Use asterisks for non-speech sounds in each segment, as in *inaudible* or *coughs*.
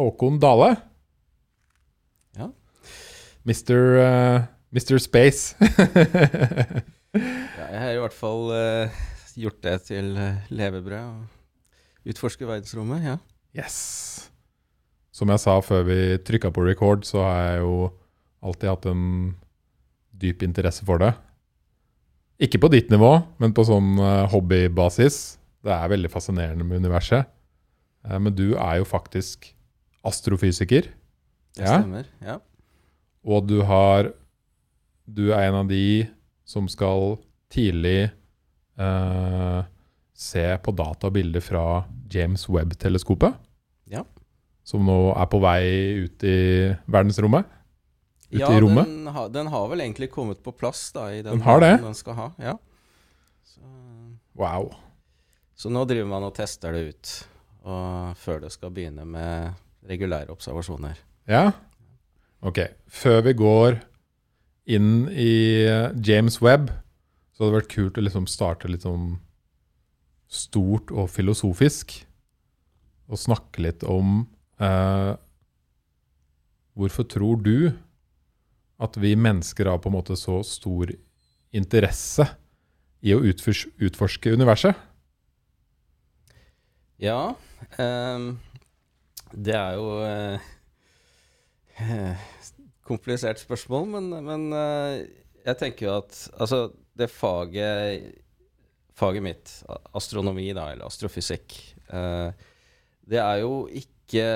Håkon Dale. Ja. Mr. uh, Mr. Space. Ja, jeg har i hvert fall uh, gjort det til uh, levebrød. og Utforske verdensrommet, ja. yes. Som jeg sa før vi trykka på record, så har jeg jo alltid hatt en dyp interesse for det. Ikke på ditt nivå, men på sånn eh, hobbybasis. Det er veldig fascinerende med universet. Eh, men du er jo faktisk astrofysiker. Det Ja. stemmer. Ja. Og du har Du er en av de som skal tidlig eh, se på data og bilder fra James Webb-teleskopet. Ja. Som nå er på vei ut i verdensrommet. Ut ja, i rommet. Den, har- den har vel egentlig kommet på plass da, i den, Den har det? den skal ha. Ja. Så, Wow. så nå driver man og tester det ut, og før det skal begynne med regulære observasjoner. Ja? Ok. Før vi går inn i eh, James Webb, så hadde det vært kult å liksom starte litt sånn stort og filosofisk. Og snakke litt om eh, Hvorfor tror du at vi mennesker har på en måte så stor interesse i å utforske universet? Ja, ehm, det er jo eh, *laughs* komplisert spørsmål, men, men eh, jeg tenker jo at altså det faget faget mitt, astronomi da, eller astrofysikk, eh, det er jo ikke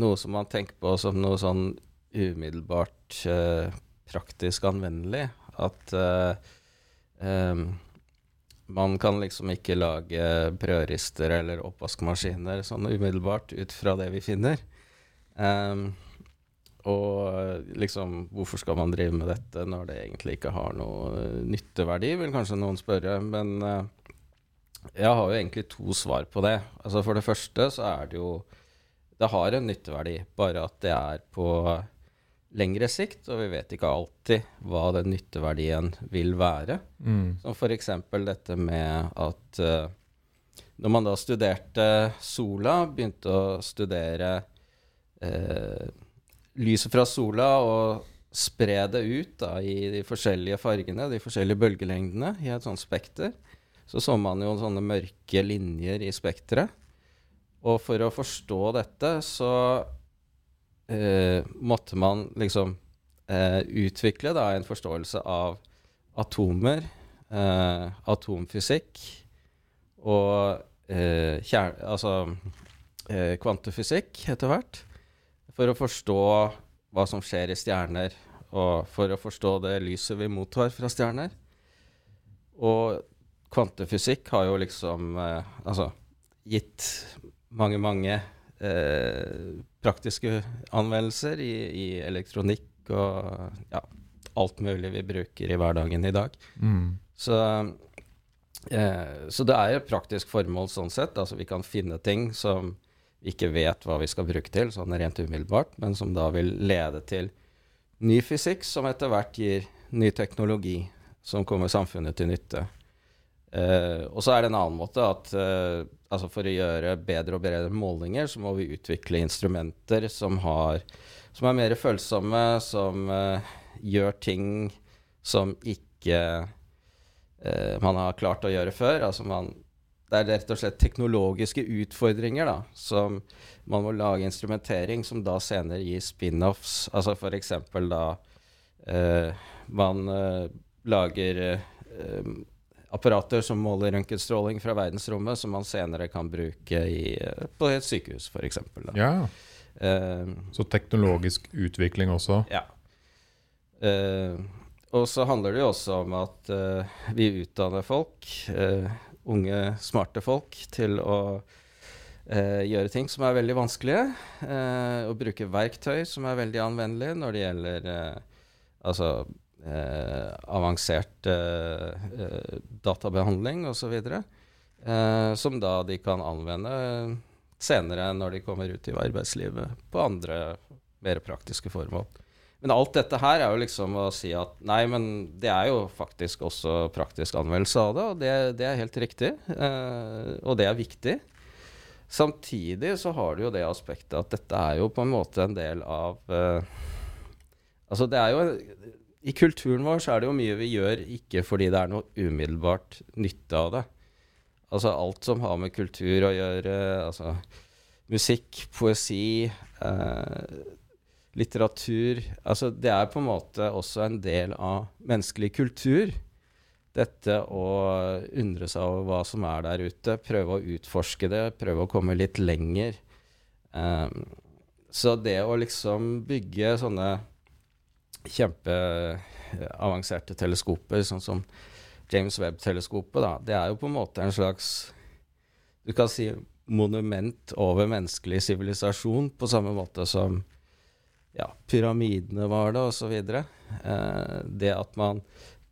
noe som man tenker på som noe sånn umiddelbart eh, praktisk anvendelig. At em, man kan liksom ikke lage brødrister eller oppvaskmaskiner sånn umiddelbart ut fra det vi finner. Um, og liksom, hvorfor skal man drive med dette når det egentlig ikke har noe nytteverdi, vil kanskje noen spørre. Men uh, jeg har jo egentlig to svar på det. Altså For det første så er det jo Det har en nytteverdi, bare at det er på lengre sikt, og vi vet ikke alltid hva den nytteverdien vil være. Mm. Som f.eks. dette med at uh, når man da studerte sola, begynte å studere uh, lyset fra sola og spre det ut da, i de forskjellige fargene, de forskjellige bølgelengdene, i et sånt spekter, så så man jo sånne mørke linjer i spekteret. Og for å forstå dette, så eh, måtte man liksom eh, utvikle da en forståelse av atomer, eh, atomfysikk og eh, kjern... Altså eh, kvantefysikk etter hvert. For å forstå hva som skjer i stjerner, og for å forstå det lyset vi mottar fra stjerner. Og kvantefysikk har jo liksom eh, altså gitt mange, mange praktiske anvendelser i, i elektronikk og ja, alt mulig vi bruker i hverdagen i dag. Mm. Så, eh, så det er et praktisk formål sånn sett. Altså vi kan finne ting som vi ikke vet hva vi skal bruke til, sånn rent umiddelbart, men som da vil lede til ny fysikk, som etter hvert gir ny teknologi som kommer samfunnet til nytte. Eh, og så er det en annen måte at uh, altså for å gjøre bedre og bedre målinger, så må vi utvikle instrumenter som, har, som er mer følsomme, som uh, gjør ting som ikke man har klart å gjøre før. Altså man, det er rett og slett teknologiske utfordringer da, som man må lage instrumentering som da senere gir spin-offs. Altså eksempel da man lager apparater som måler røntgenstråling fra verdensrommet, som man senere kan bruke i, eh, på et sykehus, f.eks. Ja. Uh, Så teknologisk utvikling også. ja. Uh, og så handler det jo også om at uh, vi utdanner folk, unge, smarte folk, til å eh, gjøre ting som er veldig vanskelige. eh, og bruke verktøy som er veldig anvendelige når det gjelder altså eh, avansert eh, eh, databehandling osv. Eh, som da de kan anvende senere når de kommer ut i arbeidslivet på andre mer praktiske formål. Men alt dette her er jo liksom å si at nei, men det er jo faktisk også praktisk anvendelse av det, og det, det er helt riktig. Eh, og det er viktig. Samtidig så har du jo det aspektet at dette er jo på en måte en del av eh, Altså det er jo I kulturen vår så er det jo mye vi gjør ikke fordi det er noe umiddelbart nytte av det. Altså alt som har med kultur å gjøre, altså musikk, poesi, eh, litteratur Altså det er på en måte også en del av menneskelig kultur. Dette å undre seg over hva som er der ute, prøve å utforske det, prøve å komme litt lenger. Um, så det å liksom bygge sånne kjempeavanserte teleskoper, sånn som James Webb-teleskopet, da, det er jo på en måte en slags Du kan si monument over menneskelig sivilisasjon, på samme måte som ja, pyramidene var det, osv. Eh, det at man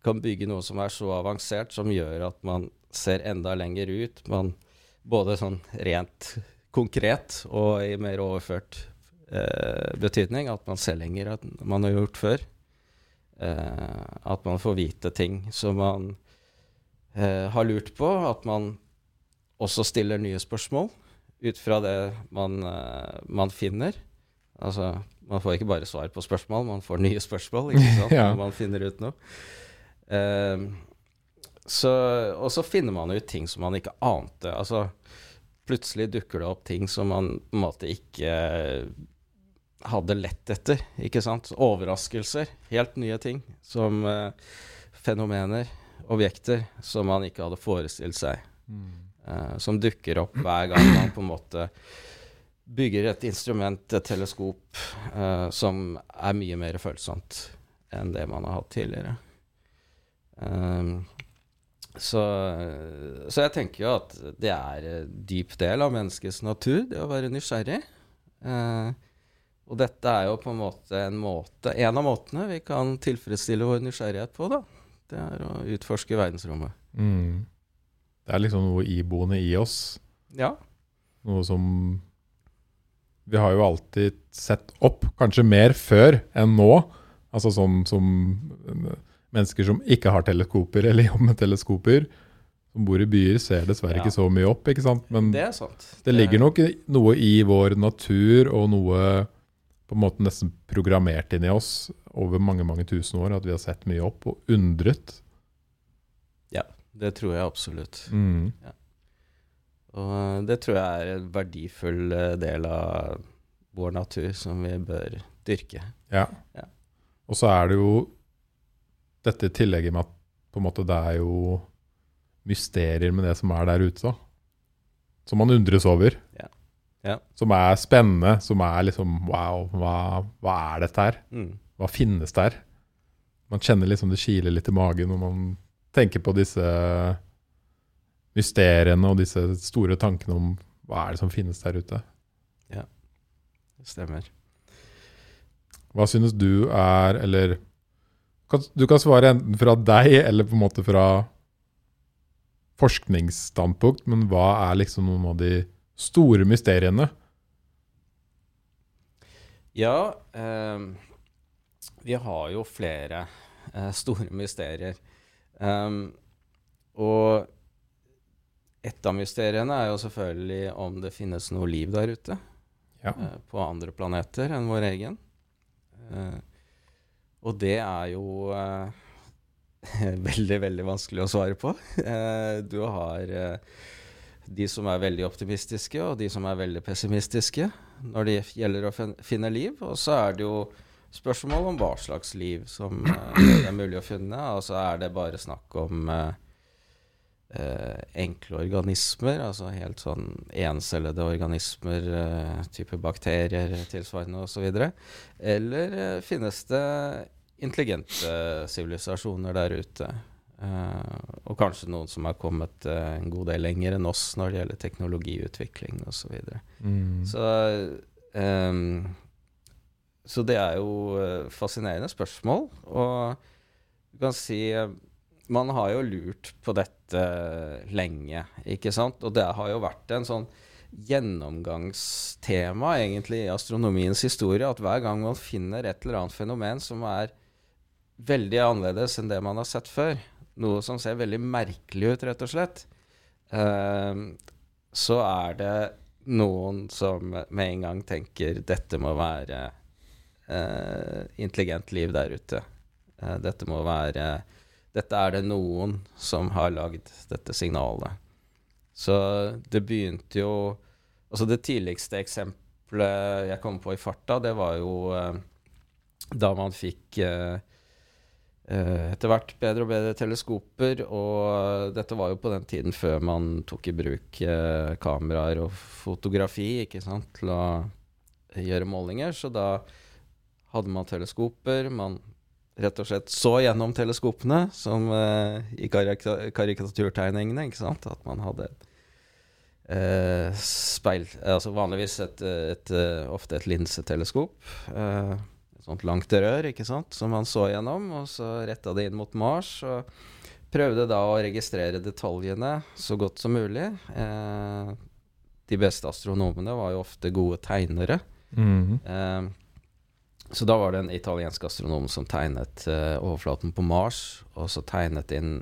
kan bygge noe som er så avansert, som gjør at man ser enda lenger ut. Man, både sånn rent konkret og i mer overført eh, betydning. At man ser lenger enn man har gjort før. Eh, at man får vite ting som man eh, har lurt på. At man også stiller nye spørsmål ut fra det man, eh, man finner. Altså, man får ikke bare svar på spørsmål, man får nye spørsmål ikke *laughs* sant, ja. når man finner ut noe. Uh, så, og så finner man ut ting som man ikke ante. Altså, plutselig dukker det opp ting som man på en måte ikke hadde lett etter. ikke sant? Overraskelser. Helt nye ting. Som uh, fenomener, objekter, som man ikke hadde forestilt seg. Mm. Uh, som dukker opp hver gang man på en måte bygger et instrument, et teleskop, uh, som er mye mer følsomt enn det man har hatt tidligere. Um, så, så, jeg tenker jo at det er en dyp del av menneskets natur, det å være nysgjerrig. Uh, og dette er jo på en måte en måte En av måtene vi kan tilfredsstille vår nysgjerrighet på, da. Det er å utforske verdensrommet. Mm. Det er liksom noe iboende i oss. Ja. Noe som vi har jo alltid sett opp, kanskje mer før enn nå. Altså sånn som mennesker som ikke har teleskoper eller jobber med teleskoper, som bor i byer, ser dessverre ja. ikke så mye opp. ikke sant? Men det, er sant. det ligger nok noe i vår natur og noe på en måte nesten programmert inn i oss over mange mange tusen år, at vi har sett mye opp og undret. Ja, det tror jeg absolutt. Mm. Ja. Og eh, det tror jeg er en verdifull eh, del av vår natur som vi bør dyrke. Ja. ja. Og så er det jo dette tillegget tillegg med at på en måte det er jo mysterier med det som er der ute. da. Som man undres over. Ja. Som er spennende. Som er liksom Wow, hva, hva er dette her? Mm. Hva finnes der? Man kjenner liksom det kiler litt i magen når man tenker på disse mysteriene og disse store tankene om hva er det som finnes der ute. Ja, det stemmer. Hva synes du er, eller Du kan svare enten fra deg eller på en måte fra forskningsstandpunkt, men hva er liksom noen av de store mysteriene? Ja, eh, vi har jo flere eh, store mysterier. Um, og et av mysteriene er jo selvfølgelig om det finnes noe liv der ute. Ja. Eh, på andre planeter enn vår egen. Eh, og det er jo eh, *laughs* veldig, veldig vanskelig å svare på. Eh, du har eh, de som er veldig optimistiske, og de som er veldig pessimistiske når det gjelder å finne liv. Og så er det jo spørsmål om hva slags liv som eh, det er mulig å finne. Altså er det bare snakk om eh, enkle organismer, altså helt sånn encellede organismer, eh, type bakterier tilsvarende osv. Eller eh, finnes det intelligente sivilisasjoner der ute? Eh, og kanskje noen som har kommet uh, en god del lenger enn oss når det gjelder teknologiutvikling osv. Så, videre. mm. så um, så det er jo uh, fascinerende spørsmål. Og du kan si uh, man har jo lurt på dette lenge, ikke sant? Og det har jo vært en sånn gjennomgangstema egentlig i astronomiens historie at hver gang man finner et eller annet fenomen som er veldig annerledes enn det man har sett før, noe som ser veldig merkelig ut, rett og slett, uh, så er det noen som med en gang tenker dette må være eh, intelligent liv der ute. Eh, dette må være Dette er det noen som har lagd dette signalet. Så det begynte jo Altså det tidligste eksempelet jeg kom på i farta, det var jo eh, da man fikk eh, etter hvert bedre og bedre teleskoper, og dette var jo på den tiden før man tok i bruk eh, kameraer og fotografi ikke sant, til å gjøre målinger. Så da hadde man teleskoper. Man rett og slett så gjennom teleskopene, som eh, i karika karikaturtegningene, ikke sant. At man hadde eh, speil Altså vanligvis et, et, et, ofte et linseteleskop. Eh, sånt langt rør, ikke sant, som han så gjennom, og så retta det inn mot Mars. og prøvde da å registrere detaljene så godt som mulig. Eh, de beste astronomene var jo ofte gode tegnere. Mhm. Eh, så da var det en italiensk astronom som tegnet eh, overflaten på Mars, og så tegnet inn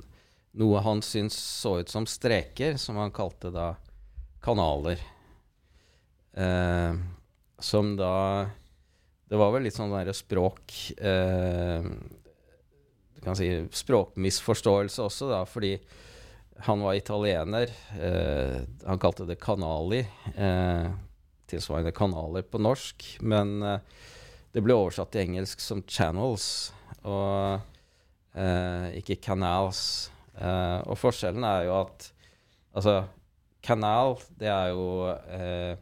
noe han syntes så ut som streker, som han kalte da kanaler. Eh, som da Det var vel litt sånn derre språk eh, Du kan si språkmisforståelse også, da, fordi han var italiener. Eh, han kalte det kanali. Eh, tilsvarende kanaler på norsk. Men eh, det ble oversatt til engelsk som 'channels', og eh, ikke 'canals'. Eh, og forskjellen er jo at Altså, kanal, det er jo eh,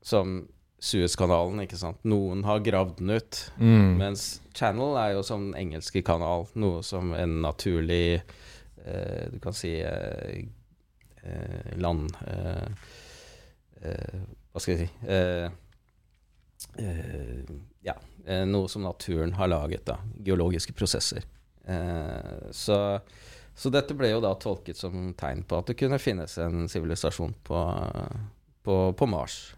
som Suezkanalen, ikke sant. Noen har gravd den ut. Mm. Mens channel er jo som den engelske kanal, noe som en naturlig eh, Du kan si eh, eh, land eh, eh, Hva skal jeg si eh, eh, Ja, noe som naturen har laget, da. Geologiske prosesser. Eh, så, så dette ble jo da tolket som tegn på at det kunne finnes en sivilisasjon på, på, på Mars.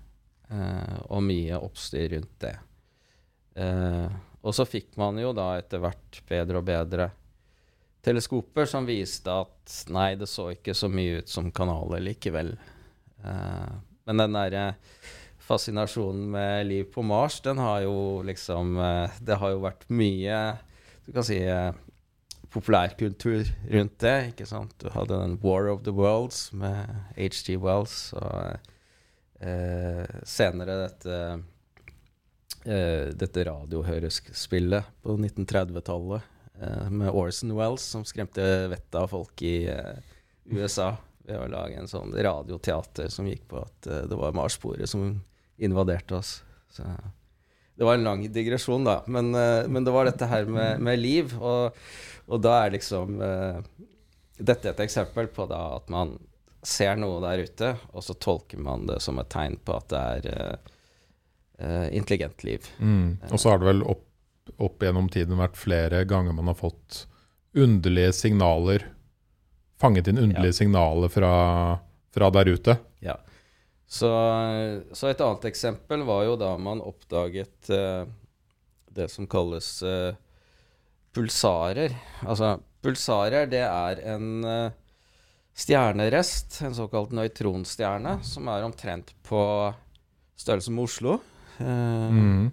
Eh, og mye oppstyr rundt det. Eh, og så fikk man jo da etter hvert bedre og bedre teleskoper som viste at nei, det så ikke så mye ut som kanaler likevel. Eh, men den derre fascinasjonen med liv på Mars, den har jo liksom Det har jo vært mye Du kan si populærkultur rundt det, ikke sant. Du hadde den War of the Worlds med HG Wells, og senere dette eh, dette radiohørespillet på 1930-tallet eh, med Orson Wells som skremte vettet av folk i eh, USA ved å lage en sånn radioteater som gikk på at eh, det var Marsboere som invaderte oss. Så det var en lang digresjon, da. Men, eh, men det var dette her med, med liv, og, og da er liksom uh, Dette et eksempel på at man ser noe der ute, og så tolker man det som et tegn på at det er eh, eh, intelligent liv. Mm. Og så har det vel opp, opp gjennom tiden vært flere ganger man har fått underlige signaler Fanget inn underlige signaler fra, fra der ute. Ja. Så, så et annet eksempel var jo da man oppdaget uh, det som kalles uh, pulsarer. Altså, pulsarer, det er en eh, stjernerest, en såkalt nøytronstjerne, som er omtrent på størrelse med Oslo. Eh, Mm.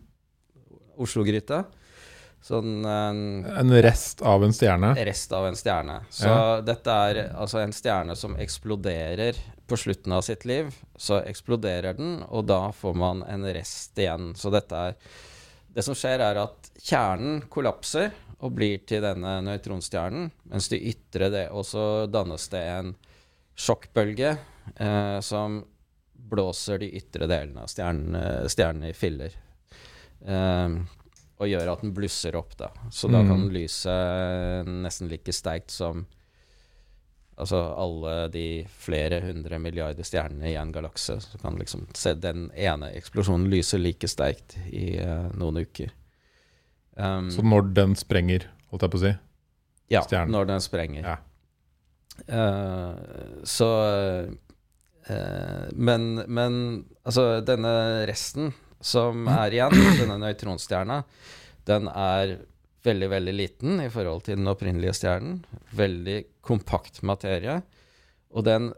Oslo-gryta. Sånn en, En rest av en stjerne. rest av en stjerne. Så Ja. dette er altså en stjerne som eksploderer på slutten av sitt liv. Så eksploderer den, og da får man en rest igjen. Så dette er Det som skjer, er at kjernen kollapser og blir til denne nøytronstjernen, mens de ytre det, og så dannes det en sjokkbølge eh, som blåser de ytre delene av stjernen, eh, stjernen i filler. Eh, og gjør at den blusser opp, da. Så da Mm. kan lyset nesten like sterkt som Altså alle de flere hundre milliarder stjernene i en galakse. Så kan liksom se den ene eksplosjonen lyse like sterkt i eh, noen uker. Um, Så når den sprenger, holdt jeg på å si ja, stjernen. når den sprenger. Ja. Uh, så uh, men, men altså, denne resten som *clears throat* er igjen, denne nøytronstjerna, den er veldig, veldig liten i forhold til den opprinnelige stjernen. Veldig kompakt materie. Og den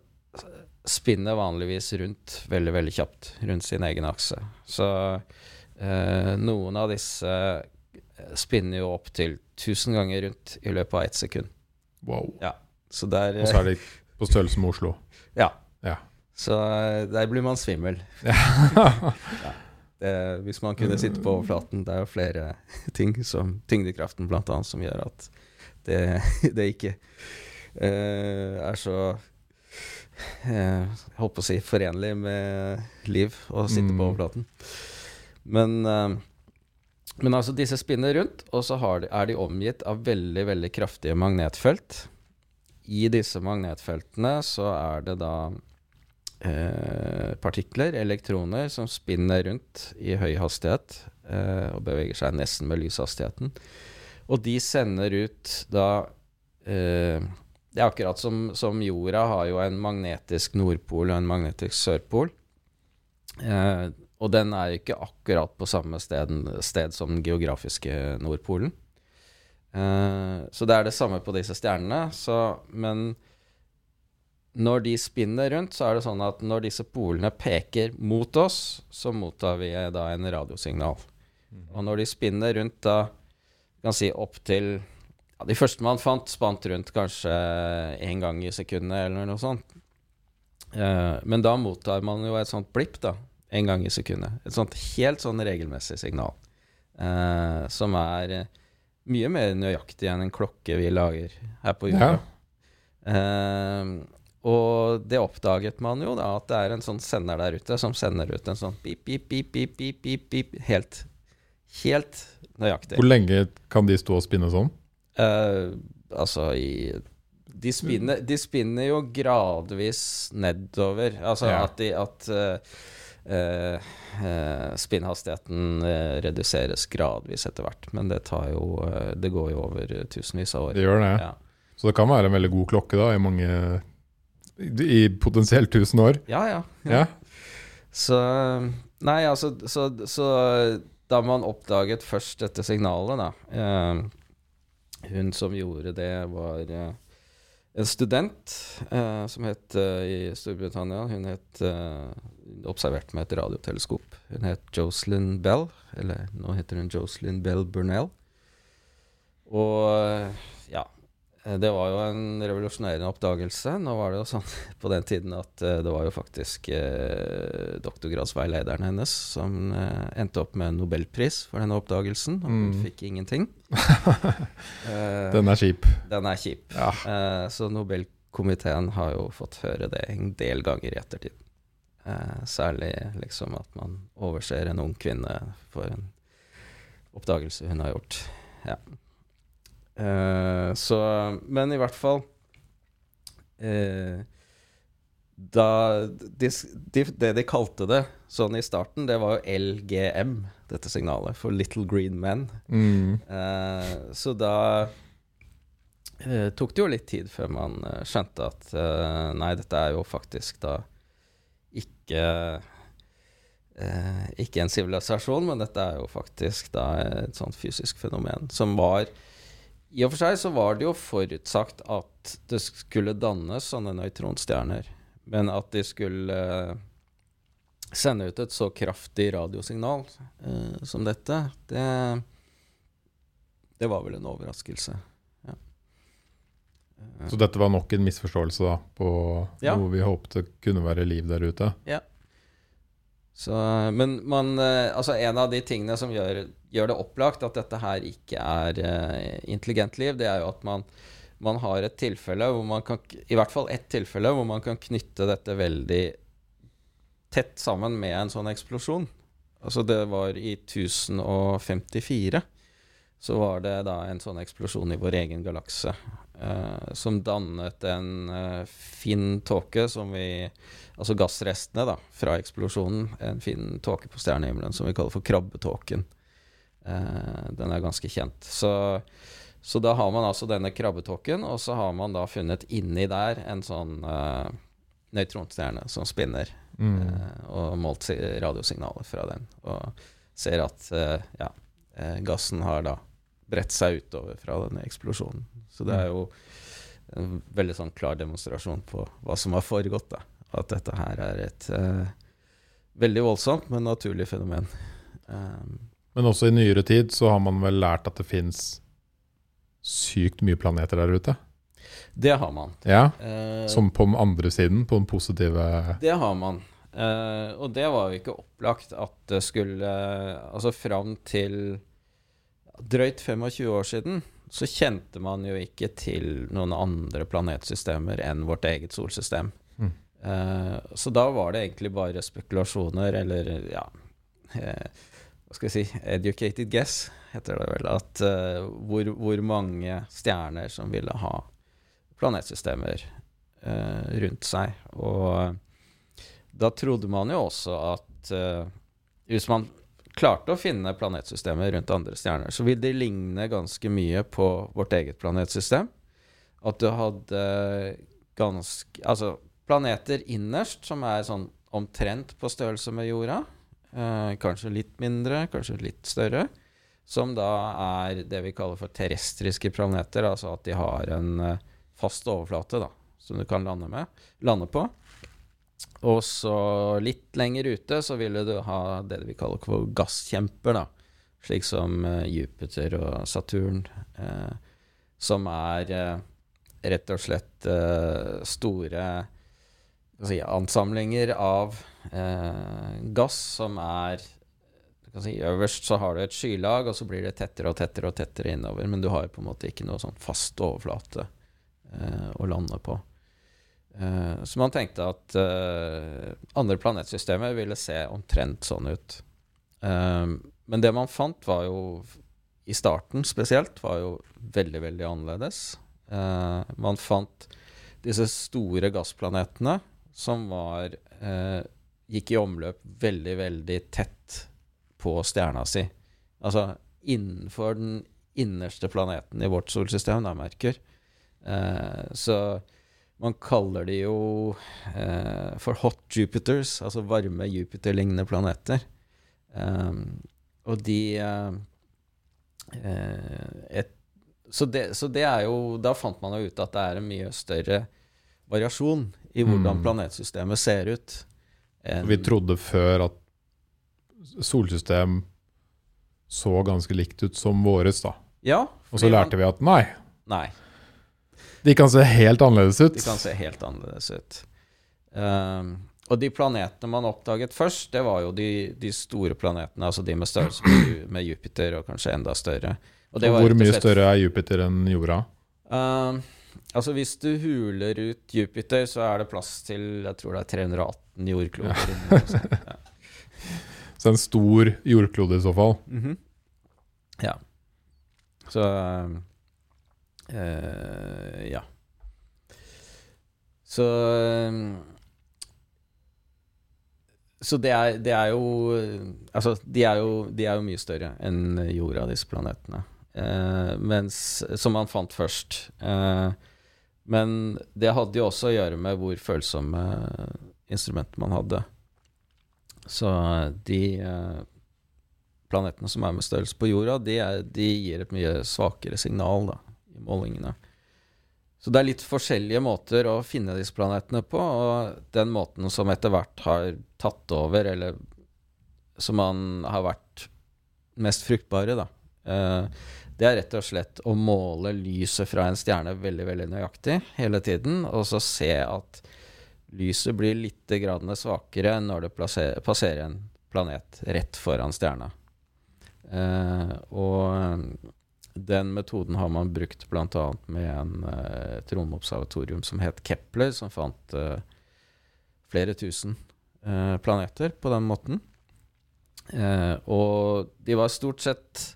spinner vanligvis rundt veldig, veldig kjapt rundt sin egen akse. Så uh, noen av disse spinner jo opp til 1000 ganger rundt i løpet av ett sekund. Wow. Ja, Så der Og så er det på størrelse med Oslo. *laughs* Ja. Ja. Så eh, der blir man svimmel. *laughs* Det, hvis man kunne sitte på overflaten. Det er jo flere *laughs* ting, som tyngdekraften annet, som gjør at det, det ikke uh, er så eh, Jeg holdt på å si forenlig med liv å sitte Mm. på overflaten. Men, eh, men altså, disse spinner rundt, og så de, er de omgitt av veldig, veldig kraftige magnetfelt. I disse magnetfeltene så er det da eh, partikler, elektroner, som spinner rundt i høy hastighet eh, og beveger seg nesten med lyshastigheten. Og de sender ut da eh, Det er akkurat som, som jorda har jo en magnetisk nordpol og en magnetisk sørpol. Eh, og den er jo ikke akkurat på samme sted, sted som den geografiske nordpolen. Eh, så det er det samme på disse stjernene. Så, men når de spinner rundt, så er det sånn at når disse polene peker mot oss, så mottar vi eh, da en radiosignal. Og når de spinner rundt da, kan si opp til ja, De første man fant, spant rundt kanskje én gang i sekundet eller noe sånt. Eh, men da mottar man jo et sånt blipp, da. En gang i sekundet. Et sånt helt sånn regelmessig signal. Eh, som er eh, mye mer nøyaktig enn en klokke vi lager her på jorda. Eh, og det oppdaget man jo da, at det er en sånn sender der ute som sender ut en sånn pip, pip, pip, pip, pip, pip, pip helt, helt nøyaktig. Hvor lenge kan de stå og spinne sånn? Eh, altså i de spinner, de spinner jo gradvis nedover. Altså Ja. at, de, at eh, eh, eh, spinnhastigheten eh, reduseres gradvis etter hvert. Men det tar jo eh, Det går jo over tusenvis av år. Det gjør det. Ja. Så det kan være en veldig god klokke da, i mange I potensielt 1000 år. Ja, ja. Ja. Så Nei, altså så, så da man oppdaget først dette signalet, da eh, Hun som gjorde det, var eh, en student eh, som het i Storbritannia Hun het eh, observert med et radioteleskop. Hun het Jocelyn Bell, eller nå heter hun Jocelyn Bell Burnell. Og eh, ja, Det var jo en revolusjonerende oppdagelse. Nå var det jo sånn *laughs* på den tiden at eh, det var jo faktisk eh, doktorgradsveilederen hennes som eh, endte opp med en nobelpris for denne oppdagelsen, og hun Mm. fikk ingenting. *laughs* Eh, Den er kjip. den er kjip. Ja. Eh, så Nobelkomiteen har jo fått høre det en del ganger i ettertid. Eh, særlig liksom at man overser en ung kvinne for en oppdagelse hun har gjort. Ja. Eh, så Men i hvert fall eh, Da de, de, Det de kalte det sånn i starten, det var jo LGM, dette signalet, for Little Green Men. Mm. Eh, så da eh, tok det jo litt tid før man eh, skjønte at eh, nei, dette er jo faktisk da ikke eh, Ikke en sivilisasjon, men dette er jo faktisk da et sånt fysisk fenomen som var I og for seg så var det jo forutsagt at det skulle dannes sånne nøytronstjerner, men at de skulle eh, sende ut et så kraftig radiosignal eh, som dette, det det var vel en overraskelse. Ja. Så dette var nok en misforståelse da, på Ja. noe vi håpte kunne være liv der ute. Så, men man, eh, altså en av de tingene som gjør, gjør det opplagt at dette her ikke er eh, intelligent liv, det er jo at man, man har et tilfelle hvor man kan I hvert fall ett tilfelle hvor man kan knytte dette veldig tett sammen med en sånn eksplosjon. Altså det var i 1054. Så var det da en sånn eksplosjon i vår egen galakse eh, som dannet en uh, fin tåke som vi Altså gassrestene da, fra eksplosjonen. En fin tåke på stjernehimmelen som vi kaller for krabbetåken. Uh, den er ganske kjent. Så, så da har man altså denne krabbetåken, og så har man da funnet inni der en sånn nøytronstjerne som spinner, Mm. og målt radiosignaler fra den. Og ser at ja, gassen har da bredt seg utover fra denne eksplosjonen. Så det er jo en veldig sånn klar demonstrasjon på hva som har foregått, da. at dette her er et uh, veldig voldsomt, men naturlig fenomen. Um, Men også i nyere tid så har man vel lært at det fins sykt mye planeter der ute. det har man. Ja, uh, Som på den andre siden, på den positive Det har man. Uh, og det var jo ikke opplagt at det skulle Altså fram til drøyt 25 år siden så kjente man jo ikke til noen andre planetsystemer enn vårt eget solsystem. Mm. Uh, så da var det egentlig bare spekulasjoner, eller ja uh, Hva skal jeg si Educated guess, heter det vel. At uh, hvor, hvor mange stjerner som ville ha planetsystemer rundt seg. Og da trodde man jo også at hvis man klarte å finne planetsystemer rundt andre stjerner, så vil de ligne ganske mye på vårt eget planetsystem. At du hadde ganske Altså planeter innerst som er sånn omtrent på størrelse med jorda. Eh, kanskje litt mindre, kanskje litt større. Som da er det vi kaller for terrestriske planeter, altså at de har en eh, fast overflate da, som du kan lande, med, lande på. Og så litt lenger ute så ville du ha det vi kaller for gasskjemper, da. Slik som eh, Jupiter og Saturn, eh, som er eh, rett og slett eh, store si, ansamlinger av eh, gass som er si, Øverst så har du et skylag, og så blir det tettere og tettere og tettere innover. Men du har på en måte ikke noe sånn fast overflate eh, å lande på. Eh, så man tenkte at eh, andre planetsystemer ville se omtrent sånn ut. Eh, men det man fant, var jo i starten spesielt, var jo veldig, veldig annerledes. Man fant disse store gassplanetene som var gikk i omløp veldig, veldig tett på stjerna si. Altså innenfor den innerste planeten i vårt solsystem, da, Merkur. Eh, så man kaller de jo eh, for hot Jupiters, altså varme Jupiter-lignende planeter. Um, og de eh, eh, et, så, det, så det er jo Da fant man jo ut at det er en mye større variasjon i hvordan Mm. planetsystemet ser ut. En, Vi trodde før at solsystem så ganske likt ut som våres, da. Ja. Og så lærte vi at nei, Nei. De kan se helt annerledes ut. De kan se helt annerledes ut. Um, og de planetene man oppdaget først, det var jo de, de store planetene, altså de med størrelse med, Jupiter, og kanskje enda større. Og Og Hvor mye slett- større er Jupiter enn jorda? Um, altså hvis du huler ut Jupiter, så er det plass til jeg tror det er 318 jordkloder. Ja. og. *laughs* Ja. Så en stor jordklode i så fall. Mhm. ja. Så um, eh, Ja. Så um, Så det er, det er jo Altså, de er jo, de er jo mye større enn jorda, disse planetene. Uh, mens, som man fant først. Uh, men det hadde jo også å gjøre med hvor følsomme instrumenter man hadde. Så de eh, planetene som er med størrelse på jorda, de, er, de gir et mye svakere signal da, i målingene. Så det er litt forskjellige måter å finne disse planetene på, og den måten som etter hvert har tatt over, eller som man har vært mest fruktbare, da, eh, det er rett og slett å måle lyset fra en stjerne veldig, veldig nøyaktig hele tiden, og så se at lyset blir litt svakere når det passerer en planet rett foran stjerna. Eh, og den metoden har man brukt bl.a. med en, eh, et romobservatorium som het Kepler, som fant uh, flere tusen uh, planeter på den måten. Uh, og de var stort sett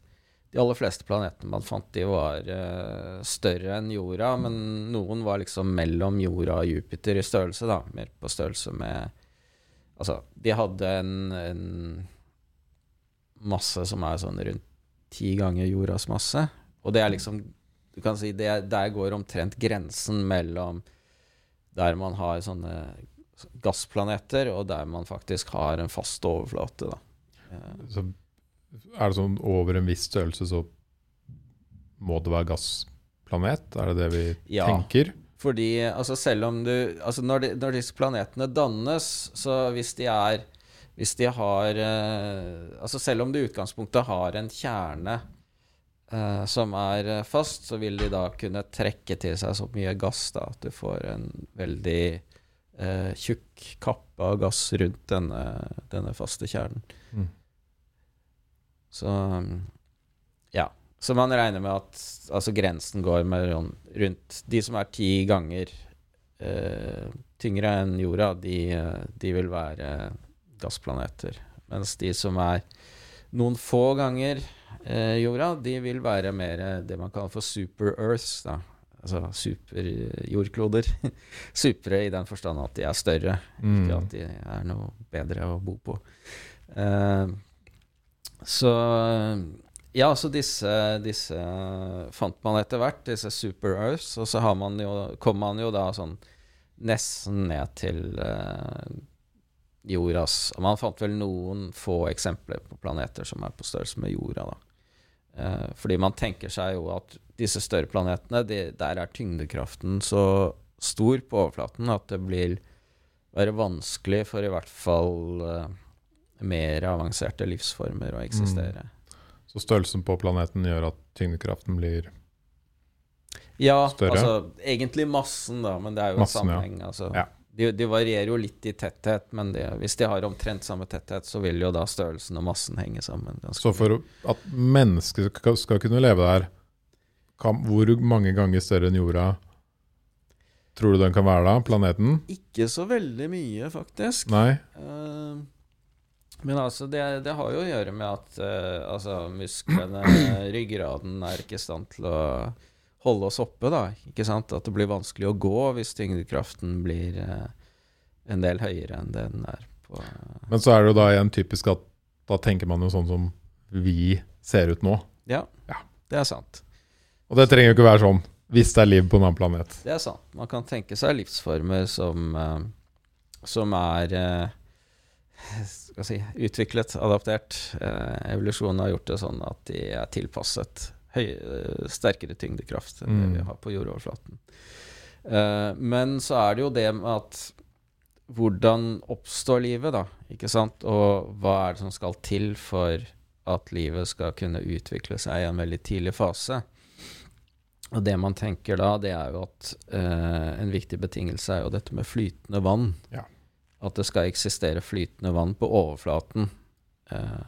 De aller fleste planetene man fant, de var eh, større enn jorda, men noen var liksom mellom jorda og Jupiter i størrelse, da. Mer på størrelse med Altså, de hadde en, en masse som er sånn rundt ti ganger jordas masse. Og det er liksom Du kan si det, er- der går omtrent grensen mellom der man har sånne gassplaneter, og der man faktisk har en fast overflate, da. Så er det sånn over en viss størrelse så må det være gassplanet? Er det det vi Ja. tenker? Fordi altså selv om du Altså når, de, når disse planetene dannes, så hvis de er Hvis de har eh, Altså selv om du i utgangspunktet har en kjerne eh, som er eh, fast, så vil de da kunne trekke til seg så mye gass da, at du får en veldig eh, tjukk kappe av gass rundt denne, denne faste kjernen. Mm. Så ja. Så man regner med at altså grensen går med rundt De som er ti ganger eh, tyngre enn jorda, de, de vil være gassplaneter. Mens de som er noen få ganger eh, jorda, de vil være mer eh, det man kaller for super earths. Da. Altså superjordkloder. *laughs* Supre i den forstand at de er større, Mm. ikke at de er noe bedre å bo på. Eh, så ja, så disse, disse fant man etter hvert, disse super earths, og så har man jo, kom man jo da sånn nesten ned til eh, jordas Man fant vel noen få eksempler på planeter som er på størrelse med jorda, da. Eh, fordi man tenker seg jo at disse større planetene, de, der er tyngdekraften så stor på overflaten at det blir være vanskelig for i hvert fall eh, mer avanserte livsformer å eksistere. Så størrelsen på planeten gjør at tyngdekraften blir Ja, Større? altså egentlig massen, da, men det er jo Massen, en ja. sammenheng. Altså. Ja. De, de varierer jo litt i tetthet, men de, hvis de har omtrent samme tetthet, så vil jo da størrelsen og massen henge sammen. Så for at mennesket skal, skal kunne leve der, kan, hvor mange ganger større enn jorda tror du den kan være da? Planeten? Ikke så veldig mye, faktisk. Nei? Uh, men altså, det, det har jo å gjøre med at uh, altså, musklene, ryggraden, er ikke i stand til å holde oss oppe, da. Ikke sant? At det blir vanskelig å gå hvis tyngdekraften blir eh, en del høyere enn det den er på Men så er det jo da igjen typisk at da tenker man jo sånn som vi ser ut nå. Ja, Ja. det er sant. Og det trenger jo ikke være sånn hvis det er liv på en annen planet. Det er sant. Man kan tenke seg livsformer som, eh, som er eh, skal si, utviklet, adaptert. Eh, evolusjonen har gjort det sånn at de er tilpasset høy, eh, sterkere tyngdekraft enn det Mm. vi har på jordoverflaten. Uh, men så er det jo det med at hvordan oppstår livet, da? Ikke sant? Og hva er det som skal til for at livet skal kunne utvikle seg i en veldig tidlig fase? Og det man tenker da, det er jo at uh, en viktig betingelse er jo dette med flytende vann. Ja. At det skal eksistere flytende vann på overflaten. Uh,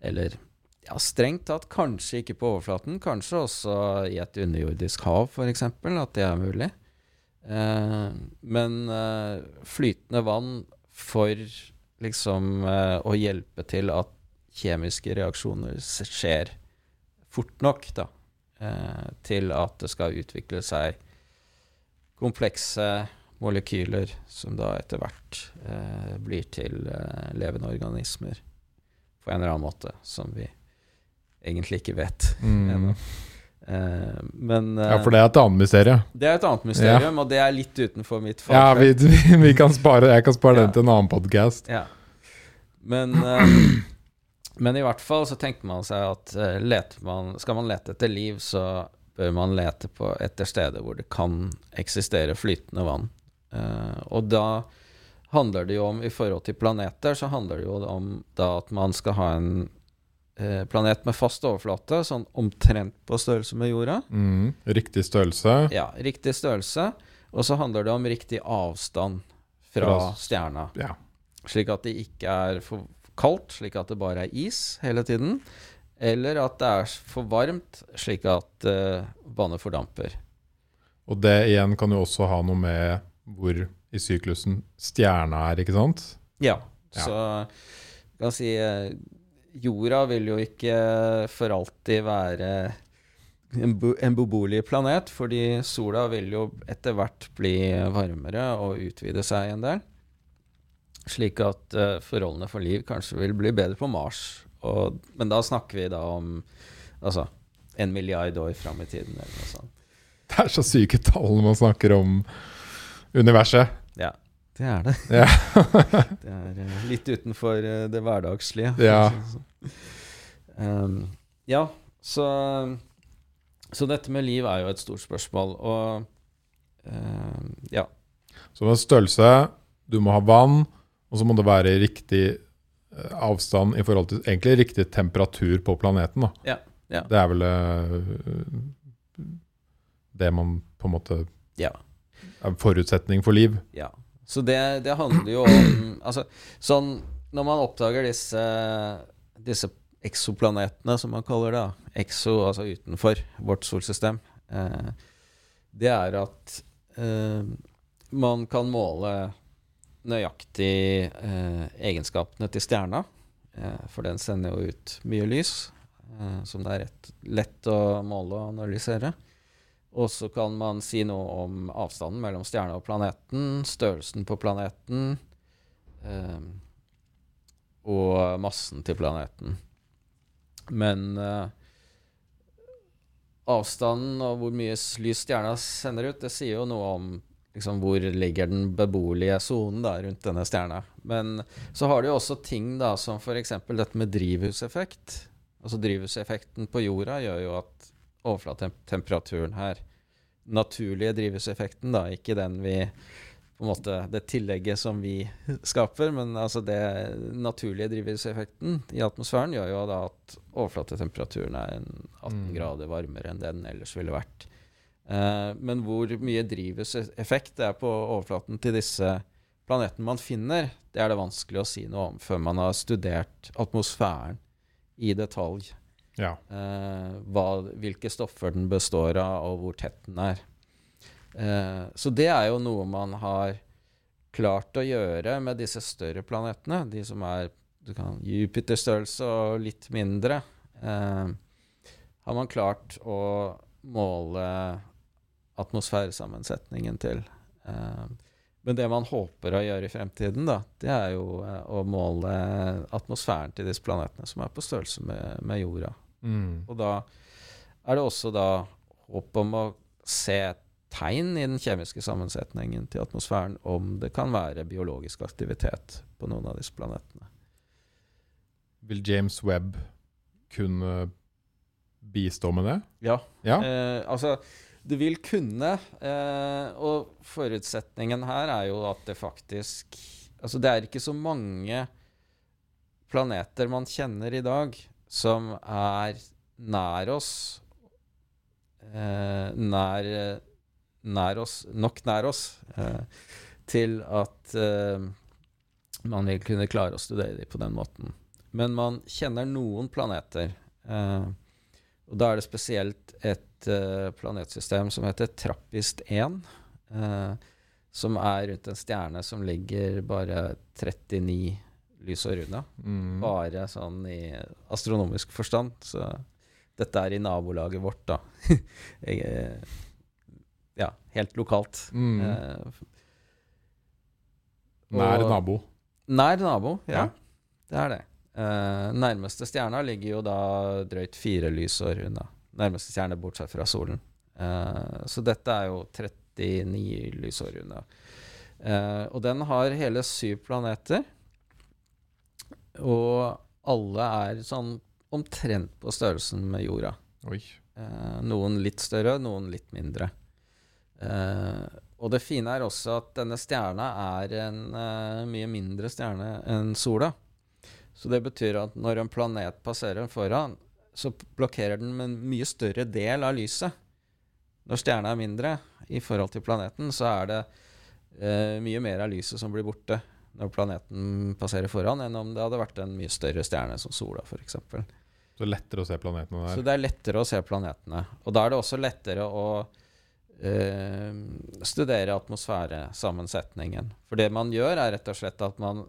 eller ja, strengt tatt kanskje ikke på overflaten, kanskje også i et underjordisk hav f.eks., at det er mulig. Eh, men eh, flytende vann for liksom eh, å hjelpe til at kjemiske reaksjoner skjer fort nok, da eh, til at det skal utvikle seg komplekse molekyler som da etter hvert eh, blir til eh, levende organismer på en eller annen måte, som vi egentlig ikke vet Mm. ennå. Uh, men uh, Ja, for det er et annet mysterium. det er et annet mysterium, og det er litt utenfor mitt Ja, vi, vi kan spare, jeg kan spare Ja. den til en annen podkast. Ja. Men, uh, *clears throat* men i hvert fall så tenker man seg at eh, man, skal man lete etter liv, så bør man lete på etter steder hvor det kan eksistere flytende vann. Eh, og da handler det jo om, i forhold til planeter, så handler det jo om da at man skal ha en eh, planet med fast overflate, sånn omtrent på størrelse med jorda. Mm. Riktig størrelse. Ja, riktig størrelse. Og så handler det om riktig avstand fra Fra- stjerna. Ja. Slik at det ikke er for kaldt, slik at det bare er is hele tiden. Eller at det er for varmt, slik at uh, vannet fordamper. Og det igjen kan jo også ha noe med hvor i syklusen stjerna er, ikke sant? Ja, Ja. så kan si eh, Jorda vil jo ikke for alltid være en, bo en beboelig planet, fordi sola vil jo etter hvert bli varmere og utvide seg en del. Slik at uh, forholdene for liv kanskje vil bli bedre på Mars. Og, men da snakker vi da om altså, en milliard år fram i tiden. Eller noe sånt. Det er så syke tall man snakker om universet. Det er det. Ja. *laughs* Det er eh, litt utenfor eh, det hverdagslige. Ja. Um, ja, så, så dette med liv er jo et stort spørsmål. Og um, ja. Så med størrelse, du må ha vann, og så må det være riktig eh, avstand i forhold til egentlig riktig temperatur på planeten. Da. Ja, ja. Det er vel det man på en måte ja. er forutsetning for liv. Ja. Så det, det handler jo om Altså, sånn Når man oppdager disse, disse eksoplanetene, som man kaller det, exo, altså utenfor vårt solsystem, eh, det er at eh, man kan måle nøyaktig eh, egenskapene til stjerna. Eh, for den sender jo ut mye lys, eh, som det er rett, lett å måle og analysere. Og så kan man si noe om avstanden mellom stjerna og planeten, størrelsen på planeten eh, og massen til planeten. Men eh, avstanden og hvor mye lys stjerna sender ut, det sier jo noe om liksom, hvor ligger den beboelige sonen rundt denne stjerna. Men så har du jo også ting da, som f.eks. dette med drivhuseffekt. Altså Drivhuseffekten på jorda gjør jo at overflatetemperaturen her Naturlige drivhuseffekten, da, ikke den vi på en måte det tillegget som vi skaper, men altså det naturlige drivhuseffekten i atmosfæren gjør jo da at overflatetemperaturen er 18 mm. grader varmere enn den ellers ville vært. Eh, men hvor mye drivhuseffekt det er på overflaten til disse planetene man finner, det er det vanskelig å si noe om før man har studert atmosfæren i detalj. Ja. Eh, hva, hvilke stoffer den består av, og hvor tett den er. Eh, så det er jo noe man har klart å gjøre med disse større planetene. De som er Jupiter-størrelse og litt mindre. Eh, har man klart å måle atmosfæresammensetningen til. Uh, men det man håper å gjøre i fremtiden, da, det er jo uh, å måle atmosfæren til disse planetene, som er på størrelse med, med jorda. Mm. Og da er det også da håp om å se tegn i den kjemiske sammensetningen til atmosfæren om det kan være biologisk aktivitet på noen av disse planetene. Vil James Webb kunne bistå med det? Ja. ja. Eh, altså det vil kunne, eh, og forutsetningen her er jo at det faktisk Altså, det er ikke så mange planeter man kjenner i dag som er nær oss eh, nær, nær oss Nok nær oss eh, til at eh, man vil kunne klare å studere dem på den måten. Men man kjenner noen planeter. Eh, og da er det spesielt et uh, planetsystem som heter Trappist-1. Uh, eh, som er rundt en stjerne som ligger bare 39 lysår runa. Mm. Bare sånn i astronomisk forstand. Så dette er i nabolaget vårt, da. *laughs* Jeg, eh, ja, helt lokalt. Mm. nær nabo. Nær nabo, ja. ja. Det er det. Eh, nærmeste stjerna ligger jo da drøyt fire lysår unna nærmeste stjerne bortsett fra solen. Eh, så dette er jo 39 lysår unna. Og den har hele syv planeter. Og alle er sånn omtrent på størrelsen med jorda. Uh, noen litt større, noen litt mindre. og det fine er også at denne stjerna er en mye mindre stjerne enn sola. Så det betyr at når en planet passerer foran, så blokkerer den en mye større del av lyset. Når stjerna er mindre i forhold til planeten, så er det eh, mye mer av lyset som blir borte når planeten passerer foran, enn om det hadde vært en mye større stjerne som sola, f.eks. Så det er lettere å se planetene der? Så det er lettere å se planetene. Og da er det også lettere å eh, studere atmosfæresammensetningen. For det man gjør, er rett og slett at man,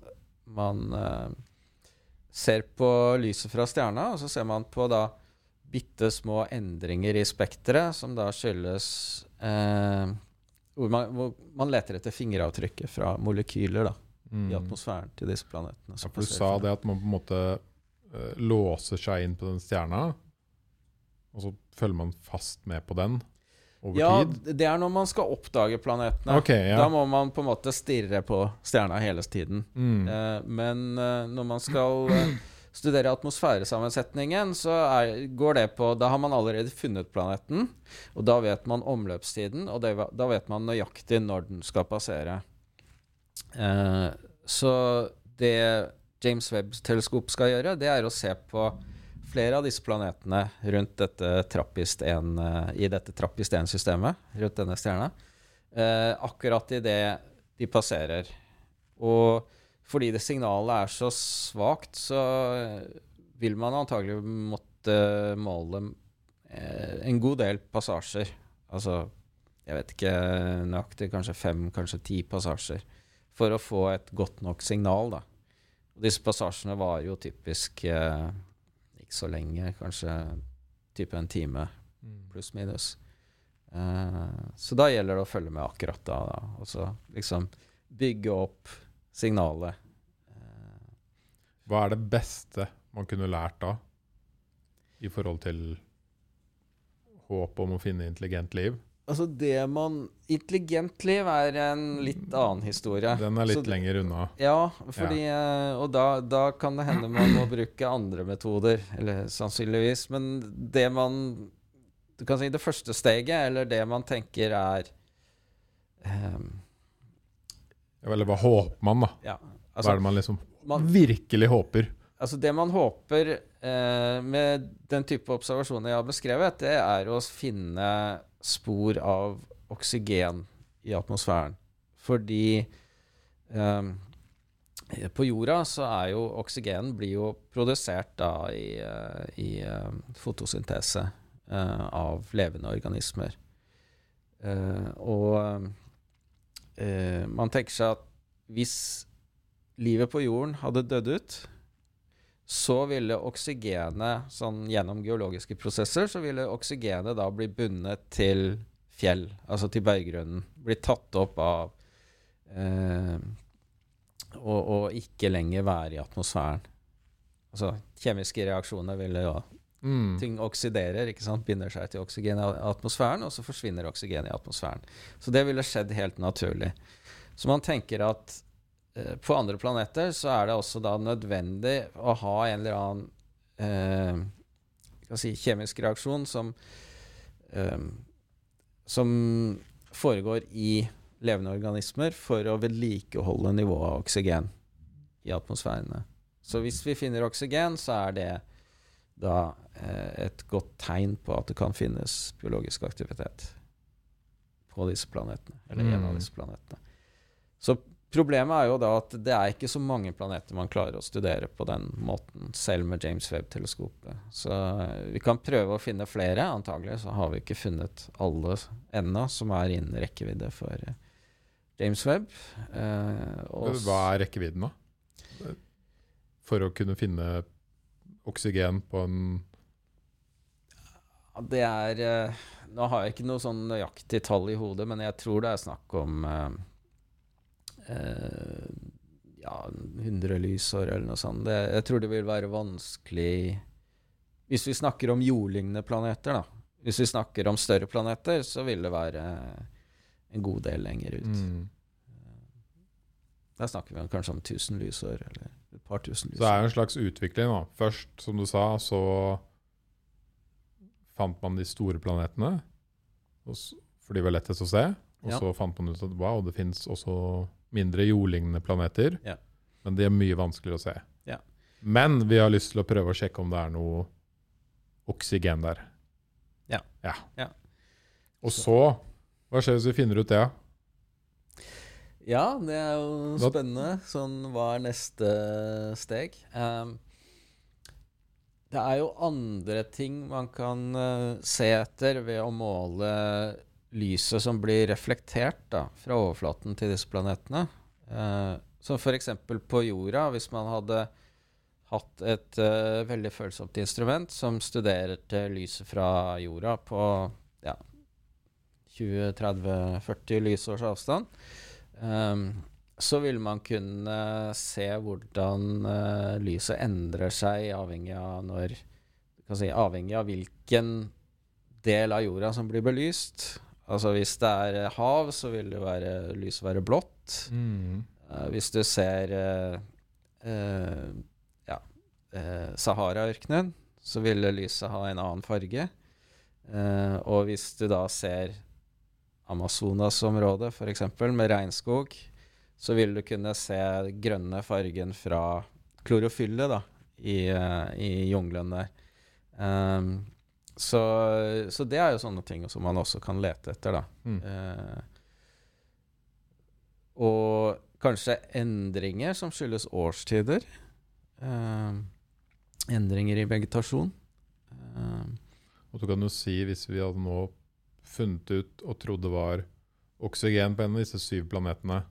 man eh, ser på lyset fra stjerna, og så ser man på da bitte små endringer i spekteret, som da skyldes eh, hvor, man, hvor, man, leter etter fingeravtrykket fra molekyler da, mm. i atmosfæren til disse planetene. Ja, for du sa det at man på en måte uh, låser seg inn på den stjerna, og så følger man fast med på den over ja, tid? Ja, det er når man skal oppdage planetene. Okay, ja. Da må man på en måte stirre på stjerna hele tiden. Mm. Eh, men eh, når man skal studere atmosfæresammensetningen, så er, går det på Da har man allerede funnet planeten, og da vet man omløpstiden, og det, da vet man nøyaktig når den skal passere. Eh, så det James Webb-teleskop skal gjøre, det er å se på flere av disse planetene rundt dette Trappist 1, eh, i dette Trappist 1-systemet, rundt denne stjerna, eh, akkurat idet de passerer. Og fordi det signalet er så svakt, så vil man antagelig måtte måle en god del passasjer. Altså, jeg vet ikke nøyaktig, kanskje fem, kanskje ti passasjer. For å få et godt nok signal, da. Og disse passasjene varer jo typisk eh, ikke så lenge, kanskje type en time pluss minus. Eh, så da gjelder det å følge med akkurat da, da. og så liksom bygge opp signalet. Eh, Hva er det beste man kunne lært da, i forhold til håp om å finne intelligent liv? Altså det man Intelligent liv er en litt annen historie. Den er litt Så lenger unna. Ja, fordi, ja. og da, da kan det hende man må bruke andre metoder, eller sannsynligvis. Men det man Du kan si det første steget, eller det man tenker er um, Eller hva håper man, da? Ja, Hva er altså, det man liksom man, virkelig håper? altså det man håper eh, med den type observasjoner jeg har beskrevet, det er å finne spor av oksygen i atmosfæren. Fordi um, på jorda så er jo oksygen blir jo produsert da i, eh, i eh, fotosyntese uh, av levende organismer. Uh, og uh, man tenker seg at hvis livet på jorden hadde dødd ut, så ville oksygenet, sånn gjennom geologiske prosesser, så ville oksygenet da bli bundet til fjell, altså til berggrunnen. Bli tatt opp av eh, og, og ikke lenger være i atmosfæren. Altså kjemiske reaksjoner ville jo Mm. Ting oksiderer, ikke sant? binder seg til oksygen i atmosfæren, og så forsvinner oksygenet i atmosfæren. Så det ville skjedd helt naturlig. Så man tenker at på andre planeter så er det også da nødvendig å ha en eller annen eh, si, kjemisk reaksjon som eh, som foregår i levende organismer for å vedlikeholde nivået av oksygen i atmosfærene. Så hvis vi finner oksygen, så er det da eh, et godt tegn på at det kan finnes biologisk aktivitet på disse planetene, eller en av Mm. disse planetene. Så problemet er jo da at det er ikke så mange planeter man klarer å studere på den måten, selv med James Webb-teleskopet. Så eh, vi kan prøve å finne flere. Antagelig så har vi ikke funnet alle ennå som er innen rekkevidde for eh, James Webb. Eh, Hva er rekkevidden, da? For å kunne finne oksygen på en Det er eh, Nå har jeg ikke noe sånn nøyaktig tall i hodet, men jeg tror det er snakk om eh, eh, ja, 100 lysår eller noe sånt. Det, jeg tror det vil være vanskelig Hvis vi snakker om jordlignende planeter, da. Hvis vi snakker om større planeter, så vil det være en god del lenger ut. mm. Der snakker vi om kanskje om 1000 lysår, eller et par tusen Så det er lysår. en slags utvikling. da. Først, som du sa, så fant man de store planetene, for de var lettest å se. Og Ja. så fant man ut at wow, det fins også mindre jordlignende planeter. Ja. Men de er mye vanskeligere å se. Ja. Men vi har lyst til å prøve å sjekke om det er noe oksygen der. Ja. ja. Ja. Og så Hva skjer hvis vi finner ut det? Ja, det er jo spennende. Sånn, hva er neste steg? Um, det er jo andre ting man kan uh, se etter ved å måle lyset som blir reflektert da, fra overflaten til disse planetene. Eh, som f.eks. på jorda, hvis man hadde hatt et eh, veldig følsomt instrument som studerte lyset fra jorda på ja, 20-30-40 lysårs avstand. Um, så vil man kunne se hvordan eh, lyset endrer seg avhengig av når si, Avhengig av hvilken del av jorda som blir belyst. Altså hvis det er eh, hav, så vil det være, lyset være blått. Mm. Eh, hvis du ser eh, ja, Sahara-ørkenen, så vil lyset ha en annen farge. Og hvis du da ser Amazonas-området, f.eks., med regnskog, så vil du kunne se grønne fargen fra klorofyllet da, i, i jungelen der. Um, så, så, det er jo sånne ting som man også kan lete etter, da. Mm. Eh, og kanskje endringer som skyldes årstider. Eh, endringer i vegetasjon. Eh, og du kan jo si, hvis vi hadde nå funnet ut og trodde var oksygen på en av disse syv planetene,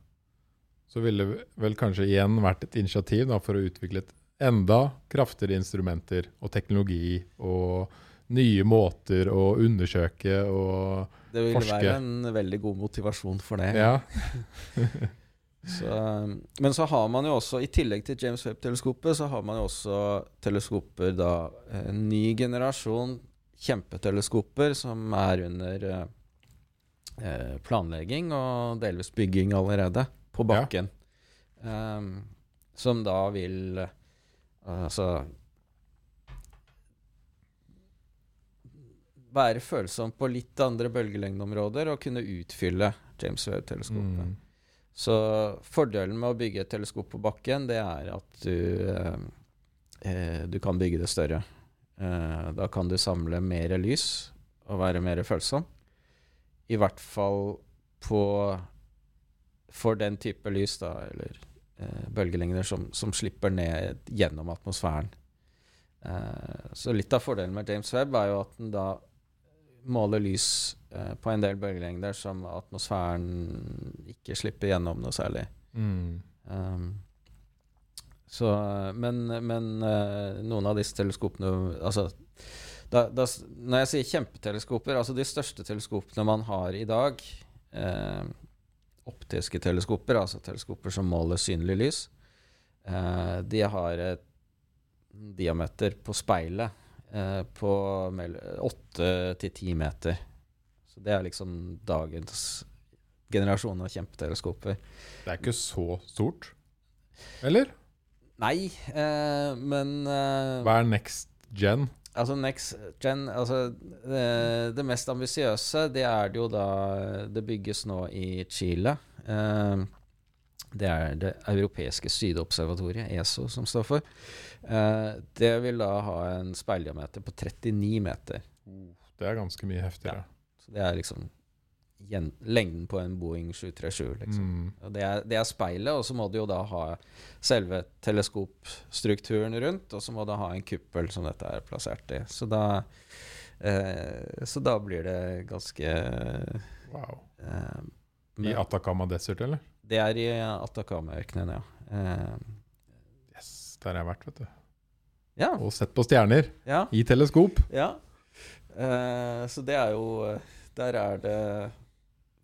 så ville det vel kanskje igjen vært et initiativ da, for å utvikle enda kraftigere instrumenter og teknologi og nye måter å undersøke og forske. Det vil forske. være en veldig god motivasjon for det. Ja. *laughs* så, men så har man jo også, i tillegg til James Webb-teleskopet, så har man jo også teleskoper da En ny generasjon kjempeteleskoper som er under eh, planlegging og delvis bygging allerede, på bakken. Ja. Um, som da vil Altså være følsom på litt andre bølgelengdeområder og kunne utfylle James Webb-teleskopet. Mm. Så fordelen med å bygge et teleskop på bakken, det er at du, eh, eh, du kan bygge det større. Eh, da kan du samle mer lys og være mer følsom. I hvert fall på For den type lys, da, eller eh, bølgelengder som, som, slipper ned gjennom atmosfæren. Eh, så litt av fordelen med James Webb er jo at den da måler lys eh, på en del bølgelengder som atmosfæren ikke slipper gjennom noe særlig. Mm. Um, så, men, men uh, noen av disse teleskopene Altså da, da, Når jeg sier kjempeteleskoper, altså de største teleskopene man har i dag eh, Optiske teleskoper, altså teleskoper som måler synlig lys, eh, de har et diameter på speilet på åtte til ti meter. Så det er liksom dagens generasjon av kjempeteleskoper. Det er ikke så stort? Eller? Nei, eh, men eh, Hva er next gen? Altså next gen altså Det, det mest ambisiøse, det er det jo da Det bygges nå i Chile. Eh, det er det europeiske sydobservatoriet, ESO, som står for. Eh, det vil da ha en speildiameter på 39 meter. Det er ganske mye heftigere. Ja. Så det er liksom lengden på en Boeing 737. Liksom. Mm. Det, er, det, er, speilet, og så må du jo da ha selve teleskopstrukturen rundt, og så må du ha en kuppel som dette er plassert i. Så da, eh, så da blir det ganske Wow. Eh, I Atacama Desert, eller? Det er i Atacama-ørkenen, ja. Eh, yes, jeg har jeg vært, vet du. Ja. Og sett på stjerner ja. i teleskop. Ja. Eh, så det er jo Der er det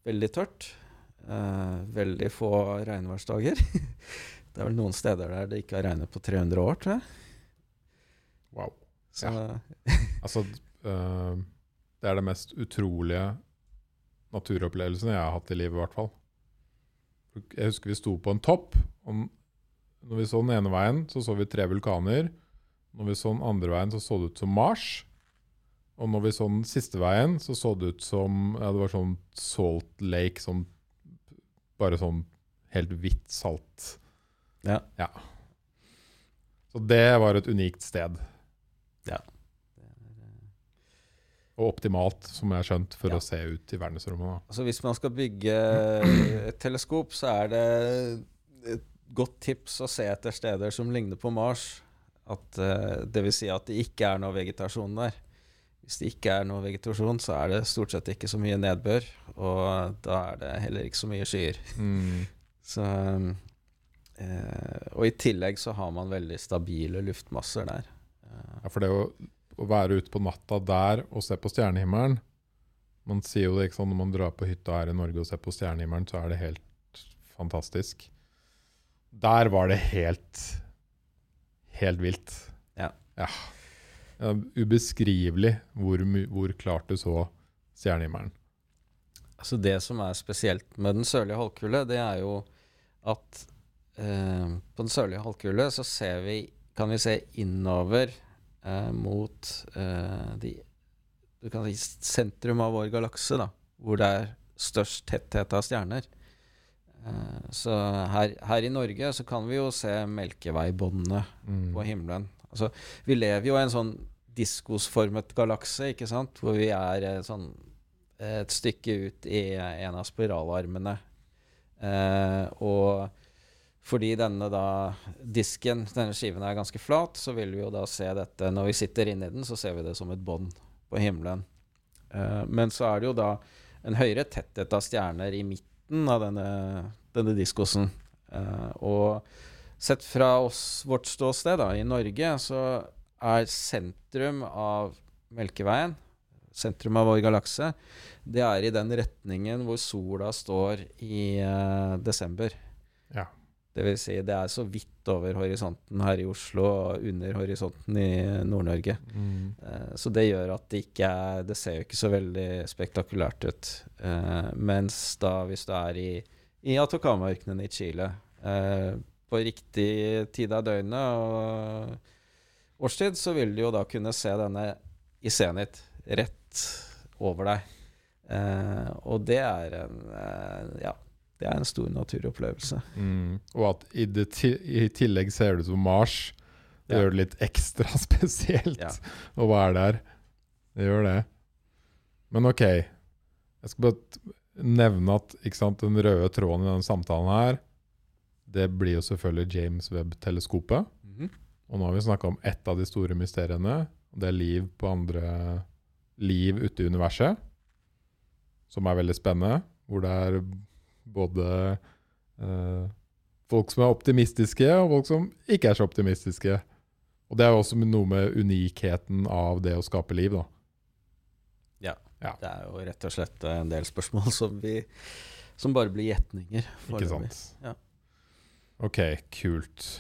veldig tørt. Eh, veldig få regnværsdager. *laughs* det er vel noen steder der det ikke har regnet på 300 år, tror jeg. Wow. Så, ja. *laughs* altså eh, Det er det mest utrolige naturopplevelsen jeg har hatt i livet, i hvert fall. Jeg husker vi sto på en topp. og Når vi så den ene veien, så så vi tre vulkaner. Når vi så den andre veien, så så det ut som Mars. Og når vi så den siste veien, så så det ut som ja, det var sånn Salt Lake. Sånn, bare sånn helt hvitt salt. Ja. ja. Så det var et unikt sted. Ja. Og optimalt, som jeg har skjønt, for ja. å se ut i verdensrommet. Altså Hvis man skal bygge et teleskop, så er det et godt tips å se etter steder som ligner på Mars. At, uh, det vil si at det ikke er noe vegetasjon der. Hvis det ikke er noe vegetasjon, så er det stort sett ikke så mye nedbør. Og da er det heller ikke så mye skyer. Mm. *laughs* Så, uh, og i tillegg så har man veldig stabile luftmasser der. Uh, ja, for det å, å være ute på natta der og se på stjernehimmelen Man sier jo det ikke sånn når man drar på hytta her i Norge og ser på stjernehimmelen, så er det helt fantastisk. Der var det helt helt vilt. Ja. ja. ubeskrivelig hvor, hvor, klart du så stjernehimmelen. Altså det som er spesielt med den sørlige halvkule, det er jo at eh, på den sørlige halvkule så ser vi kan vi se innover eh, mot eh, de Du kan si sentrum av vår galakse, da, hvor det er størst tetthet av stjerner. Eh, så her, her, i Norge så kan vi jo se Melkeveibåndene mm. på himmelen. Altså, vi lever jo i en sånn diskosformet galakse, ikke sant, hvor vi er eh, sånn et stykke ut i en av spiralarmene. Eh, og fordi denne da disken, denne skiven, er ganske flat, så vil vi jo da se dette Når vi sitter inni den, så ser vi det som et bånd på himmelen. Eh, men så er det jo da en høyere tetthet av stjerner i midten av denne, denne diskosen. Uh, og sett fra oss, vårt ståsted da, i Norge, så er sentrum av Melkeveien sentrum av vår galakse, det er i den retningen hvor sola står i uh, desember. Ja. Det vil si, det er så vidt over horisonten her i Oslo og under horisonten i Nord-Norge. Mm. Uh, så det gjør at det ikke er Det ser jo ikke så veldig spektakulært ut. Uh, mens da, hvis du er i, i Atacama-ørkenen i Chile, på riktig tid av døgnet og årstid, så vil du jo da kunne se denne i senit rett over deg. Eh, og det er en ja, det er en stor naturopplevelse. Mm. Og at i, i, tillegg ser det ut som Mars. Det ja. gjør det litt ekstra *laughs* spesielt ja. å være der. Det gjør det. Men ok, jeg skal bare nevne at sant, den røde tråden i denne samtalen her, det blir jo selvfølgelig James Webb-teleskopet. Mm -hmm. Og nå har vi snakka om ett av de store mysteriene. Det er liv på andre liv ute i universet, som er veldig spennende. Hvor det er både uh, folk som er optimistiske, og folk som ikke er så optimistiske. Og det er jo også noe med unikheten av det å skape liv, da. Ja. ja. Det er jo rett og slett en del spørsmål *laughs* som, vi, som bare blir gjetninger. Ikke sant. Ja. Ok, kult.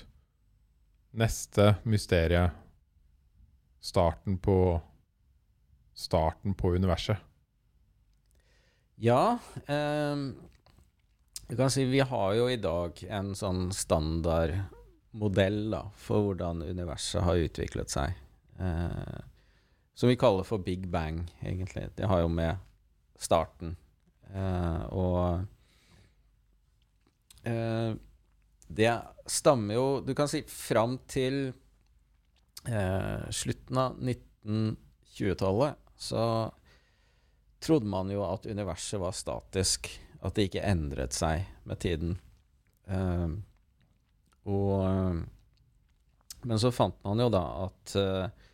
Neste mysterie. Starten på starten på universet? Ja. Eh, du kan si vi har jo i dag en sånn standardmodell da, for hvordan universet har utviklet seg. Eh, som vi kaller for Big Bang, egentlig. Det har jo med starten. Eh, og eh, det stammer jo, du kan si, fram til eh, slutten av 1920-tallet så trodde man jo at universet var statisk, at det ikke endret seg med tiden. Uh, og Men så fant man jo da at uh,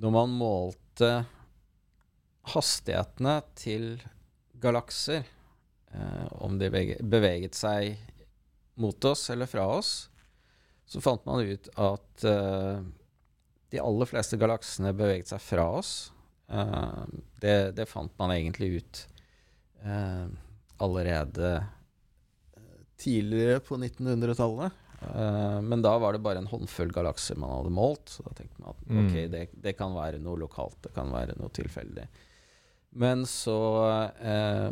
når man målte hastighetene til galakser, uh, om de beveget seg mot oss eller fra oss, så fant man ut at uh, de aller fleste galaksene beveget seg fra oss. Uh, det, det, fant man egentlig ut allerede eh, tidligere på 1900-tallet. Uh, men da var det bare en håndfull galakser man hadde målt. Så da tenkte man at mm. ok, det, det, kan være noe lokalt, det kan være noe tilfeldig. Men så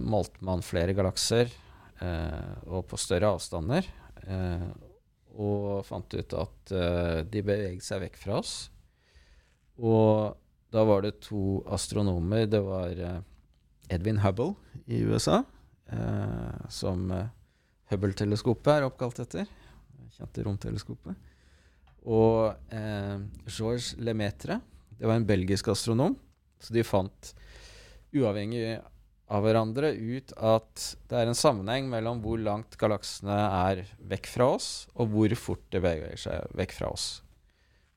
målte man flere galakser, og på større avstander. og fant ut at de beveget seg vekk fra oss. Og da var det to astronomer. Det var uh, Edwin Hubble i USA, uh, som uh, Hubble-teleskopet er oppkalt etter. Kjente romteleskopet. Og Georges Lemaitre. Det var en belgisk astronom. Så de fant, uavhengig av hverandre, ut at det er en sammenheng mellom hvor langt galaksene er vekk fra oss, og hvor fort det beveger seg vekk fra oss.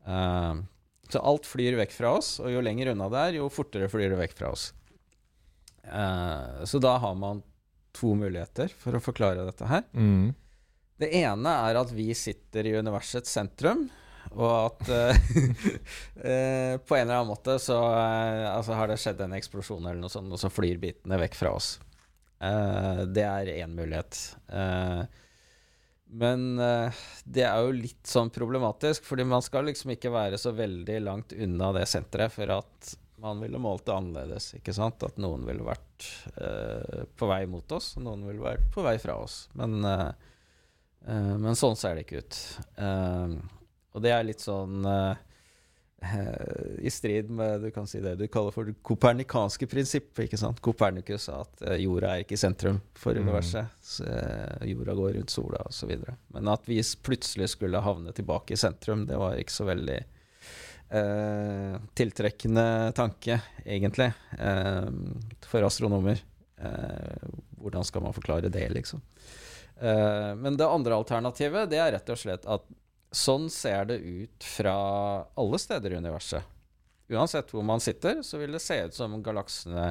Uh, så alt flyr vekk fra oss, og jo lenger unna det er, jo fortere flyr det vekk fra oss. Uh, så da har man to muligheter for å forklare dette her. Mm. Det ene er at vi sitter i universets sentrum, og at uh, *laughs* uh, *laughs* på en eller annen måte så altså har det skjedd en eksplosjon eller noe sånt, og så flyr bitene vekk fra oss. det er én mulighet. Uh, men uh, det er jo litt sånn problematisk, fordi man skal liksom ikke være så veldig langt unna det senteret for at man ville målt det annerledes. ikke sant? At noen ville vært eh, på vei mot oss, og noen ville vært på vei fra oss. Men, eh, men sånn ser det ikke ut. Og det er litt sånn eh, eh, i strid med du kan si det du kaller for det kopernikanske prinsippet. ikke sant? Kopernikus sa at eh, jorda er ikke i sentrum for Mm. universet. Eh, jorda går rundt sola osv. Men at vi plutselig skulle havne tilbake i sentrum, det var ikke så veldig eh, tiltrekkende tanke, egentlig, eh, for astronomer. Eh, hvordan skal man forklare det, liksom? Eh, men det andre alternativet, det er rett og slett at sånn ser det ut fra alle steder i universet. Uansett hvor man sitter, så vil det se ut som galaksene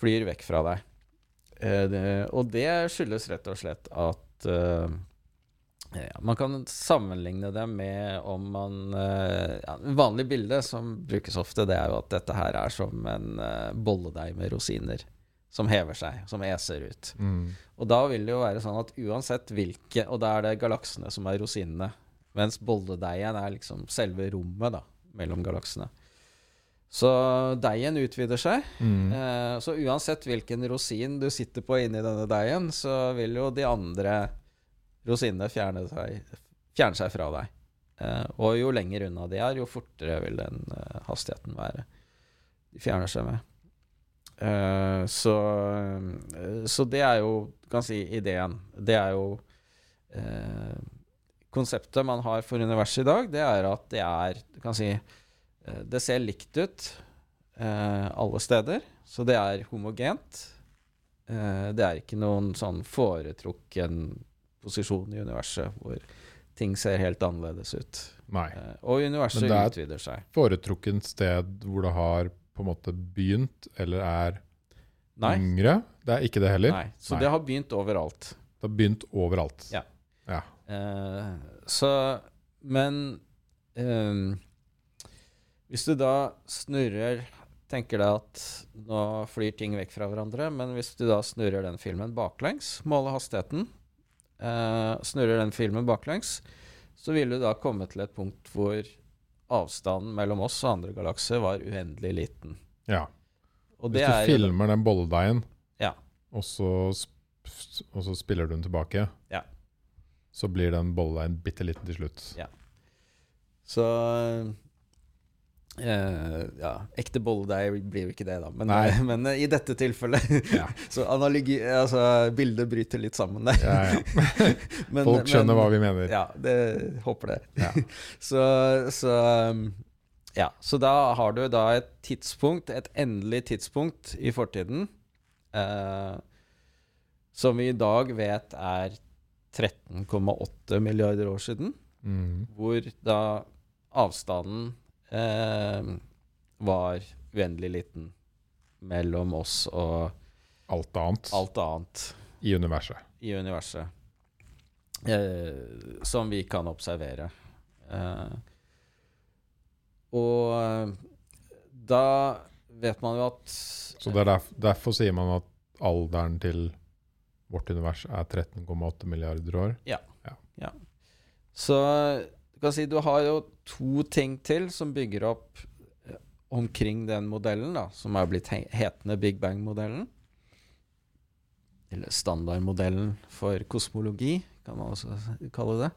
flyr vekk fra deg. Det, og det skyldes rett og slett at eh, ja, Man kan sammenligne det med om man eh, ja, vanlig bilde som brukes ofte, det er jo at dette her er som en eh, bolledeig med rosiner som hever seg, som eser ut. Mm. Og da vil det jo være sånn at uansett hvilke Og da er det galaksene som er rosinene. Mens bolledeigen er liksom selve rommet da, mellom galaksene. Så deigen utvider seg. Mm. Eh, så uansett hvilken rosin du sitter på inni denne deigen, så vil jo de andre rosinene fjerne seg, fjerne seg fra deg. Eh, og jo lenger unna de er, jo fortere vil den eh, hastigheten være. De fjerner seg med. Eh, så, så det er jo, kan si, ideen. Det er jo Konseptet man har for universet i dag, det er at det er Du kan si Det ser likt ut eh, alle steder, så det er homogent. Eh, det er ikke noen sånn foretrukken posisjon i universet hvor ting ser helt annerledes ut. Nei. Eh, og universet Men det er- et. Foretrukket sted hvor det har på en måte begynt, eller er Nei. yngre. Det er ikke det heller. Nei. Så Nei. det har begynt overalt. Det har begynt overalt. Ja. Ja. Eh, så Men eh, hvis du da snurrer Tenker deg at nå flyr ting vekk fra hverandre, men hvis du da snurrer den filmen baklengs, måler hastigheten, snurrer den filmen baklengs, så vil du da komme til et punkt hvor avstanden mellom oss og andre galakser var uendelig liten. ja. Og Hvis du er filmer den bolledeigen, Ja. og, så, og så spiller du den tilbake, Ja. så blir den bolledeigen bitte liten til slutt. Ja. Så eh, Ja, ekte bolledeig blir jo ikke det, da. Men, *laughs* men uh, i dette tilfellet *laughs* Ja. *laughs* Så analogi Altså, bildet bryter litt sammen der. Ja, ja. Men- Folk skjønner men- hva vi mener. Ja, det håper det. Ja. så, så um, Ja, så da har du da et tidspunkt, et endelig tidspunkt i fortiden, uh, som vi i dag vet er 13,8 milliarder år siden, Mm. hvor da avstanden eh, var uendelig liten mellom oss og Alt annet alt annet i universet. i universet eh, som vi kan observere. Eh, og eh, da vet man jo at Så det er derf derfor sier man at alderen til vårt univers er 13,8 milliarder år. ja Så du kan si du har jo to ting til som bygger opp eh, omkring den modellen, da, som er blitt hetende Big Bang-modellen. Eller standardmodellen for kosmologi, kan man også kalle det.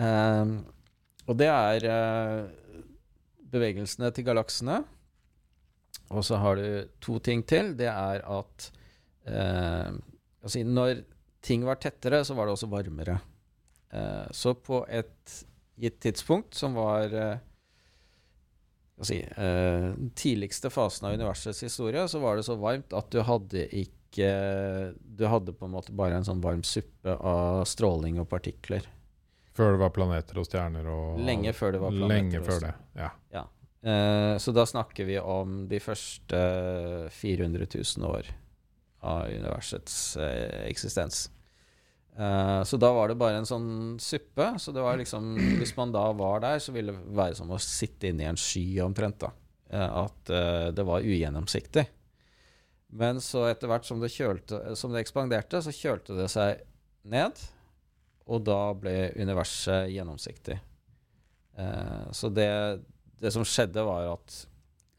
Um, og det er uh, bevegelsene til galaksene. Og så har du to ting til. Det er at uh, altså når ting var tettere, så var det også varmere. Uh, så på et gitt tidspunkt, som var eh, si, eh, den tidligste fasen av universets historie, så var det så varmt at du hadde ikke Du hadde på en måte bare en sånn varm suppe av stråling og partikler. Før det var planeter og stjerner og Lenge før det var planeter. Lenge før det, ja. Eh, så da snakker vi om de første 400 000 år av universets eh, eksistens. Eh, så da var det bare en sånn suppe. Så det var liksom Hvis man da var der, så ville det være som å sitte inni en sky omtrent. da Uh, At uh, det var ugjennomsiktig. Men så etter hvert som det, kjølte, som det ekspanderte, så kjølte det seg ned. Og da ble universet gjennomsiktig. Så det, det som skjedde, var at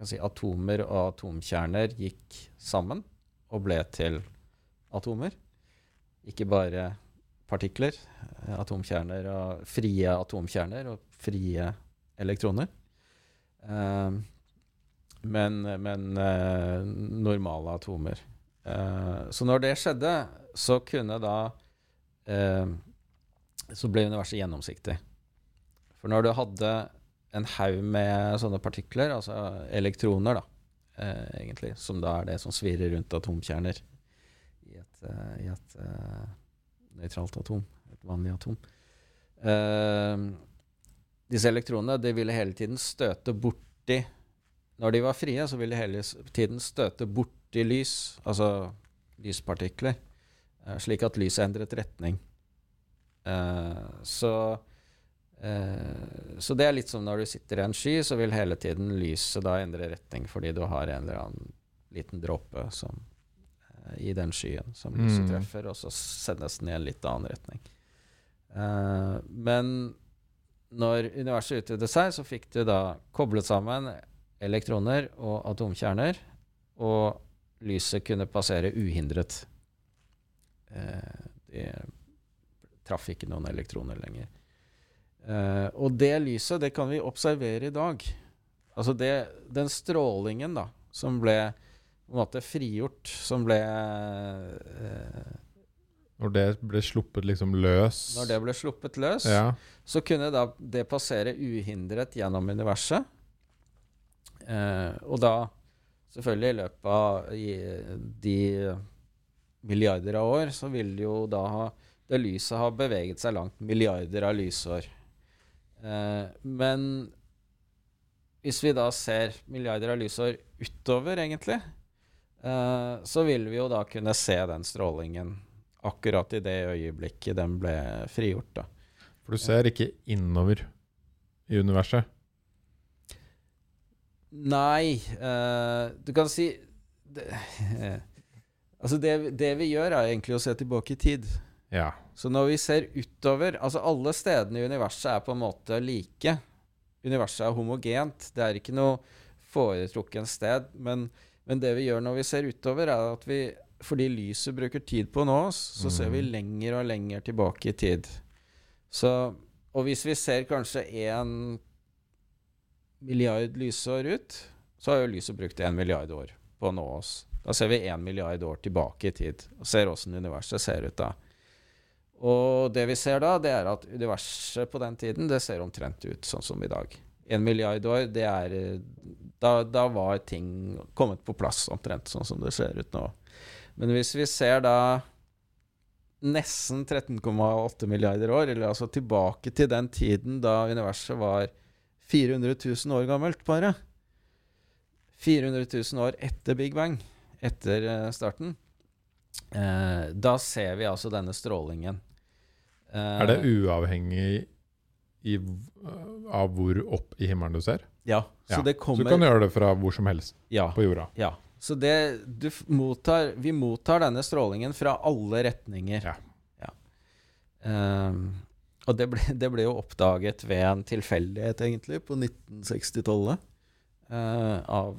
si, atomer og atomkjerner gikk sammen og ble til atomer. Ikke bare partikler. eh, Atomkjerner og frie atomkjerner og frie elektroner. Eh, men, men eh, normale atomer. Eh, så når det skjedde, så kunne da eh, Så ble universet gjennomsiktig. For når du hadde en haug med sånne partikler, altså elektroner, da, eh, egentlig, som da er det som svirrer rundt atomkjerner i et, i et nøytralt atom, et vanlig atom Uh, Disse elektronene de ville hele tiden støte borti Når de var frie, så ville de hele tiden støte borti lys, altså lyspartikler, uh, slik at lyset endret retning. Uh, så Eh, så det er litt som når du sitter i en sky, så vil hele tiden lyset da endre retning fordi du har en eller annen liten dråpe som, i den skyen som lyset Mm. treffer, og så sendes den i en litt annen retning. Uh, men når universet utvidet seg, så fikk du da koblet sammen elektroner og atomkjerner, og lyset kunne passere uhindret. Uh, det traff ikke noen elektroner lenger. Uh, og det lyset, det kan vi observere i dag. Altså det, den strålingen da, som ble på en måte frigjort, som ble eh, Når det ble sluppet liksom løs Når det ble sluppet løs, ja. så kunne da det passere uhindret gjennom universet. Eh, og da, selvfølgelig i løpet av i, de milliarder av år, så vil det jo da ha det lyset ha beveget seg langt milliarder av lysår. Eh, men hvis vi da ser milliarder av lysår utover, egentlig, eh, så vil vi jo da kunne se den strålingen akkurat i det øyeblikket den ble frigjort. da. For du ser ikke innover i universet. Nei, Uh, du kan si det, *laughs* Altså, det, det vi gjør, er egentlig å se tilbake i tid. Ja. Så når vi ser utover Altså, alle stedene i universet er på en måte like. Universet er homogent. Det er ikke noe foretrukken sted. Men, men det vi gjør når vi ser utover, er at vi Fordi lyset bruker tid på å nå oss, så ser vi Mhm. lenger og lenger tilbake i tid. Så Og hvis vi ser kanskje én milliard lysår ut, så har jo lyset brukt én milliard år på å nå oss. Da ser vi én milliard år tilbake i tid, og ser åssen universet ser ut da. Og det vi ser da, det er at universet på den tiden, det ser omtrent ut sånn som i dag. En milliard år, det er eh, Da, da var ting kommet på plass omtrent sånn som det ser ut nå. Men hvis vi ser da nesten 13,8 milliarder år, eller altså tilbake til den tiden da universet var 400 000 år gammelt, bare 400 000 år etter Big Bang, etter eh, starten, eh, da ser vi altså denne strålingen. Eh, Er det uavhengig i, av hvor opp i himmelen du ser? Ja. Så Ja. det Så du kan gjøre det fra hvor som helst Ja. på jorda. ja. Så det, du mottar, vi mottar denne strålingen fra alle retninger. Ja. Ja. Um, og det ble, det ble jo oppdaget ved en tilfeldighet, egentlig, på 1960-tallet. Uh, av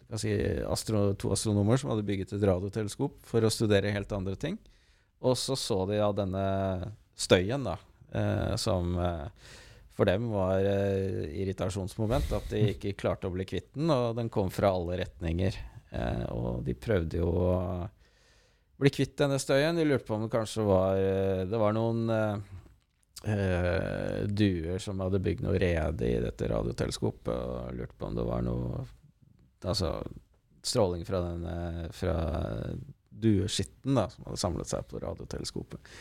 du kan si, astro, to astronomer som hadde bygget et radioteleskop for å studere helt andre ting. Og så så de av denne støyen, da, eh, som eh, for dem var eh, irritasjonsmoment. At de ikke klarte å bli kvitt den, og den kom fra alle retninger. Eh, og de prøvde jo å bli kvitt denne støyen. De lurte på om det kanskje var eh, Det var noen eh, eh, duer som hadde bygd noe rede i dette radioteleskopet, og lurte på om det var noe Altså stråling fra denne Fra dueskitten da, som hadde samlet seg på radioteleskopet.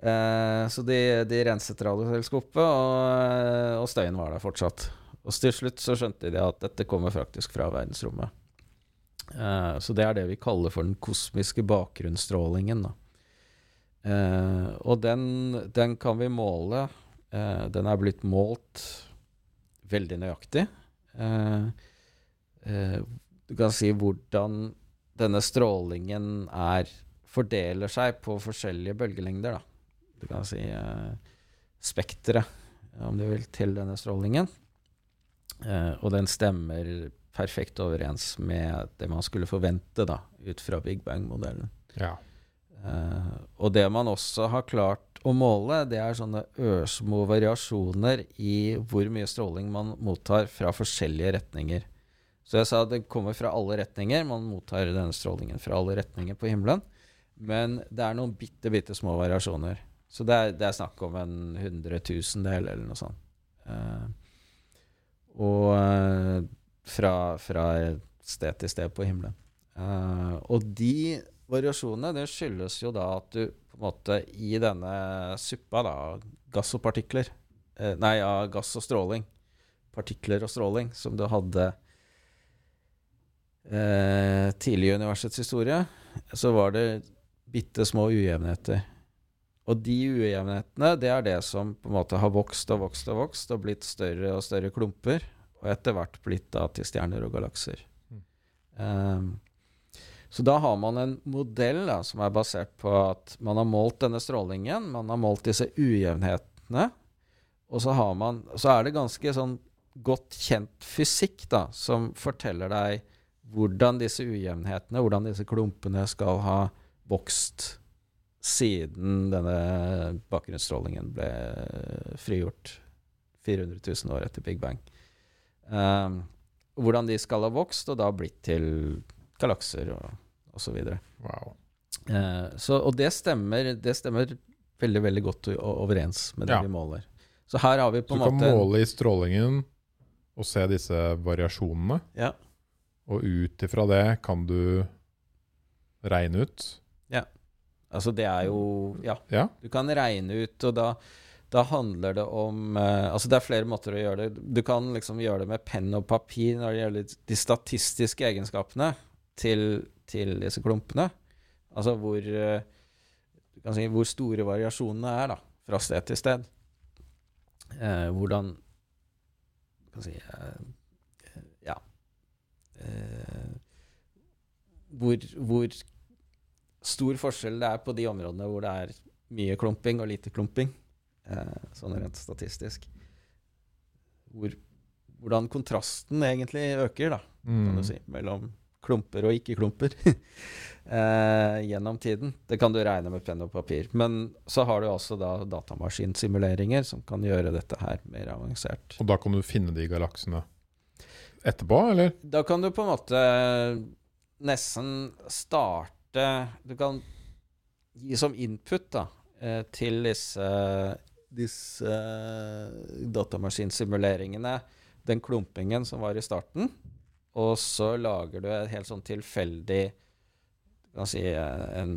Eh, så de, de renset radioteleskopet, og, og støyen var der fortsatt. Og til slutt så skjønte de at dette kommer faktisk fra verdensrommet. Eh, så det er det vi kaller for den kosmiske bakgrunnsstrålingen. Eh, og den, den kan vi måle. Eh, den er blitt målt veldig nøyaktig. Eh, du kan si hvordan denne strålingen er fordeler seg på forskjellige bølgelengder. Da. Du kan si eh, spekteret, om du vil, til denne strålingen. Eh, og den stemmer perfekt overens med det man skulle forvente da, ut fra Big Bang-modellen. Ja. Eh, og det man også har klart å måle, det er sånne ørsmå variasjoner i hvor mye stråling man mottar fra forskjellige retninger. Så jeg sa det kommer fra alle retninger. Man mottar denne strålingen fra alle retninger på himmelen. Men det er noen bitte, bitte små variasjoner. Så det er, det er snakk om en hundretusendel eller noe sånt. Uh, og eh, fra, fra sted til sted på himmelen. Uh, og de variasjonene det skyldes jo da at du på en måte i denne suppa da, gass og partikler uh, Nei, ja, gass og stråling. Partikler og stråling som du hadde tidlig i universets historie, så var det bitte små ujevnheter. Og de ujevnhetene, det er det som på en måte har vokst og vokst og vokst og blitt større og større klumper, og etter hvert blitt da til stjerner og galakser. Mm. Um, så da har man en modell da, som er basert på at man har målt denne strålingen, man har målt disse ujevnhetene, og så, har man, så er det ganske sånn godt kjent fysikk da, som forteller deg hvordan disse ujevnhetene, hvordan disse klumpene skal ha vokst siden denne bakgrunnsstrålingen ble frigjort 400 000 år etter Big Bang. Um, hvordan de skal ha vokst og da blitt til galakser og osv. Wow. Uh, så, og det stemmer, det stemmer veldig veldig godt overens med det Ja. vi måler. Så her har vi på en måte du kan måle i strålingen og se disse variasjonene, ja, og ut ifra det kan du regne ut altså det er jo Ja, Ja, du kan regne ut, og da, da handler det om uh, Altså det er flere måter å gjøre det Du kan liksom gjøre det med penn og papir når det gjelder de statistiske egenskapene til, til disse klumpene. Altså hvor uh, du kan si, hvor store variasjonene er da, fra sted til sted. Uh, hvordan kan si Ja. Hvor, hvor stor forskjell det er på de områdene hvor det er mye klumping og lite klumping, eh, sånn rent statistisk. Hvor, hvordan kontrasten egentlig øker, da, kan mm. du si, mellom klumper og ikke-klumper *laughs* eh, gjennom tiden. Det kan du regne med penn og papir. Men så har du også da datamaskinsimuleringer som kan gjøre dette her mer avansert. Og da kan du finne de galaksene etterpå, eller? Da kan du på en måte nesten starte Du kan gi som input da, eh, til disse, disse datamaskinsimuleringene den klumpingen som var i starten, og så lager du et helt sånn tilfeldig Du kan si eh, en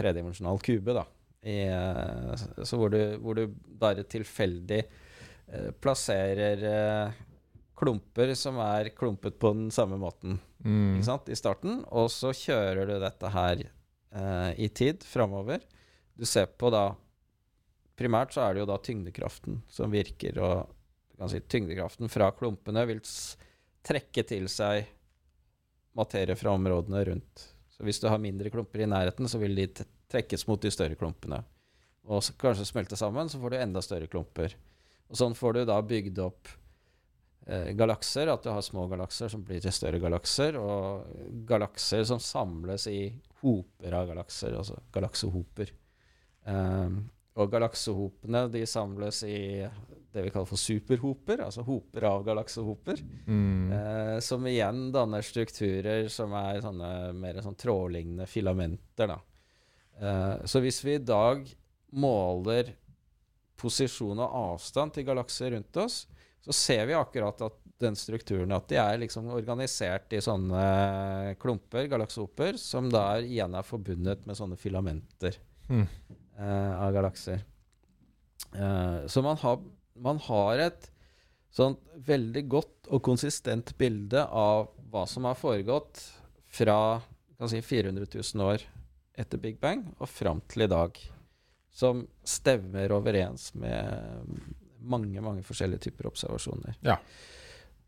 tredimensjonal kube, da. I, eh, så hvor du, hvor du bare tilfeldig eh, plasserer eh, klumper som er klumpet på den samme måten Mm. ikke sant, i starten, og så kjører du dette her eh, i tid framover. Du ser på da Primært så er det jo da tyngdekraften som virker, og du kan si tyngdekraften fra klumpene vil trekke til seg materie fra områdene rundt. Så hvis du har mindre klumper i nærheten, så vil de trekkes mot de større klumpene. Og så kanskje smelte sammen, så får du enda større klumper. Og sånn får du da bygd opp galakser, at du har små galakser som blir til større galakser, og galakser som samles i hoper av galakser, altså galaksehoper. Um, og galaksehopene de samles i det vi kaller for superhoper, altså hoper av galaksehoper, Mm. eh, som igjen danner strukturer som er sånne mer sånn trådlignende filamenter. Eh, så hvis vi i dag måler posisjon og avstand til galakser rundt oss, så ser vi akkurat at den strukturen at de er liksom organisert i sånne klumper, galaksehoper, som da igjen er forbundet med sånne filamenter Mm. eh, av galakser. Eh, så man har, man har et sånt veldig godt og konsistent bilde av hva som har foregått fra kan si 400 000 år etter Big Bang og fram til i dag, som stemmer overens med mange, mange forskjellige typer observasjoner. Ja.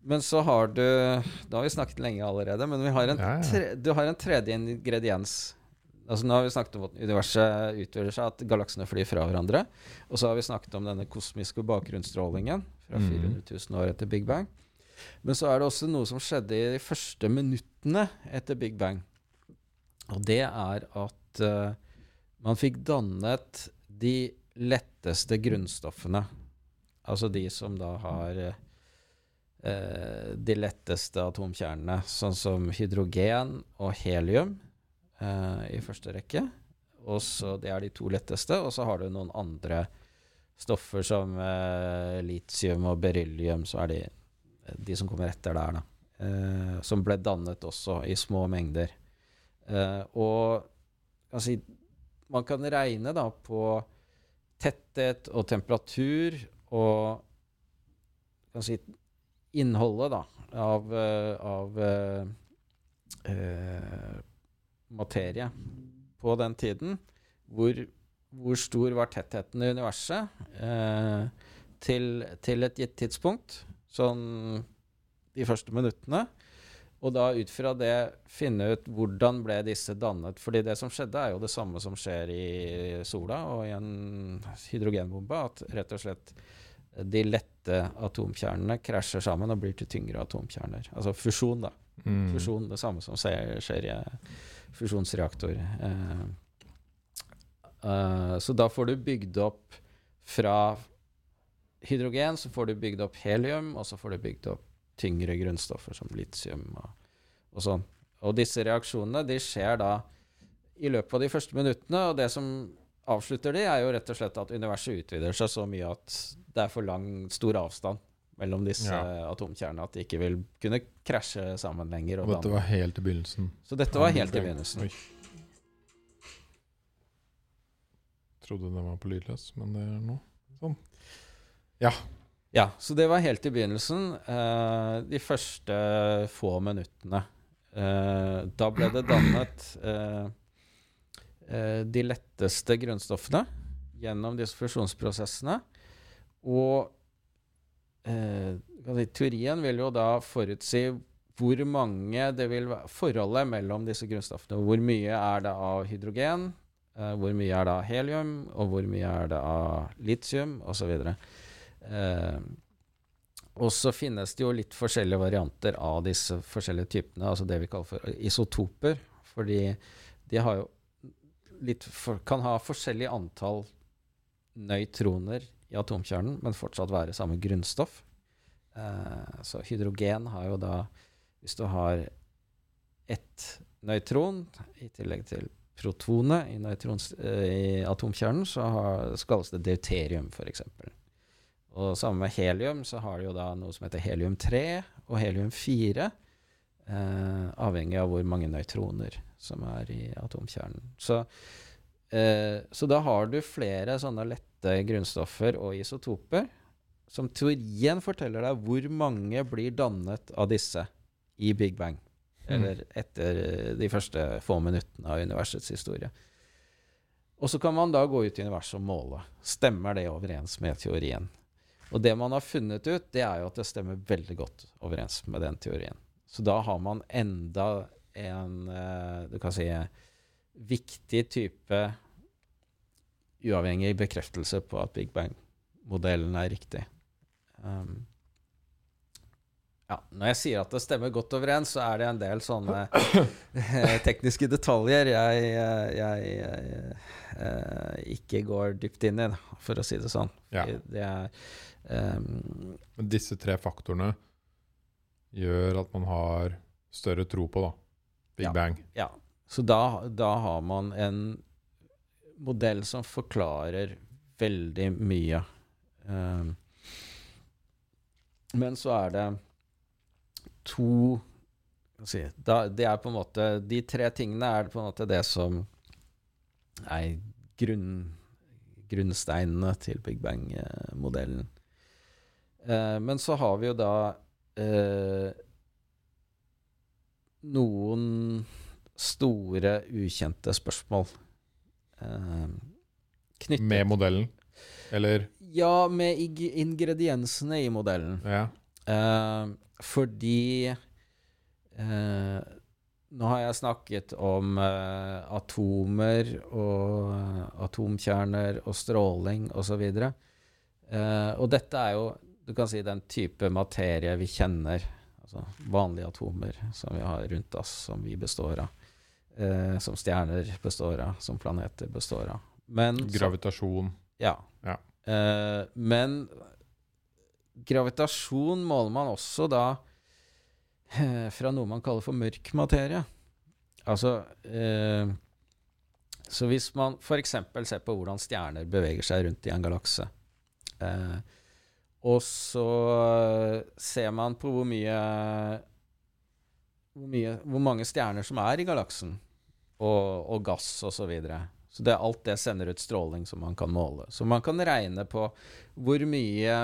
Men så har du Da har vi snakket lenge allerede, men vi har en Ja, ja. tre, du har en tredje ingrediens. Altså Nå har vi snakket om at universet utvider seg, at galaksene flyr fra hverandre. Og så har vi snakket om denne kosmiske bakgrunnsstrålingen fra Mhm. 400 000 år etter Big Bang. Men så er det også noe som skjedde i de første minuttene etter Big Bang. Og det er at uh, man fikk dannet de letteste grunnstoffene. Altså de som da har eh, de letteste atomkjernene, sånn som hydrogen og helium eh, i første rekke. Og så Det er de to letteste, og så har du noen andre stoffer som eh, litium og beryllium, så er de de som kommer etter der, da. Eh, som ble dannet også i små mengder. Eh, og altså, man kan regne da på tetthet og temperatur og kan si, innholdet da, av, eh, av eh, materie på den tiden. Hvor, hvor, stor var tettheten i universet eh, til, til, et gitt tidspunkt, sånn de første minuttene. Og da ut fra det finne ut hvordan ble disse dannet. Fordi det som skjedde, er jo det samme som skjer i sola og i en hydrogenbombe. At rett og slett de lette atomkjernene krasjer sammen og blir til tyngre atomkjerner. Altså fusjon, da. Mm. Fusjon, det samme som skjer i fusjonsreaktor. Eh, eh, så da får du bygd opp fra hydrogen, så får du bygd opp helium, og så får du bygd opp tyngre grunnstoffer som litium og, og sånn. Og disse reaksjonene de skjer da i løpet av de første minuttene, og det som avslutter de, er jo rett og slett at universet utvider seg så mye at det er for lang, stor avstand mellom disse ja. atomkjernene at de ikke vil kunne krasje sammen lenger. Og, dette var helt i begynnelsen? Så dette var helt i begynnelsen. Oi. Trodde den var på lydløs, men det er nå sånn. Ja. Ja, så det var helt i begynnelsen. Uh, de første få minuttene. Uh, da ble det dannet uh, de letteste grunnstoffene gjennom disse fusjonsprosessene. Og teorien vil jo da forutsi hvor mange det vil være forholdet mellom disse grunnstoffene. Hvor mye er det av hydrogen, hvor mye er det av helium, og hvor mye er det av litium, osv. Eh, og så finnes det jo litt forskjellige varianter av disse forskjellige typene, altså det vi kaller for isotoper. Fordi de har jo for, kan ha forskjellig antall nøytroner i atomkjernen, men fortsatt være samme grunnstoff. Eh, så hydrogen har jo da Hvis du har ett nøytron i tillegg til protonet i, eh, i atomkjernen, så, har, så kalles det deuterium, f.eks. Og sammen med helium så har du jo da noe som heter helium-3 og helium-4. Eh, avhengig av hvor mange nøytroner som er i atomkjernen. Så, eh, så, da har du flere sånne lette grunnstoffer og isotoper som teorien forteller deg hvor mange blir dannet av disse i Big Bang. Mm. Eller etter de første få minuttene av universets historie. Og så kan man da gå ut i universet og måle. Stemmer det overens med teorien? Og det man har funnet ut, det er jo at det stemmer veldig godt overens med den teorien. Så da har man enda en eh, du kan si viktig type uavhengig bekreftelse på at Big Bang-modellen er riktig. Um, ja, når jeg sier at det stemmer godt overens, så er det en del sånne *coughs* tekniske detaljer jeg, jeg, jeg, jeg, eh, ikke går dypt inn i, for å si det sånn. Ja. Det er Um, Men disse tre faktorene gjør at man har større tro på da, Big ja, Bang. Ja. Så da, da, har man en modell som forklarer veldig mye. Um, men så er det to si, da, Det er på en måte De tre tingene er på en måte det som er grunn, grunnsteinene til Big Bang-modellen. Uh, men så har vi jo da eh, noen store, ukjente spørsmål eh, knyttet Med modellen, eller? Ja, med ingrediensene i modellen. Ja. Eh, fordi eh, nå har jeg snakket om uh, atomer og atomkjerner og stråling osv. Og, eh, og dette er jo du kan si den type materie vi kjenner, altså vanlige atomer som vi har rundt oss, som vi består av. eh, som stjerner består av, som planeter består av. Men så- Gravitasjon. ja. Ja. Eh, men gravitasjon måler man også da eh, fra noe man kaller for mørk materie. Altså eh, Så hvis man f.eks. ser på hvordan stjerner beveger seg rundt i en galakse, eh, og så ser man på hvor mye hvor, mye, hvor mange stjerner som er i galaksen, og, og gass osv. Så, videre. så det, alt det sender ut stråling som man kan måle. Så man kan regne på hvor mye,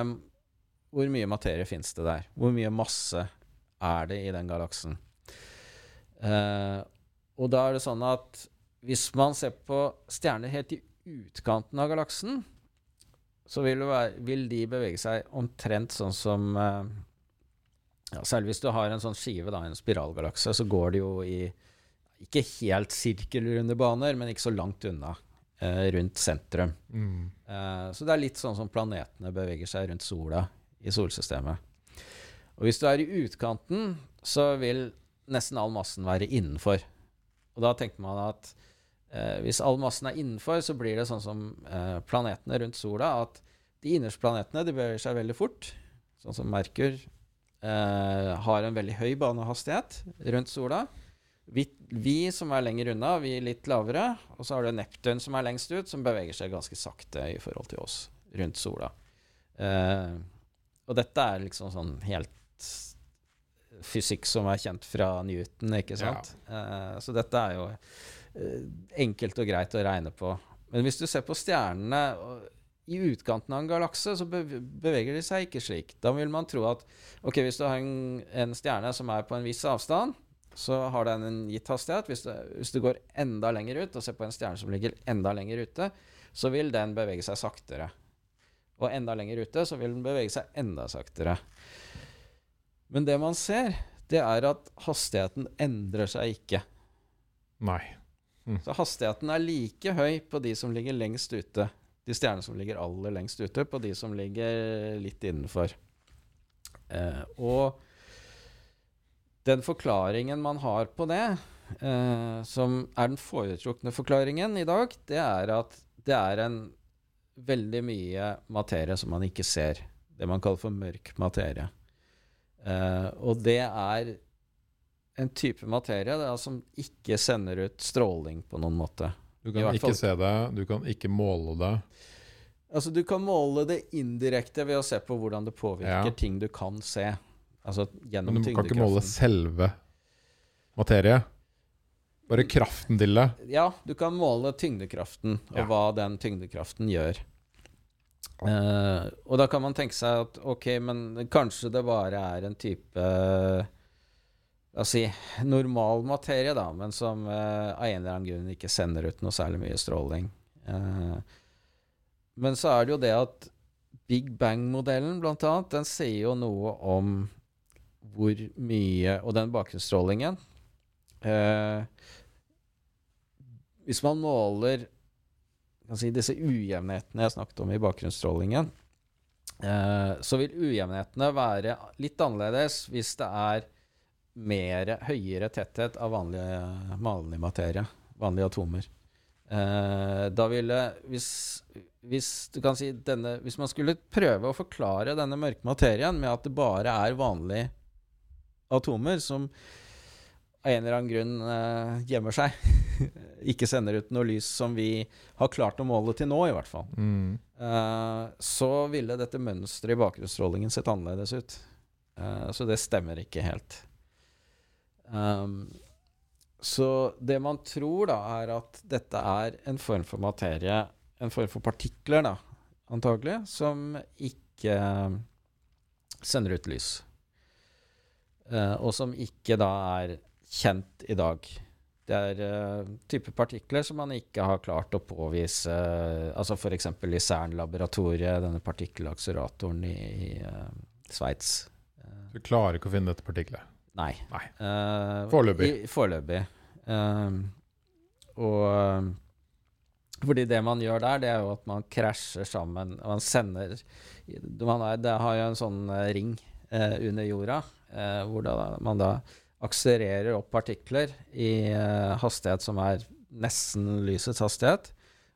hvor mye materie fins det der. Hvor mye masse er det i den galaksen. Uh, og da er det sånn at hvis man ser på stjerner helt i utkanten av galaksen, så vil, være, vil de bevege seg omtrent sånn som eh, ja, Selv hvis du har en sånn skive, da, en spiralgalakse, så går det jo i ikke helt sirkelrunde baner, men ikke så langt unna eh, rundt sentrum. Mm. Eh, så det er litt sånn som planetene beveger seg rundt sola i solsystemet. Og hvis du er i utkanten, så vil nesten all massen være innenfor. Og da tenker man at eh, hvis all massen er innenfor, så blir det sånn som eh, planetene rundt sola, at de innerste planetene de beveger seg veldig fort, sånn som Merkur eh, har en veldig høy banehastighet rundt sola. Vi, vi som er lenger unna, vi er litt lavere. Og så har du Neptun som er lengst ut, som beveger seg ganske sakte i forhold til oss rundt sola. Eh, og dette er liksom sånn helt fysikk som er kjent fra Newton, ikke sant? Eh, så dette er jo enkelt og greit å regne på. Men hvis du ser på stjernene i utkanten av en galakse, så beveger de seg ikke slik. Da vil man tro at ok, hvis du har en, en stjerne som er på en viss avstand, så har den en gitt hastighet. Hvis du, hvis du går enda lenger ut og ser på en stjerne som ligger enda lenger ute, så vil den bevege seg saktere. Og enda lenger ute så vil den bevege seg enda saktere. Men det man ser, det er at hastigheten endrer seg ikke. Nei. Så hastigheten er like høy på de som ligger lengst ute. De stjernene som ligger aller lengst ute, på de som ligger litt innenfor. Eh, og den forklaringen man har på det, eh, som er den foretrukne forklaringen i dag, det er at det er en veldig mye materie som man ikke ser. Det man kaller for mørk materie. Eh, og det er en type materie da, som ikke sender ut stråling på noen måte. Du kan ikke se det, du kan ikke måle det. Altså, du kan måle det indirekte ved å se på hvordan det påvirker Ja. ting du kan se. Altså gjennom Men du kan ikke måle selve materie. Bare kraften til det. Ja, du kan måle tyngdekraften, og Ja. hva den tyngdekraften gjør. Uh, og da kan man tenke seg at ok, men kanskje det bare er en type La oss si normal materie, da, men som eh, av en eller annen grunn ikke sender ut noe særlig mye stråling. Eh, men så er det jo det at Big Bang-modellen, blant annet, den sier jo noe om hvor mye Og den bakgrunnsstrålingen eh, Hvis man måler si, disse ujevnhetene jeg snakket om i bakgrunnsstrålingen, eh, så vil ujevnhetene være litt annerledes hvis det er mer, høyere tetthet av vanlig, vanlig materie, vanlige atomer. Eh, da ville hvis, hvis du kan si denne Hvis man skulle prøve å forklare denne mørke materien med at det bare er vanlige atomer som av en eller annen grunn eh, gjemmer seg, *laughs* ikke sender ut noe lys som vi har klart å måle til nå, i hvert fall, Mm. eh, så ville dette mønsteret i bakgrunnsstrålingen sett annerledes ut. Eh, så det stemmer ikke helt. Um, så det man tror, da, er at dette er en form for materie, en form for partikler, da, antagelig, som ikke sender ut lys. Uh, og som ikke da er kjent i dag. Det er uh, type partikler som man ikke har klart å påvise, uh, altså f.eks. i CERN-laboratoriet, denne partikkelakseleratoren i, i uh, Sveits. Du klarer ikke å finne dette partiklet. Nei. Nei. Uh, Foreløpig. i- Foreløpig. Uh, og um, fordi det man gjør der, det er jo at man krasjer sammen og Man sender man er, Det har jo en sånn eh, ring eh, under jorda, eh, hvor da, man da akselererer opp partikler i uh, hastighet som er nesten lysets hastighet,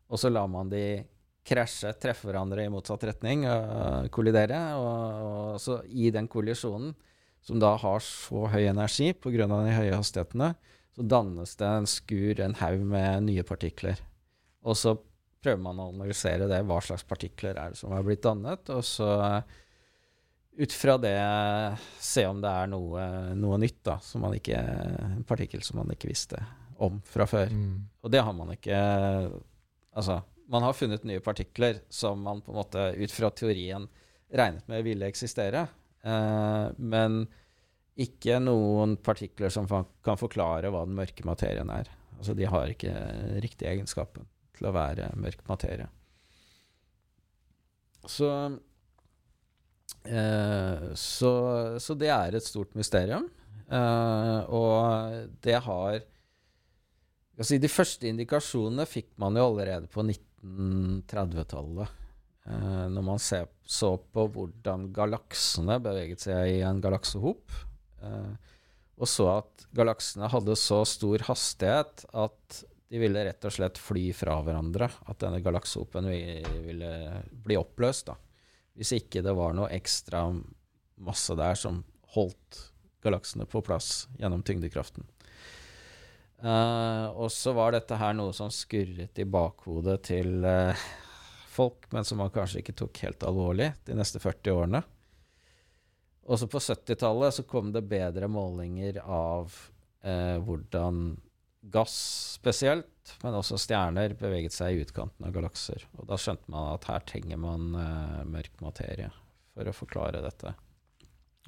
og så lar man de krasje, treffe hverandre i motsatt retning, uh, kollidere. Og, og, så i den kollisjonen, som da har så høy energi pga. de høye hastighetene, så dannes det en skur, en haug med nye partikler. Og så prøver man å analysere det, hva slags partikler er det som har blitt dannet, og så ut fra det se om det er noe, noe nytt, da, som man ikke, en partikkel som man ikke visste om fra før. Mm. Og det har man ikke Altså, man har funnet nye partikler som man på en måte ut fra teorien regnet med ville eksistere, men ikke noen partikler som kan forklare hva den mørke materien er. Altså, de har ikke riktig egenskapen til å være mørk materie. Så, eh, så, så det er et stort mysterium. Eh, og det har si, De første indikasjonene fikk man jo allerede på 1930-tallet. Eh, når man ser, så på hvordan galaksene beveget seg i en galaksehop. Eh, og så at galaksene hadde så stor hastighet at de ville rett og slett fly fra hverandre. At denne galaksehopen ville bli oppløst. da. Hvis ikke det var noe ekstra masse der som holdt galaksene på plass gjennom tyngdekraften. Uh, og så var dette her noe som skurret i bakhodet til uh, folk, men som man kanskje ikke tok helt alvorlig de neste 40 årene. Også på 70-tallet så kom det bedre målinger av eh, hvordan gass spesielt, men også stjerner, beveget seg i utkanten av galakser. Og da skjønte man at her trenger man eh, mørk materie for å forklare dette.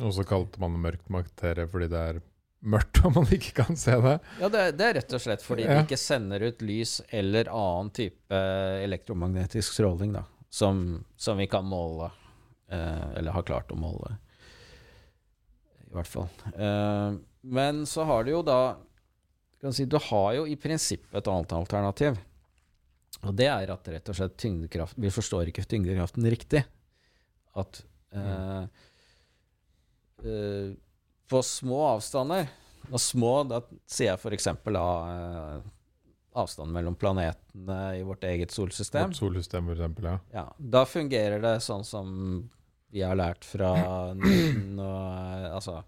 Og så kalte man det mørk materie fordi det er mørkt om man ikke kan se det? Ja, det, det er rett og slett fordi ja. det ikke sender ut lys eller annen type elektromagnetisk stråling da, som, som vi kan måle, eh, eller har klart å måle, i hvert fall. Eh, men så har du jo da si, du har jo i prinsippet et annet alternativ. Og det er at rett og slett tyngdekraft Vi forstår ikke tyngdekraften riktig. At eh, eh, på små avstander Og små, da sier jeg f.eks. av avstanden mellom planetene i vårt eget solsystem. Vårt solsystem, for eksempel, ja. ja. Da fungerer det sånn som vi har lært fra *clears throat* Newton, og, eh, altså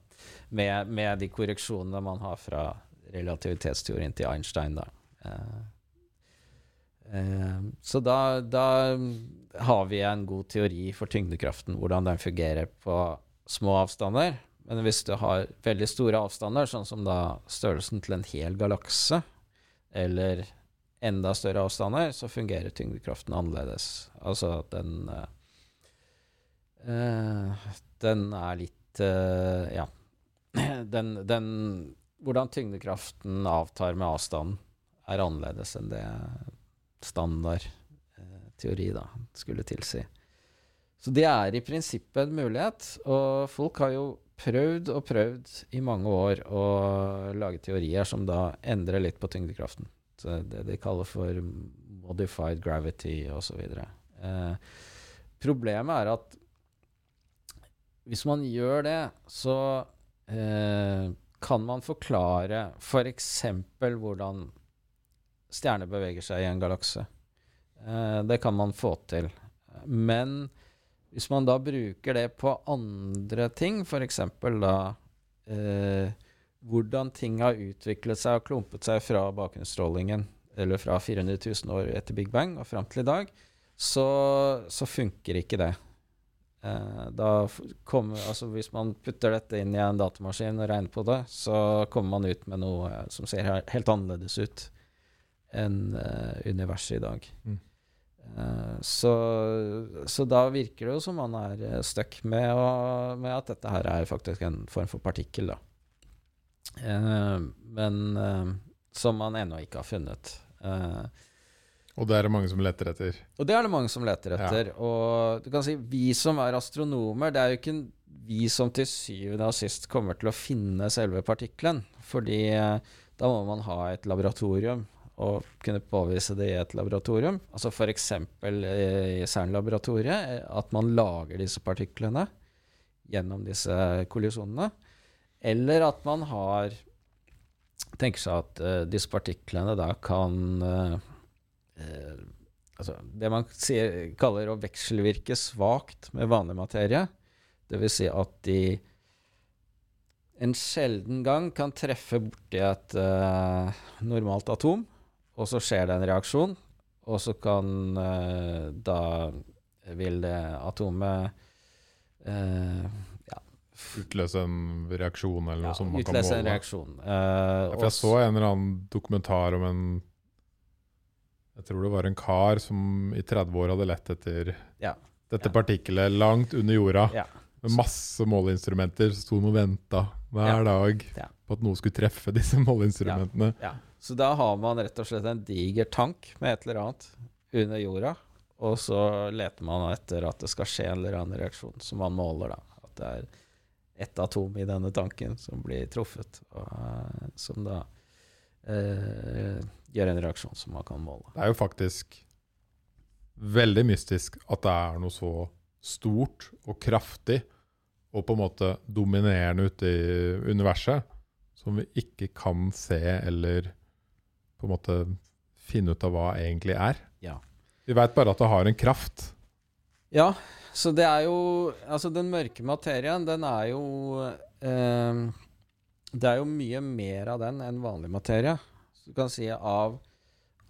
med, med de korreksjonene man har fra relativitetsteorien til Einstein, da. Eh, eh, så da, da, har vi en god teori for tyngdekraften, hvordan den fungerer på små avstander. Men hvis du har veldig store avstander, sånn som da størrelsen til en hel galakse, eller enda større avstander, så fungerer tyngdekraften annerledes. Altså den uh, Den er litt uh, Ja. *clears throat* Den, den hvordan tyngdekraften avtar med avstanden, er annerledes enn det standard eh, teori da, skulle tilsi. Så det er i prinsippet en mulighet, og folk har jo prøvd og prøvd i mange år å lage teorier som da endrer litt på tyngdekraften. Så det de kaller for modified gravity osv. Eh, problemet er at hvis man gjør det, så eh, kan man forklare f.eks. For hvordan stjerner beveger seg i en galakse. Eh, det kan man få til. Men hvis man da bruker det på andre ting, f.eks. da eh, hvordan ting har utviklet seg og klumpet seg fra bakgrunnsstrålingen, eller fra 400 000 år etter Big Bang og fram til i dag, så, så funker ikke det. Eh, da kommer, altså Hvis man putter dette inn i en datamaskin og regner på det, så kommer man ut med noe eh, som ser helt annerledes ut enn eh, universet i dag. Mm. Uh, så, så, da virker det jo som man er stuck med, med, at dette her er faktisk en form for partikkel, da. Uh, men som man ennå ikke har funnet. Og det er det mange som leter etter. Og det er det mange som leter etter. Ja. Og du kan si vi som er astronomer, det er jo ikke vi som til syvende og sist kommer til å finne selve partikkelen. Fordi eh, da må man ha et laboratorium og kunne påvise det i et laboratorium. Altså f.eks. i CERN-laboratoriet, at man lager disse partiklene gjennom disse kollisjonene. Eller at man har tenker seg at uh, disse partiklene da kan uh, eh, Altså det man sier, kaller å vekselvirke svakt med vanlig materie. Dvs. Si at de en sjelden gang kan treffe borti et normalt atom, og så skjer det en reaksjon, og så kan uh, Da vil det atomet uh, ja. Utløse en reaksjon eller noe ja, som man kan måle? Utløse en reaksjon. Ja, for jeg så en eller annen dokumentar om en Jeg tror det var en kar som i 30 år hadde lett etter Ja. dette Ja. partikkelet langt under jorda. Ja. Med masse måleinstrumenter. Så sto han og venta hver dag på at noe skulle treffe disse måleinstrumentene. Så da har man rett og slett en diger tank med et eller annet under jorda, og så leter man etter at det skal skje en eller annen reaksjon som man måler, da. At det er ett atom i denne tanken som blir truffet, og, eh, som da eh, gjør en reaksjon som man kan måle. Det er jo faktisk veldig mystisk at det er noe så stort og kraftig og på en måte dominerende ute i universet som vi ikke kan se eller på en måte finne ut av hva egentlig er. Ja. Vi veit bare at det har en kraft. Ja, så det er jo Altså, den mørke materien, den er jo eh, Det er jo mye mer av den enn vanlig materie. Så du kan si av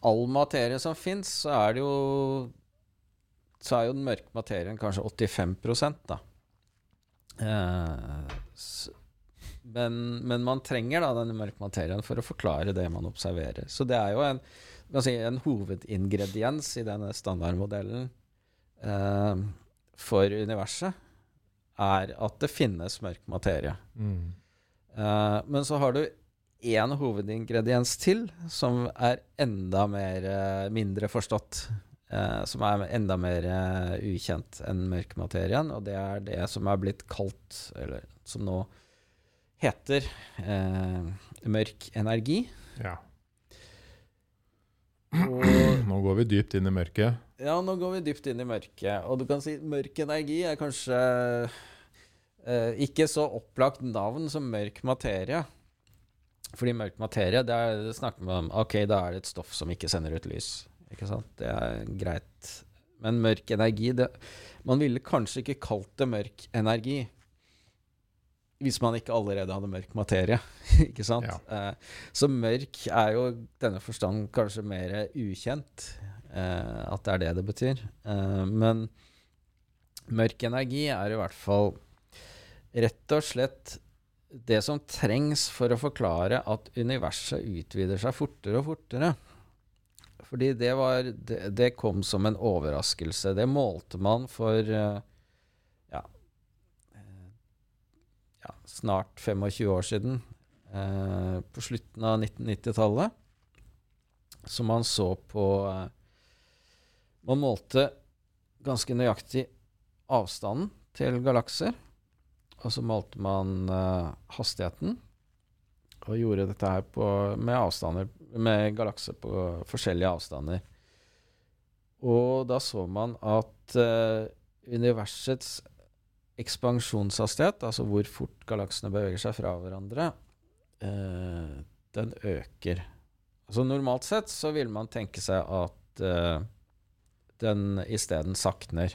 all materie som fins, så er det jo Så er jo den mørke materien kanskje 85 da. Eh, men, men man trenger da denne mørke materien for å forklare det man observerer. Så det er jo en, si, en hovedingrediens i denne standardmodellen eh, for universet, er at det finnes mørk materie. Eh, men så har du én hovedingrediens til, som er enda mer eh, mindre forstått. eh, som er enda mer eh, ukjent enn mørkmaterien, og det er det som er blitt kalt, eller som nå heter, eh, mørk energi. Ja. Og Nå går vi dypt inn i mørket. Ja, nå går vi dypt inn i mørket. Og du kan si mørk energi er kanskje eh, ikke så opplagt navn som mørk materie. Fordi mørk materie, det, er, det snakker man om Ok, da er det et stoff som ikke sender ut lys. Ikke sant? Det er greit. Men mørk energi det, Man ville kanskje ikke kalt det mørk energi hvis man ikke allerede hadde mørk materie. *laughs* ikke sant? Ja. Eh, så mørk er jo i denne forstand kanskje mer ukjent. Eh, at det er det det betyr. Eh, men mørk energi er i hvert fall rett og slett det som trengs for å forklare at universet utvider seg fortere og fortere. Fordi det var Det, det kom som en overraskelse. Det målte man for eh, ja, eh, ja snart 25 år siden. eh, på slutten av 1990-tallet. Så man så på eh, Man målte ganske nøyaktig avstanden til galakser. Og så målte man eh, hastigheten. Og gjorde dette her på, med med galakser på forskjellige avstander. Og da så man at eh, universets ekspansjonshastighet, altså hvor fort galaksene beveger seg fra hverandre, eh, den øker. Altså Normalt sett så vil man tenke seg at eh, den isteden sakner.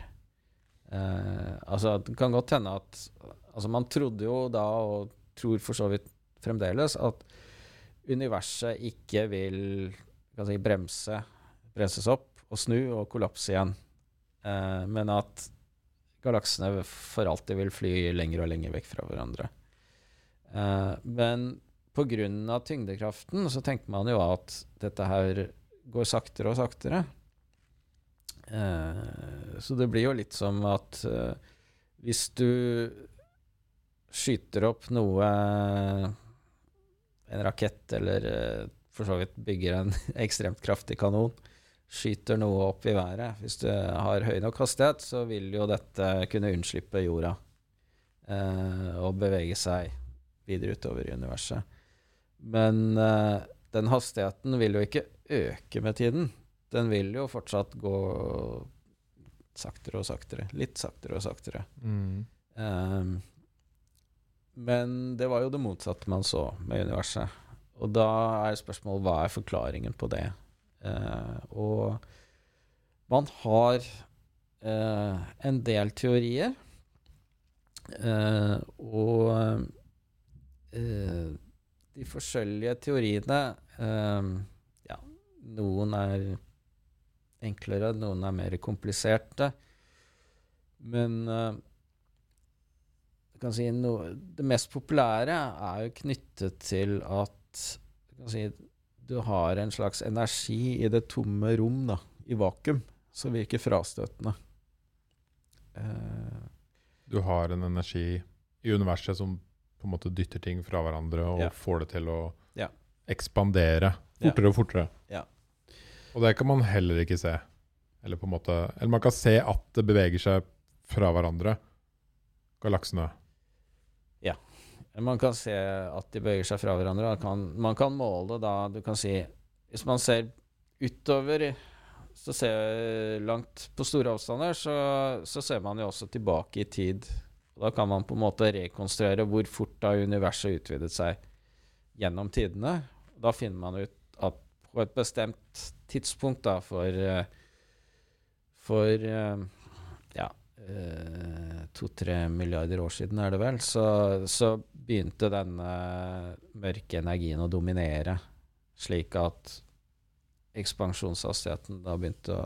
Eh, altså Det kan godt hende at Altså Man trodde jo da, og tror for så vidt fremdeles, at universet ikke vil si, bremse, bremses opp og snu og kollapse igjen. Eh, men at galaksene for alltid vil fly lenger og lenger vekk fra hverandre. Uh, men pga. tyngdekraften så tenker man jo at dette her går saktere og saktere. Uh, så det blir jo litt som at uh, hvis du skyter opp noe En rakett, eller for så vidt bygger en *laughs* ekstremt kraftig kanon, skyter noe opp i været Hvis du har høy nok hastighet, så vil jo dette kunne unnslippe jorda eh, og bevege seg videre utover i universet. Men eh, den hastigheten vil jo ikke øke med tiden. Den vil jo fortsatt gå saktere og saktere. Litt saktere og saktere. Mm. Eh, men det var jo det motsatte man så med universet. Og da er spørsmålet hva er forklaringen på det? Eh, og man har eh, en del teorier, eh, og de forskjellige teoriene Ja, noen er enklere, noen er mer kompliserte. Men uh, si, no, det mest populære er jo knyttet til at si, du har en slags energi i det tomme rom, da, i vakuum, som virker frastøtende. Uh, du har en energi i universet som på en måte dytter ting fra hverandre og ja. får det til å ja. ekspandere fortere ja. og fortere. Og det kan man heller ikke se. Eller, måte, eller man kan se at det beveger seg fra hverandre, galaksene. Man kan se at de bøyer seg fra hverandre. Kan, man kan måle da Du kan si Hvis man ser utover så ser langt på store avstander, så, så, ser man jo også tilbake i tid. Da kan man på en måte rekonstruere hvor fort da universet utvidet seg gjennom tidene. Da finner man ut at på et bestemt tidspunkt da for for eh, ja, eh, to-tre milliarder år siden, er det vel, så, så begynte denne mørke energien å dominere, slik at ekspansjonshastigheten da begynte å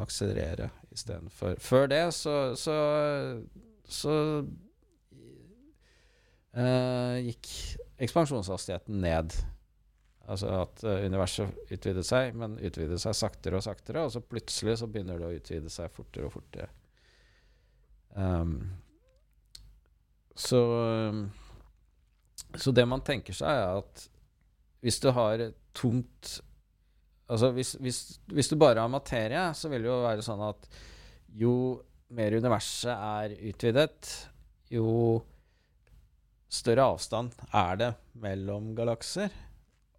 akselerere istedenfor Før det så, så, så uh, gikk ekspansjonshastigheten ned. Altså at uh, universet utvidet seg, men utvidet seg saktere og saktere, og så plutselig så begynner det å utvide seg fortere og fortere. Um, så, um, så det man tenker seg, er at hvis du har tomt Altså hvis, hvis, hvis, du bare har materie, så vil det jo være sånn at jo mer universet er utvidet, jo større avstand er det mellom galakser.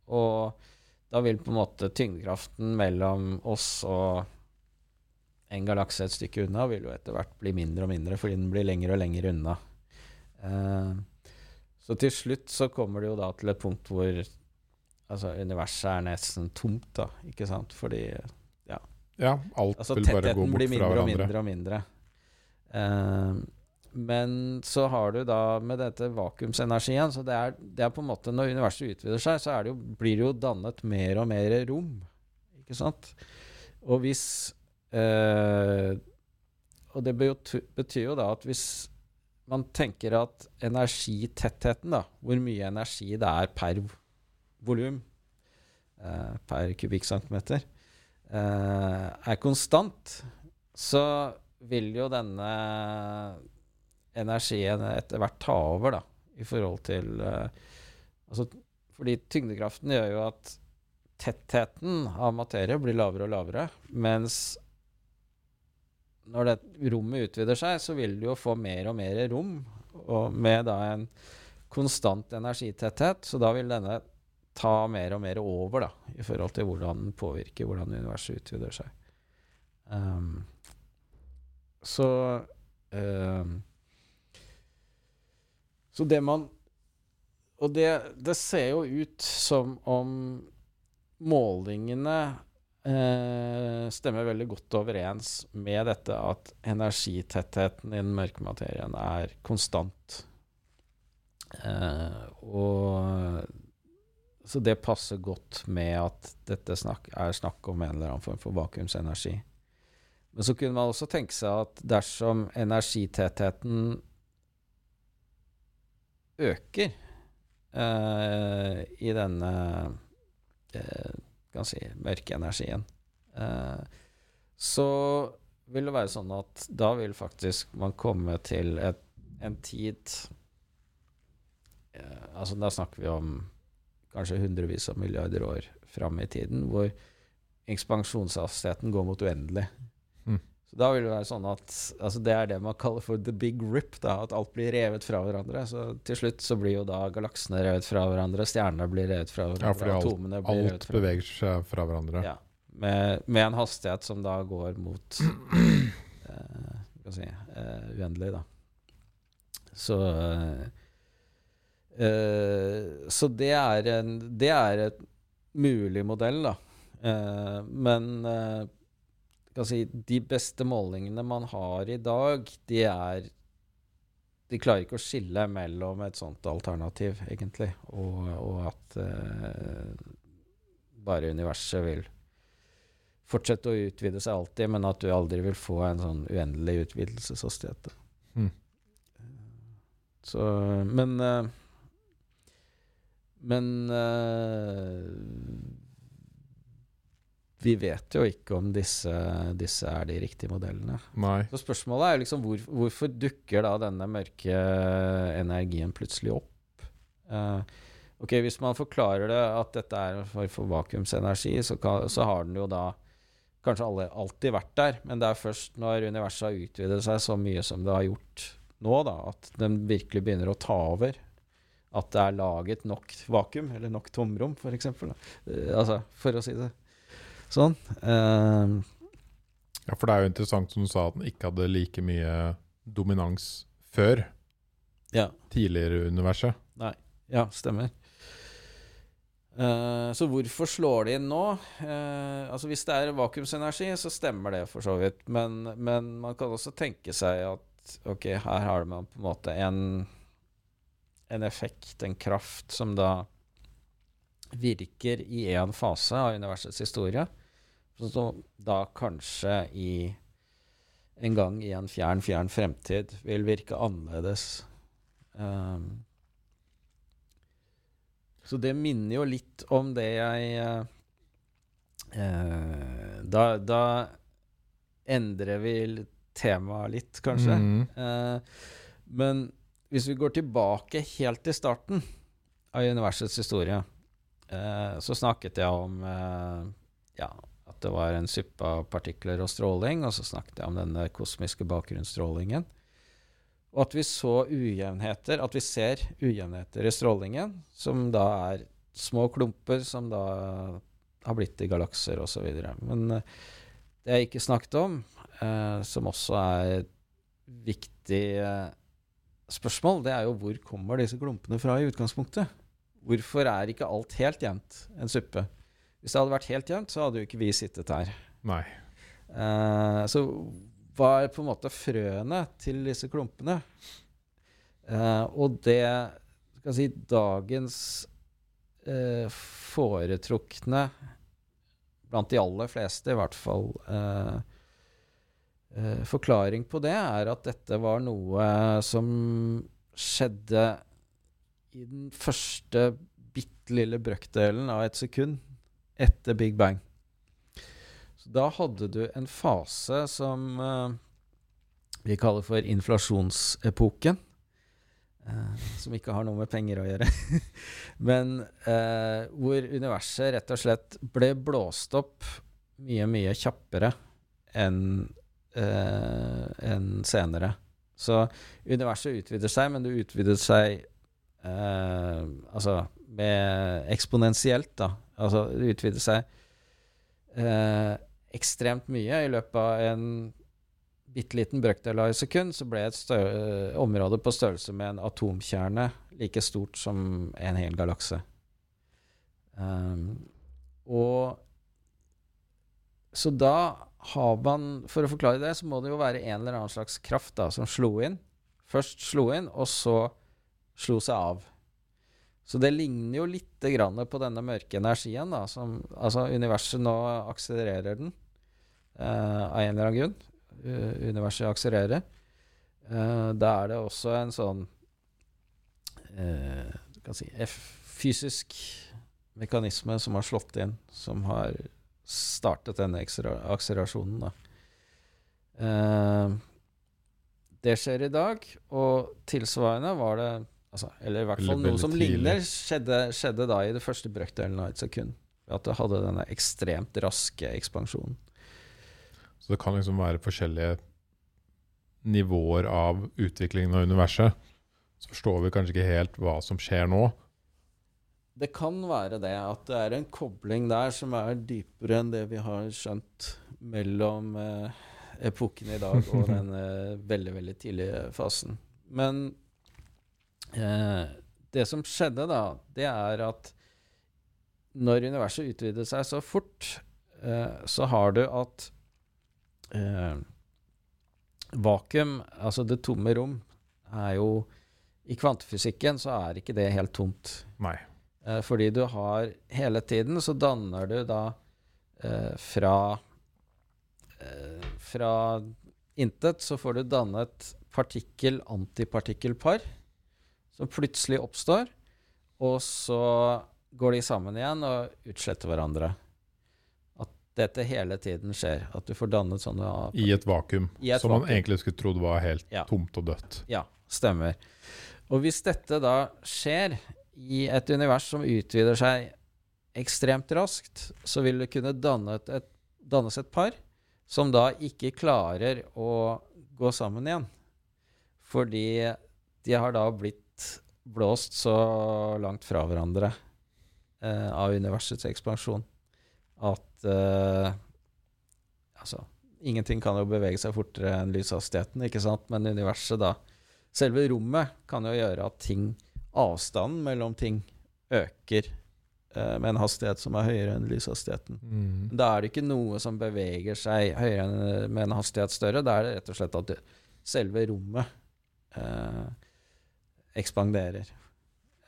Og da vil på en måte tyngdekraften mellom oss og en galakse et stykke unna vil jo etter hvert bli mindre og mindre, fordi den blir lenger og lenger unna. Uh, så til slutt så kommer det jo da til et punkt hvor altså, universet er nesten tomt, da, ikke sant? Fordi ja. Ja, alt altså, vil bare gå bort fra hverandre. Blir mindre og mindre og mindre. Uh, men så har du da med dette vakuumsenergien Så det er, det er, på en måte Når universet utvider seg, så det jo, blir det jo dannet mer og mer rom. Ikke sant? Og hvis eh, Og det betyr jo da at hvis man tenker at energitettheten, da, hvor mye energi det er per volum, eh, per kubikkcentimeter, eh, er konstant, så vil jo denne energien etter hvert ta over, da, i forhold til uh, altså, Fordi tyngdekraften gjør jo at tettheten av materie blir lavere og lavere, mens når det rommet utvider seg, så vil du jo få mer og mer rom, og med da en konstant energitetthet, så da vil denne ta mer og mer over da, i forhold til hvordan den påvirker hvordan universet utvider seg. Um, så um, så det man Og det, det ser jo ut som om målingene eh, stemmer veldig godt overens med dette at energitettheten i den mørke materien er konstant. Eh, og så det passer godt med at dette snakk, er snakk om en eller annen form for vakuumsenergi. Men så kunne man også tenke seg at dersom energitettheten øker eh, i denne kan si, mørke energien, uh, så vil det være sånn at da vil faktisk man komme til et, en tid Altså da snakker vi om kanskje hundrevis av milliarder år fram i tiden, hvor ekspansjonshastigheten går mot uendelig. Da vil det være sånn at altså Det er det man kaller for the big rip. da, At alt blir revet fra hverandre. Så til slutt så blir jo da galaksene revet fra hverandre, stjernene blir revet fra hverandre, ja, fordi atomene alt, blir alt revet fra beveger seg fra hverandre. Ja. Med, med, en hastighet som da går mot *clears throat* eh, si, eh, uendelig, da. Så, eh, Eh, så det er, en, det er et mulig modell, da. Eh, men eh, si, de beste målingene man har i dag, de er De klarer ikke å skille mellom et sånt alternativ, egentlig, og, og at eh, bare universet vil fortsette å utvide seg alltid, men at du aldri vil få en sånn uendelig utvidelseshastighet. Mm. Så Men eh, Men uh, vi vet jo ikke om disse, disse, er de riktige modellene. Nei. Så spørsmålet er liksom hvor, hvorfor dukker da denne mørke energien plutselig opp? Uh, ok, Hvis man forklarer det at dette er for, for vakuumsenergi, så, kan, så har den jo da kanskje alle, alltid vært der, men det er først når universet har utvidet seg så mye som det har gjort nå, da, at den virkelig begynner å ta over. At det er laget nok vakuum, eller nok tomrom, f.eks. Uh, altså, for å si det sånn. Uh, ja, for det er jo interessant som du sa, at den ikke hadde like mye dominans før. Ja. Tidligere universet. Nei. Ja, stemmer. Uh, så hvorfor slår de inn nå? Uh, altså Hvis det er vakuumsenergi, så stemmer det for så vidt. Men, men, man kan også tenke seg at ok, her har man på en måte en, en effekt, en kraft, som da virker i én fase av universets historie. Som da kanskje i en gang i en fjern, fjern fremtid vil virke annerledes. Um, så det minner jo litt om det jeg uh, da, da, endrer vi temaet litt, kanskje. Mm. Uh, men hvis vi går tilbake helt til starten av universets historie, eh, så snakket jeg om eh, ja, at det var en suppe av partikler og stråling, og så snakket jeg om denne kosmiske bakgrunnsstrålingen. Og at vi så ujevnheter, at vi ser ujevnheter i strålingen, som da er små klumper som da har blitt i galakser osv. Men uh, det jeg ikke snakket om, eh, som også er et viktig uh, spørsmål, det er jo hvor kommer disse klumpene fra i utgangspunktet? Hvorfor er ikke alt helt jevnt en suppe? Hvis det hadde vært helt jevnt, så hadde jo ikke vi sittet her. Nei. så hva er på en måte frøene til disse klumpene. Uh, og det skal si dagens uh, foretrukne, blant de aller fleste i hvert fall, uh, forklaring på det er at dette var noe som skjedde i den første bitte lille brøkdelen av et sekund etter Big Bang. Da hadde du en fase som uh, vi kaller for inflasjonsepoken. Uh, som ikke har noe med penger å gjøre. *laughs* Men uh, hvor universet rett og slett ble blåst opp mye, mye kjappere enn en senere. Så universet utvider seg, men det utvider seg altså med eksponentielt, da. Altså det utvider seg ekstremt mye. I løpet av en bitte liten brøkdel av et sekund så ble et område på størrelse med en atomkjerne like stort som en hel galakse. Um, og så da har man For å forklare det, så må det jo være en eller annen slags kraft da, som slo inn. Først slo inn, og så slo seg av. Så det ligner jo litt på denne mørke energien. Da, som, altså Universet nå akselererer den uh, av en eller annen grunn. Uh, universet akselererer. Uh, da er det også en sånn uh, si, fysisk mekanisme som har slått inn, som har startet denne akselerasjonen. Da. det skjer i dag, og tilsvarende var det Altså, eller i hvert fall noe som ligner, skjedde, skjedde, da i det første brøkdelen av et sekund. At det hadde denne ekstremt raske ekspansjonen. Så det kan liksom være forskjellige nivåer av utviklingen av universet. Så forstår vi kanskje ikke helt hva som skjer nå. Det kan være det, at det er en kobling der som er dypere enn det vi har skjønt mellom eh, epoken i dag og *laughs* den veldig, veldig tidlige fasen. Men det som skjedde da, det er at når universet utvider seg så fort, eh, så har du at eh, vakuum, altså det tomme rom, er jo I kvantefysikken så er ikke det helt tomt. Nei. Eh, fordi du har Hele tiden så danner du da eh, fra eh, Fra intet så får du dannet partikkel-antipartikkelpar som plutselig oppstår, og så går de sammen igjen og utsletter hverandre. At dette hele tiden skjer. At du får dannet sånne I et vakuum. I et som man egentlig skulle trodd var helt Ja. tomt og dødt. Ja, stemmer. Og hvis dette da skjer i et univers som utvider seg ekstremt raskt, så vil det kunne dannet et, dannes et par som da ikke klarer å gå sammen igjen. Fordi de har da blitt blåst så langt fra hverandre eh, av universets ekspansjon at eh, Altså, ingenting kan jo bevege seg fortere enn lyshastigheten, ikke sant? Men universet, da Selve rommet kan jo gjøre at ting Avstanden mellom ting øker eh, med en hastighet som er høyere enn lyshastigheten. Mm. Da er det ikke noe som beveger seg høyere enn med en hastighet større. Da er det rett og slett at det, selve rommet eh, ekspanderer.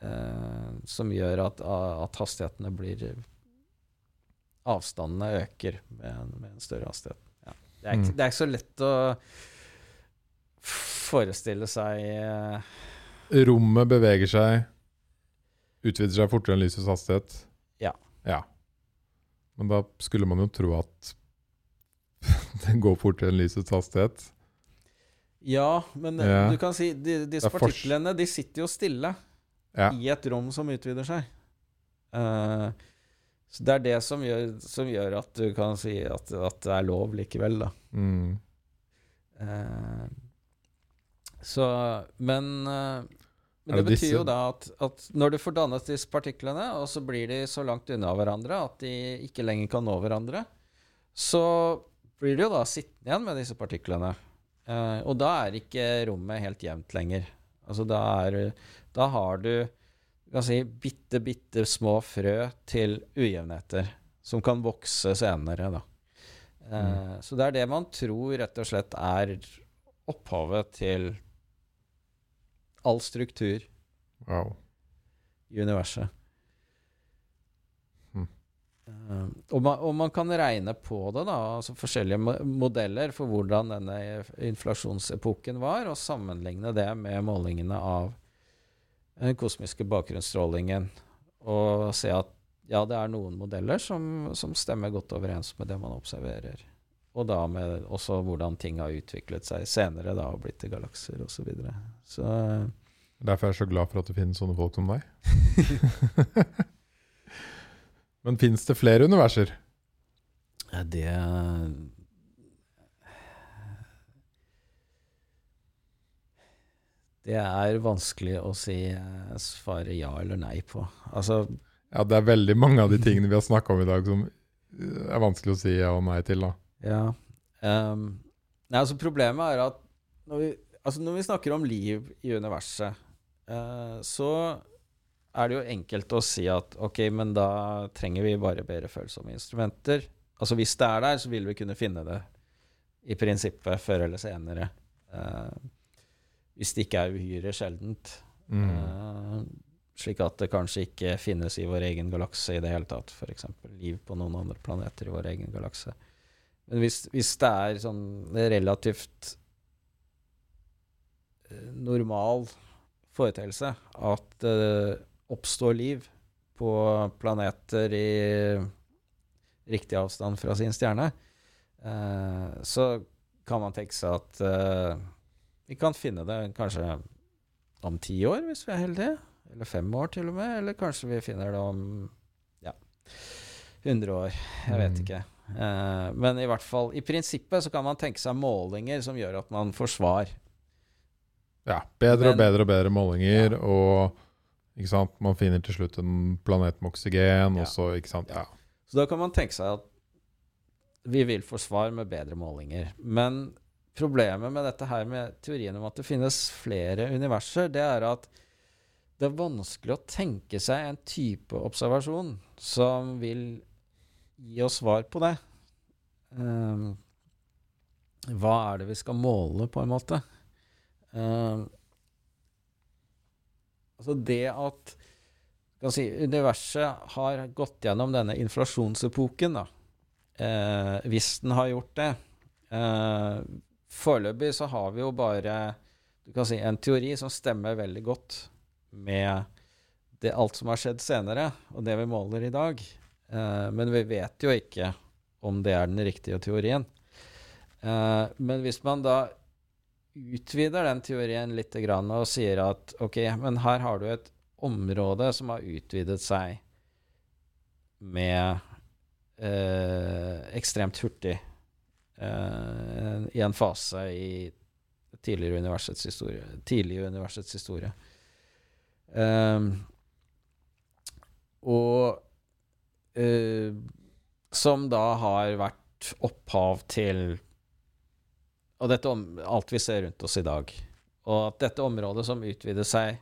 Eh, som gjør at, at hastighetene blir Avstandene øker med en, med en større hastighet. Ja. Det, er ikke, Mm. det er ikke så lett å forestille seg eh, Rommet beveger seg, utvider seg fortere enn lysets hastighet. Ja. ja. Men da skulle man jo tro at *laughs* det går fortere enn lysets hastighet. Ja, men eh, Ja. du kan si de, Disse partiklene de sitter jo stille Ja. i et rom som utvider seg. Uh, så det er det som gjør, som gjør at du kan si at, at det er lov likevel, da. Mm. Uh, så Men, uh, men det det betyr disse- jo da at, at når du får dannet disse partiklene, og så blir de så langt unna hverandre at de ikke lenger kan nå hverandre, så blir du jo da sittende igjen med disse partiklene. Eh, og da er ikke rommet helt jevnt lenger. Altså da er Da har du si bitte, bitte små frø til ujevnheter som kan vokse senere, da. Eh, Så det er det man tror rett og slett er opphavet til all struktur Wow. i universet. Eh, og, man, og man kan regne på det, da, altså forskjellige modeller for hvordan denne inflasjonsepoken var, og sammenligne det med målingene av den kosmiske bakgrunnsstrålingen, og se at ja, det er noen modeller som, som stemmer godt overens med det man observerer. Og da med også hvordan ting har utviklet seg senere da, og blitt til galakser osv. Så, videre. så Derfor er jeg så glad for at det finnes sånne folk som deg. *laughs* Men fins det flere universer? Ja, det Det er vanskelig å si eh, svare ja eller nei på. Altså, Ja, det er veldig mange av de tingene vi har snakka om i dag som eh, er vanskelig å si ja og nei til. da. ja Um, Nei, altså Problemet er at når vi, altså når vi snakker om liv i universet, uh, så er det jo enkelt å si at ok, men da trenger vi bare bedre følsomme instrumenter. Altså Hvis det er der, så vil vi kunne finne det i prinsippet før eller senere. Uh, hvis det ikke er uhyre sjeldent. Mm. Uh, slik at det kanskje ikke finnes i vår egen galakse i det hele tatt. F.eks. liv på noen andre planeter i vår egen galakse. Men hvis, hvis det er sånn relativt eh, normal foreteelse at det oppstår liv på planeter i riktig avstand fra sin stjerne, eh, så kan man tenke seg at eh, vi kan finne det kanskje om ti år, hvis vi er heldige. Eller fem år, til og med. Eller kanskje vi finner det om ja, 100 år. Jeg vet Mm. ikke. Eh, men i hvert fall, i prinsippet så kan man tenke seg målinger som gjør at man får svar. Ja, bedre og bedre og bedre målinger, og ikke sant? man finner til slutt en planet med oksygen, Ja. og så ikke sant? Ja. Så da kan man tenke seg at vi vil få svar med bedre målinger. Men problemet med dette her med teorien om at det finnes flere universer, det er at det er vanskelig å tenke seg en type observasjon som vil gi oss svar på det. Um, hva er det vi skal måle, på en måte? Um, altså det at si, universet har gått gjennom denne inflasjonsepoken, da, eh, hvis den har gjort det eh, Foreløpig så har vi jo bare du kan si, en teori som stemmer veldig godt med det, alt som har skjedd senere, og det vi måler i dag. Eh, men vi vet jo ikke om det er den riktige teorien. Eh, men hvis man da utvider den teorien litt og sier at ok, men her har du et område som har utvidet seg med eh, ekstremt hurtig i en fase i tidligere universets historie, tidlig universets historie. Um, og uh, som da har vært opphav til og dette om, alt vi ser rundt oss i dag. Og at dette området som utvider seg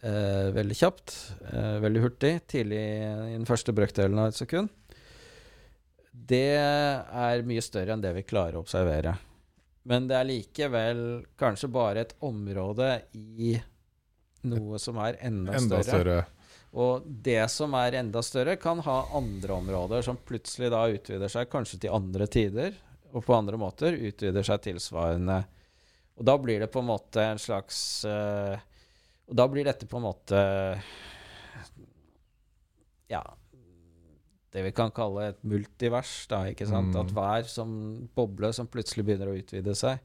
eh, veldig kjapt, eh, veldig hurtig, tidlig i den første brøkdelen av et sekund, det er mye større enn det vi klarer å observere. Men det er likevel kanskje bare et område i noe som er enda, enda større. større. Og det som er enda større, kan ha andre områder som plutselig da utvider seg kanskje til andre tider, og på andre måter utvider seg tilsvarende. Og da blir det på en måte en slags uh, Og da blir dette på en måte Ja Det vi kan kalle et multivers, da, ikke sant? Mm. At hver som boble som plutselig begynner å utvide seg,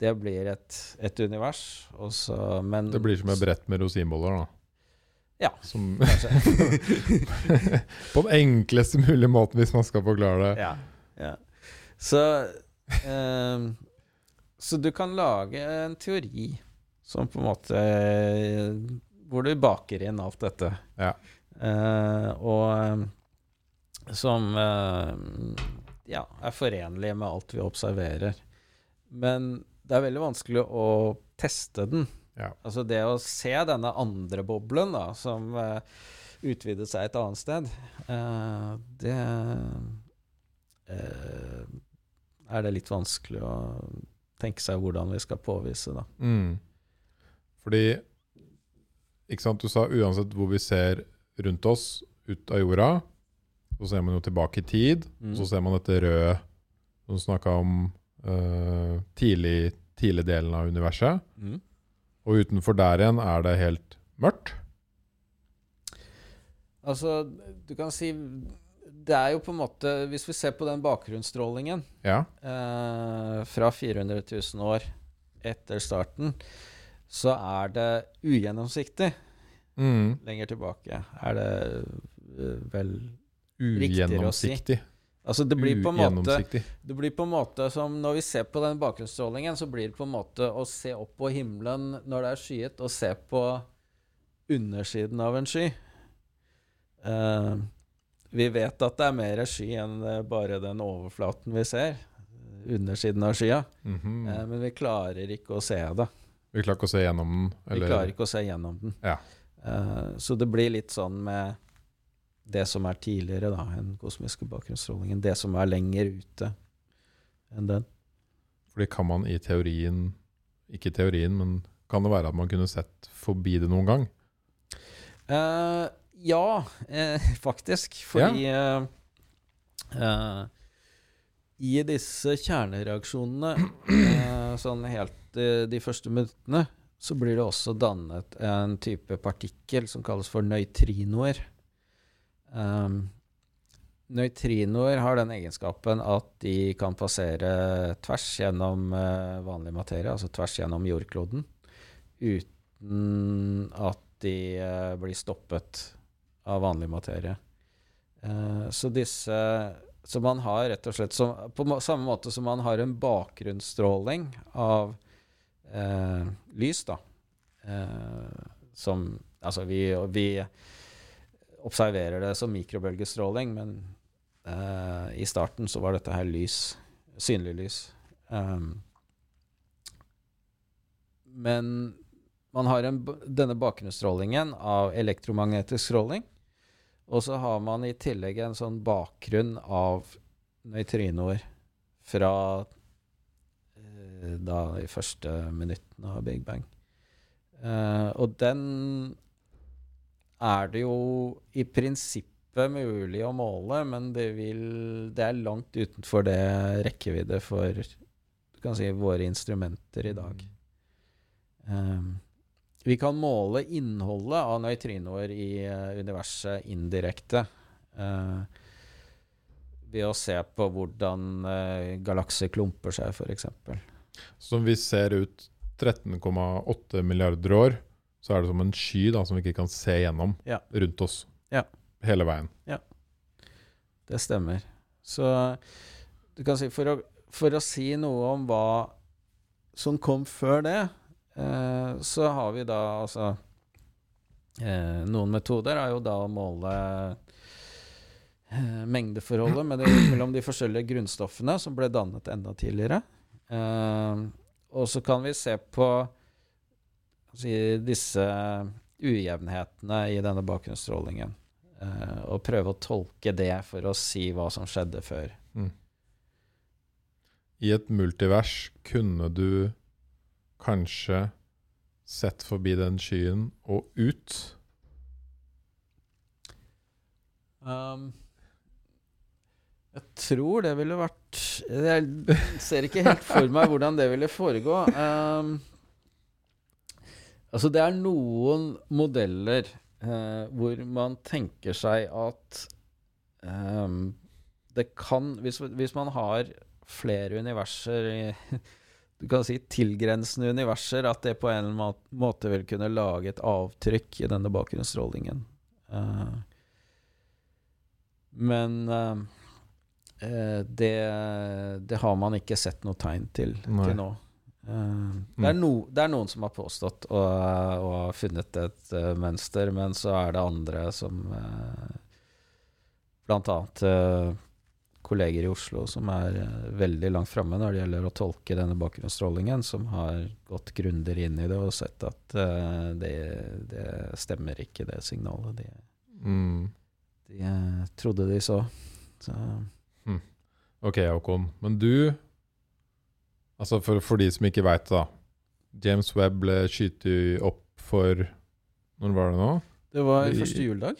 det blir et, et univers. Også, men, det blir som et brett med rosinboller, da. Ja, som, *laughs* På den enkleste mulige måten, hvis man skal forklare det. Ja, ja. Så, eh, så du kan lage en teori som på en måte Hvor du baker inn alt dette. Ja. Eh, og som eh, ja, er forenlig med alt vi observerer. Men det er veldig vanskelig å teste den. Ja. Altså det å se denne andre boblen da, som uh, utvidet seg et annet sted, uh, det uh, er det litt vanskelig å tenke seg hvordan vi skal påvise, da. Mm. Fordi ikke sant, Du sa uansett hvor vi ser rundt oss, ut av jorda, så ser man jo tilbake i tid. Mm. Og så ser man dette røde som snakka om uh, tidlig, tidlig delen av universet. Mm. Og utenfor der igjen er det helt mørkt. Altså, du kan si Det er jo på en måte Hvis vi ser på den bakgrunnsstrålingen ja. eh, fra 400 000 år etter starten, så er det ugjennomsiktig mm. lenger tilbake. Er det uh, vel riktigere å si? Altså det blir, på en måte, det blir på en måte som Når vi ser på den bakgrunnsstrålingen, så blir det på en måte å se opp på himmelen når det er skyet, og se på undersiden av en sky. Uh, vi vet at det er mer sky enn bare den overflaten vi ser. Undersiden av skya. Mm -hmm. men vi klarer ikke å se det. Vi klarer ikke å se gjennom den? Eller? Vi klarer ikke å se gjennom den. Ja. Så det blir litt sånn med det som er tidligere da, enn kosmiske bakgrunnsstrålingen. Det som er lenger ute enn den. Fordi kan man i teorien Ikke i teorien, men kan det være at man kunne sett forbi det noen gang? Uh, ja, eh, *laughs* faktisk. Fordi ja. eh, i disse kjernereaksjonene, sånn helt de første minuttene, så blir det også dannet en type partikkel som kalles for nøytrinoer. Um, Nøytrinoer har den egenskapen at de kan passere tvers gjennom uh, vanlig materie, altså tvers gjennom jordkloden, uten at de uh, blir stoppet av vanlig materie. Uh, så disse Så man har rett og slett som, På samme måte som man har en bakgrunnsstråling av lys, da, som Altså, vi, vi observerer det som mikrobølgestråling, men uh, i starten så var dette her lys. Synlig lys. Um, men man har en, denne bakgrunnsstrålingen av elektromagnetisk stråling. Og så har man i tillegg en sånn bakgrunn av nøytrinoer fra eh, da de første minuttene av Big Bang. Eh, og den er det jo i prinsippet mulig å måle, men det, vil, det er langt utenfor det rekkevidde for du kan si, våre instrumenter i dag. Um, vi kan måle innholdet av nøytrinoer i eh, universet indirekte. Uh, ved å se på hvordan uh, galakser klumper seg, f.eks. Som vi ser ut 13,8 milliarder år, så er det som en sky da, som vi ikke kan se gjennom Ja. rundt oss. Ja. Hele veien. Ja. Det stemmer. Så du kan si for å, for å si noe om hva som kom før det, så har vi da altså eh, Noen metoder er jo da å måle eh, mengdeforholdet med det, mellom de forskjellige grunnstoffene som ble dannet enda tidligere. Eh, og så kan vi se på si, disse ujevnhetene i denne bakgrunnsstrålingen. eh, og prøve å tolke det for å si hva som skjedde før. I et multivers kunne du kanskje sett forbi den skyen og ut. Um, jeg tror det ville vært Jeg ser ikke helt for meg hvordan det ville foregå. Um, altså, det er noen modeller uh, hvor man tenker seg at um, det kan hvis, hvis man har flere universer i *laughs* du kan si tilgrensende universer, at det på en eller annen måte vil kunne lage et avtrykk i denne bakgrunnsstrålingen. Eh, men eh, eh, det, det har man ikke sett noe tegn til Nei. til nå. Det, er no, det er noen som har påstått og, og har funnet et mønster, men så er det andre som uh, Blant annet kolleger i Oslo som er eh, veldig langt framme når det gjelder å tolke denne bakgrunnsstrålingen, som har gått grundigere inn i det og sett at uh, det, det stemmer ikke, det signalet. De, Mm. de eh, trodde de så. så Ok, Håkon. Men du Altså, for, for de som ikke veit det, da. James Webb ble skutt opp for Når var det nå? det var første juledag.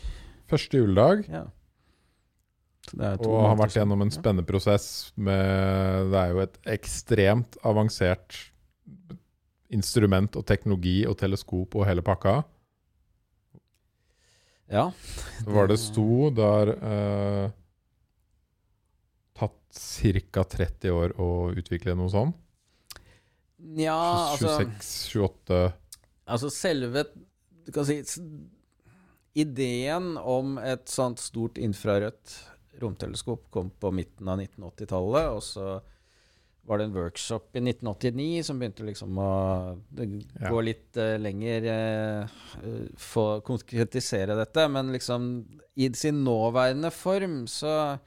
Første juledag. Ja. Så det er to Og har vært gjennom en spennende prosess med Det er jo et ekstremt avansert instrument og teknologi og teleskop og hele pakka. Ja. Det var det sto der eh, Tatt ca. 30 år å utvikle noe sånn. Nja, altså 26-28 Altså selve Du kan si Ideen om et sånt stort infrarødt romteleskop kom på midten av 1980-tallet, og så var det en workshop i 1989 som begynte liksom å gå Ja. litt uh, lenger uh, Få konkretisere dette, men liksom i sin nåværende form så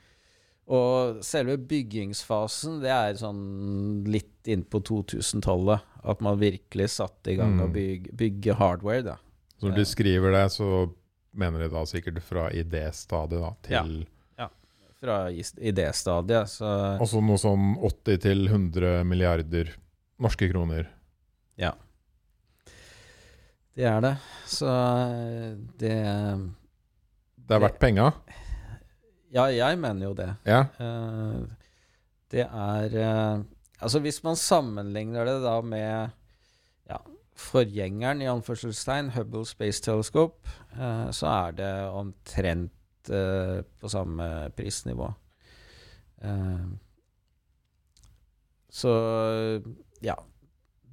Og selve byggingsfasen, det er sånn litt inn på 2000-tallet. At man virkelig satte i gang Mm. å bygge, bygge hardware, da. Så når du skriver det, så mener de da sikkert fra idéstadiet da, til Fra is- idéstadiet. Så Altså noe sånn 80-100 milliarder norske kroner. Ja. det er det. Så eh, det Det er verdt penga. Ja, jeg mener jo det. Ja. Eh, det er eh, Altså, hvis man sammenligner det da med ja, forgjengeren, i anførselstegn, Hubble Space Telescope, så er det omtrent på samme prisnivå. Eh, så ja.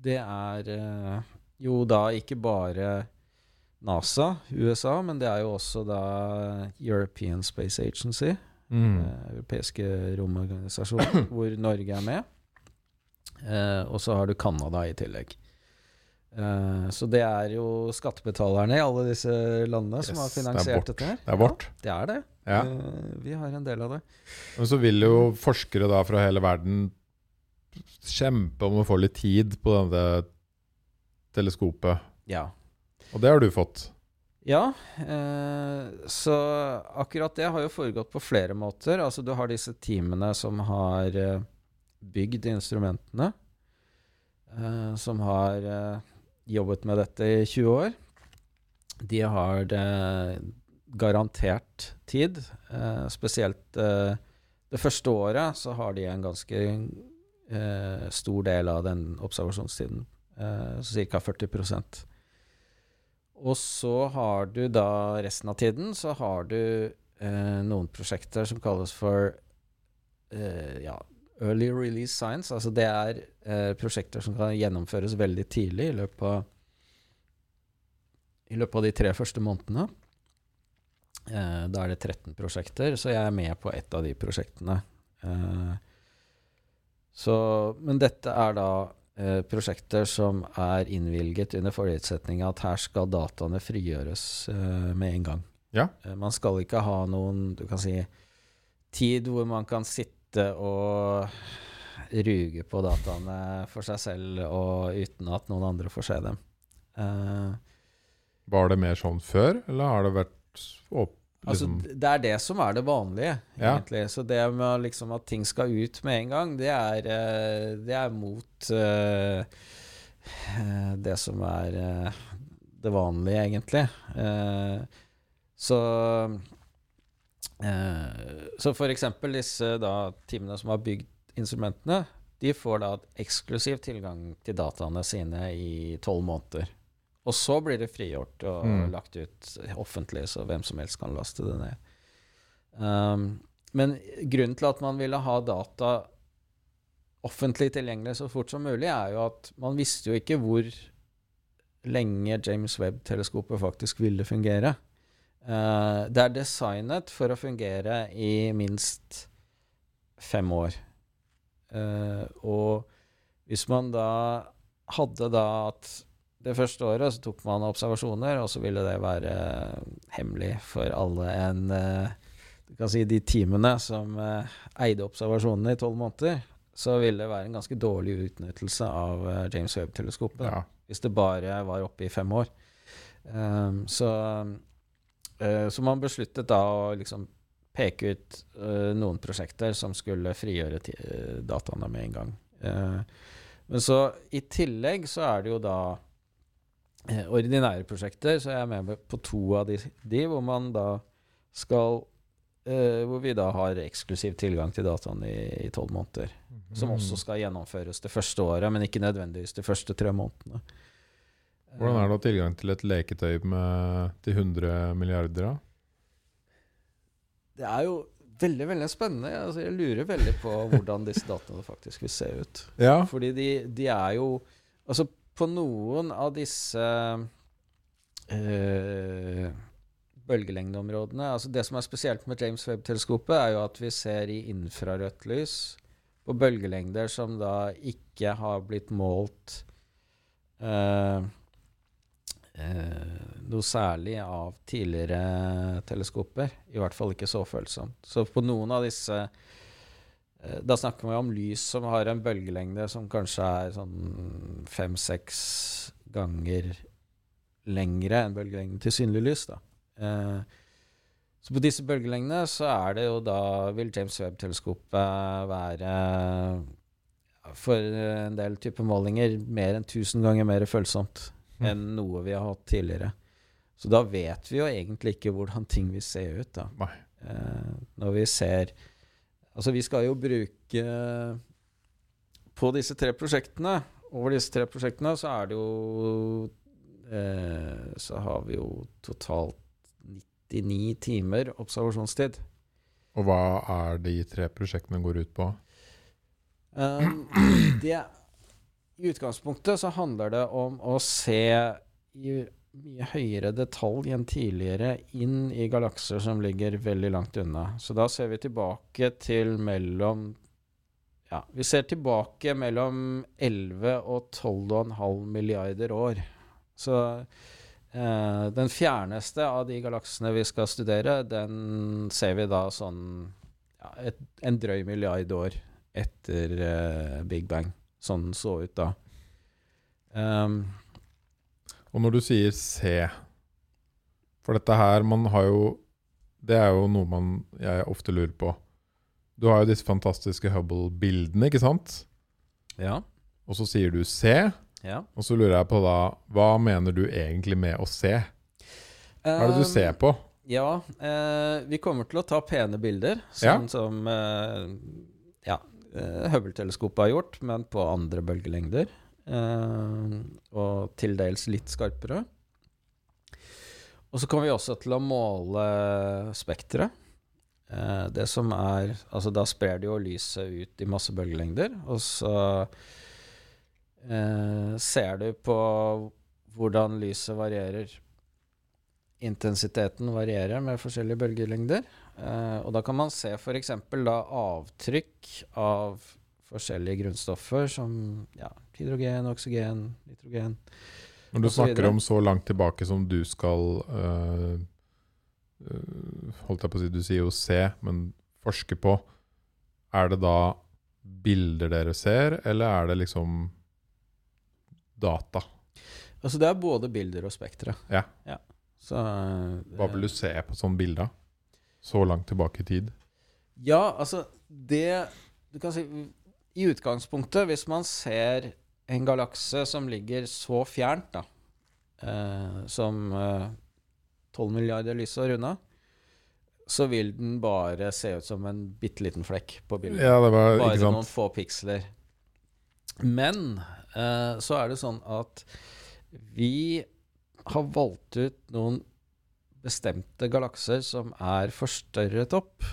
Det er eh, jo da ikke bare NASA, USA, men det er jo også da European Space Agency, Mm. eh, europeiske romorganisasjon, hvor Norge er med. Eh, og så har du Canada i tillegg. Eh, så det er jo skattebetalerne i alle disse landene som har er finansiert det dette her. Det er vårt. Ja, det er det. Ja. Eh, vi har en del av det. Men så vil jo forskere da fra hele verden kjempe om å få litt tid på dette teleskopet. Ja. Og det har du fått. Ja, eh, så akkurat det har jo foregått på flere måter. Altså du har disse teamene som har bygd instrumentene, eh, som har eh, jobbet med dette i 20 år. De har det garantert tid. Eh, spesielt eh, det første året så har de en ganske eh, stor del av den observasjonstiden, eh, ca. 40% Og så har du da resten av tiden så har du eh, noen prosjekter som kalles for eh, ja, early release science. Altså det er eh, prosjekter som kan gjennomføres veldig tidlig i løpet av i løpet av de tre første månedene. Eh, da er det 13 prosjekter, så jeg er med på ett av de prosjektene. Eh, så, men dette er da eh, prosjekter som er innvilget under forutsetning at her skal dataene frigjøres eh, med en gang. Ja. Eh, man skal ikke ha noen du kan si, tid hvor man kan sitte og ruge på dataene for seg selv og uten at noen andre får se dem. Uh, Var det mer sånn før, eller har det vært opp, Altså, liksom, altså, det er det som er det vanlige, Ja. egentlig. Så det med liksom at ting skal ut med en gang, det er, eh, det er mot eh, det som er uh, det vanlige, egentlig. Så Så for eksempel disse da teamene som har bygd instrumentene, de får da eksklusiv tilgang til dataene sine i tolv måneder. Og så blir det frigjort og Mm. lagt ut offentlig, så hvem som helst kan laste det ned. Um, men grunnen til at man ville ha data offentlig tilgjengelig så fort som mulig, er jo at man visste jo ikke hvor lenge James Webb-teleskopet faktisk ville fungere. Eh, det er designet for å fungere i minst fem år. Uh, og hvis man da hadde da at det første året så tok man observasjoner, og så ville det være hemmelig for alle en eh, Du kan si de teamene som eide observasjonene i tolv måneder, så ville det være en ganske dårlig utnyttelse av James Webb-teleskopet. ja. hvis det bare var oppe i fem år. Um, så, så man besluttet da å liksom peke ut eh, noen prosjekter som skulle frigjøre eh, dataene med en gang. Eh, men så i tillegg så er det jo da eh, ordinære prosjekter, så jeg er med på to av de, de hvor man da skal Uh, Hvor vi da har eksklusiv tilgang til dataene i tolv måneder som også skal gjennomføres det første året, men ikke nødvendigvis de første tre månedene. Hvordan er det å ha tilgang til et leketøy med til 100 milliarder? Det er jo veldig veldig spennende. Altså, jeg lurer veldig på hvordan disse dataene faktisk vil se ut. Ja. Fordi de, de er jo Altså, på noen av disse øh, bølgelengdeområdene altså Det som er spesielt med James Webb-teleskopet, er jo at vi ser i infrarødt lys på bølgelengder som da ikke har blitt målt eh, noe særlig av tidligere teleskoper. I hvert fall ikke så følsomt. Så på noen av disse eh, Da snakker vi om lys som har en bølgelengde som kanskje er sånn fem-seks ganger lengre enn bølgelengden til synlig lys. da. Eh, så på disse bølgelengdene så er det jo da vil James Webb-teleskopet være for en del typer målinger mer enn 1000 ganger mer følsomt. Enn noe vi har hatt tidligere. Så da vet vi jo egentlig ikke hvordan ting vil se ut, da. Eh, når vi ser Altså, vi skal jo bruke På disse tre prosjektene, over disse tre prosjektene, så er det jo eh, Så har vi jo totalt 99 timer observasjonstid. Og hva er de tre prosjektene går ut på? Um, det, I utgangspunktet så handler det om å se i mye høyere detalj enn tidligere inn i galakser som ligger veldig langt unna. Så da ser vi tilbake til mellom Ja, vi ser tilbake mellom 11 og 12,5 milliarder år. Så eh, den fjerneste av de galaksene vi skal studere, den ser vi da sånn ja, et, en drøy milliard år etter eh, Big Bang. Sånn den så ut da. Um, Og når du sier se For dette her, man har jo Det er jo noe man, jeg ofte lurer på. Du har jo disse fantastiske Hubble-bildene, ikke sant? Ja. Og så sier du se, ja. og så lurer jeg på da Hva mener du egentlig med å se? Hva er det du ser på? Ja, eh, vi kommer til å ta pene bilder, Ja. sånn som eh, ja, Hubble-teleskopet har gjort, men på andre bølgelengder. Eh, og til dels litt skarpere. Og så kommer vi også til å måle spekteret. Eh, det som er Altså, da sprer det jo lyset ut i masse bølgelengder, og så eh, ser du på hvordan lyset varierer intensiteten varierer med forskjellige bølgelengder. Eh, og da kan man se f.eks. avtrykk av forskjellige grunnstoffer som ja, hydrogen, oksygen, nitrogen. Når du snakker om så langt tilbake som du skal øh, Holdt jeg på å si, du sier jo se, men forske på. Er det da bilder dere ser, eller er det liksom data? Altså det er både bilder og spektre. Ja. Så uh, Hva vil du se på sånne bilder? Så langt tilbake i tid? Ja, altså det Du kan si I utgangspunktet, hvis man ser en galakse som ligger så fjernt, da, eh, som eh, 12 milliarder lysår unna, så vil den bare se ut som en bitte liten flekk på bildet. Ja, det var Bare ikke noen få piksler. Men eh, så er det sånn at vi har valgt ut noen bestemte galakser som er forstørret opp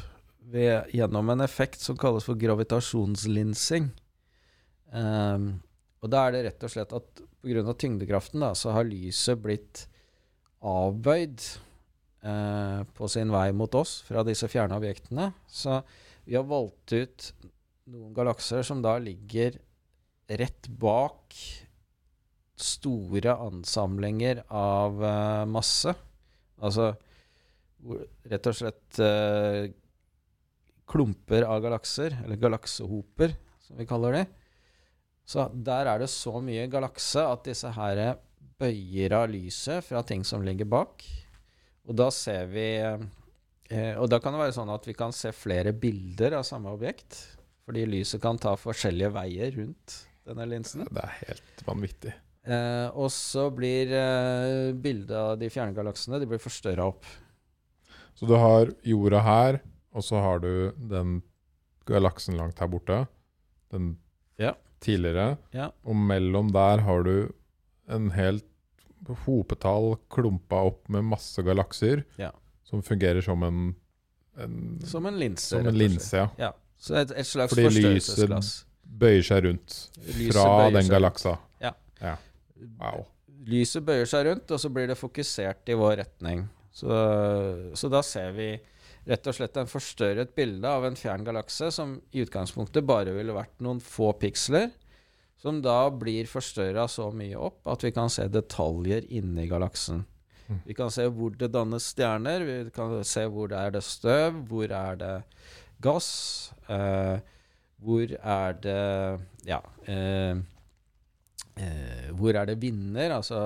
ved, gjennom en effekt som kalles for gravitasjonslinsing. Um, og da er det rett og slett at pga. tyngdekraften da, så har lyset blitt avbøyd uh, på sin vei mot oss fra disse fjerne objektene. Så vi har valgt ut noen galakser som da ligger rett bak store ansamlinger av uh, masse. Altså rett og slett eh, klumper av galakser, eller galaksehoper, som vi kaller de. Så der er det så mye galakse at disse her bøyer av lyset fra ting som ligger bak. Og da ser vi eh, Og da kan det være sånn at vi kan se flere bilder av samme objekt. Fordi lyset kan ta forskjellige veier rundt denne linsen. Det er helt vanvittig. Eh, og så blir eh, bildet av de fjerne galaksene de blir forstørra opp. Så du har jorda her, og så har du den galaksen langt her borte. Den Ja. tidligere. Ja. Og mellom der har du en helt hopetall klumpa opp med masse galakser Ja. som fungerer som en, en Som en linse. som en linse, ja. Ja. Så et, et slags Fordi lyset Bøyer seg rundt Lyset fra den galaksa. Ja. ja. Wow. Lyset bøyer seg rundt, og så blir det fokusert i vår retning. Så, så da ser vi rett og slett en forstørret bilde av en fjern galakse som i utgangspunktet bare ville vært noen få piksler, som da blir forstørra så mye opp at vi kan se detaljer inni galaksen. Mm. Vi kan se hvor det dannes stjerner, vi kan se hvor det er det støv, hvor er det gass, eh, hvor er det ja, eh, eh, hvor er det vinder, altså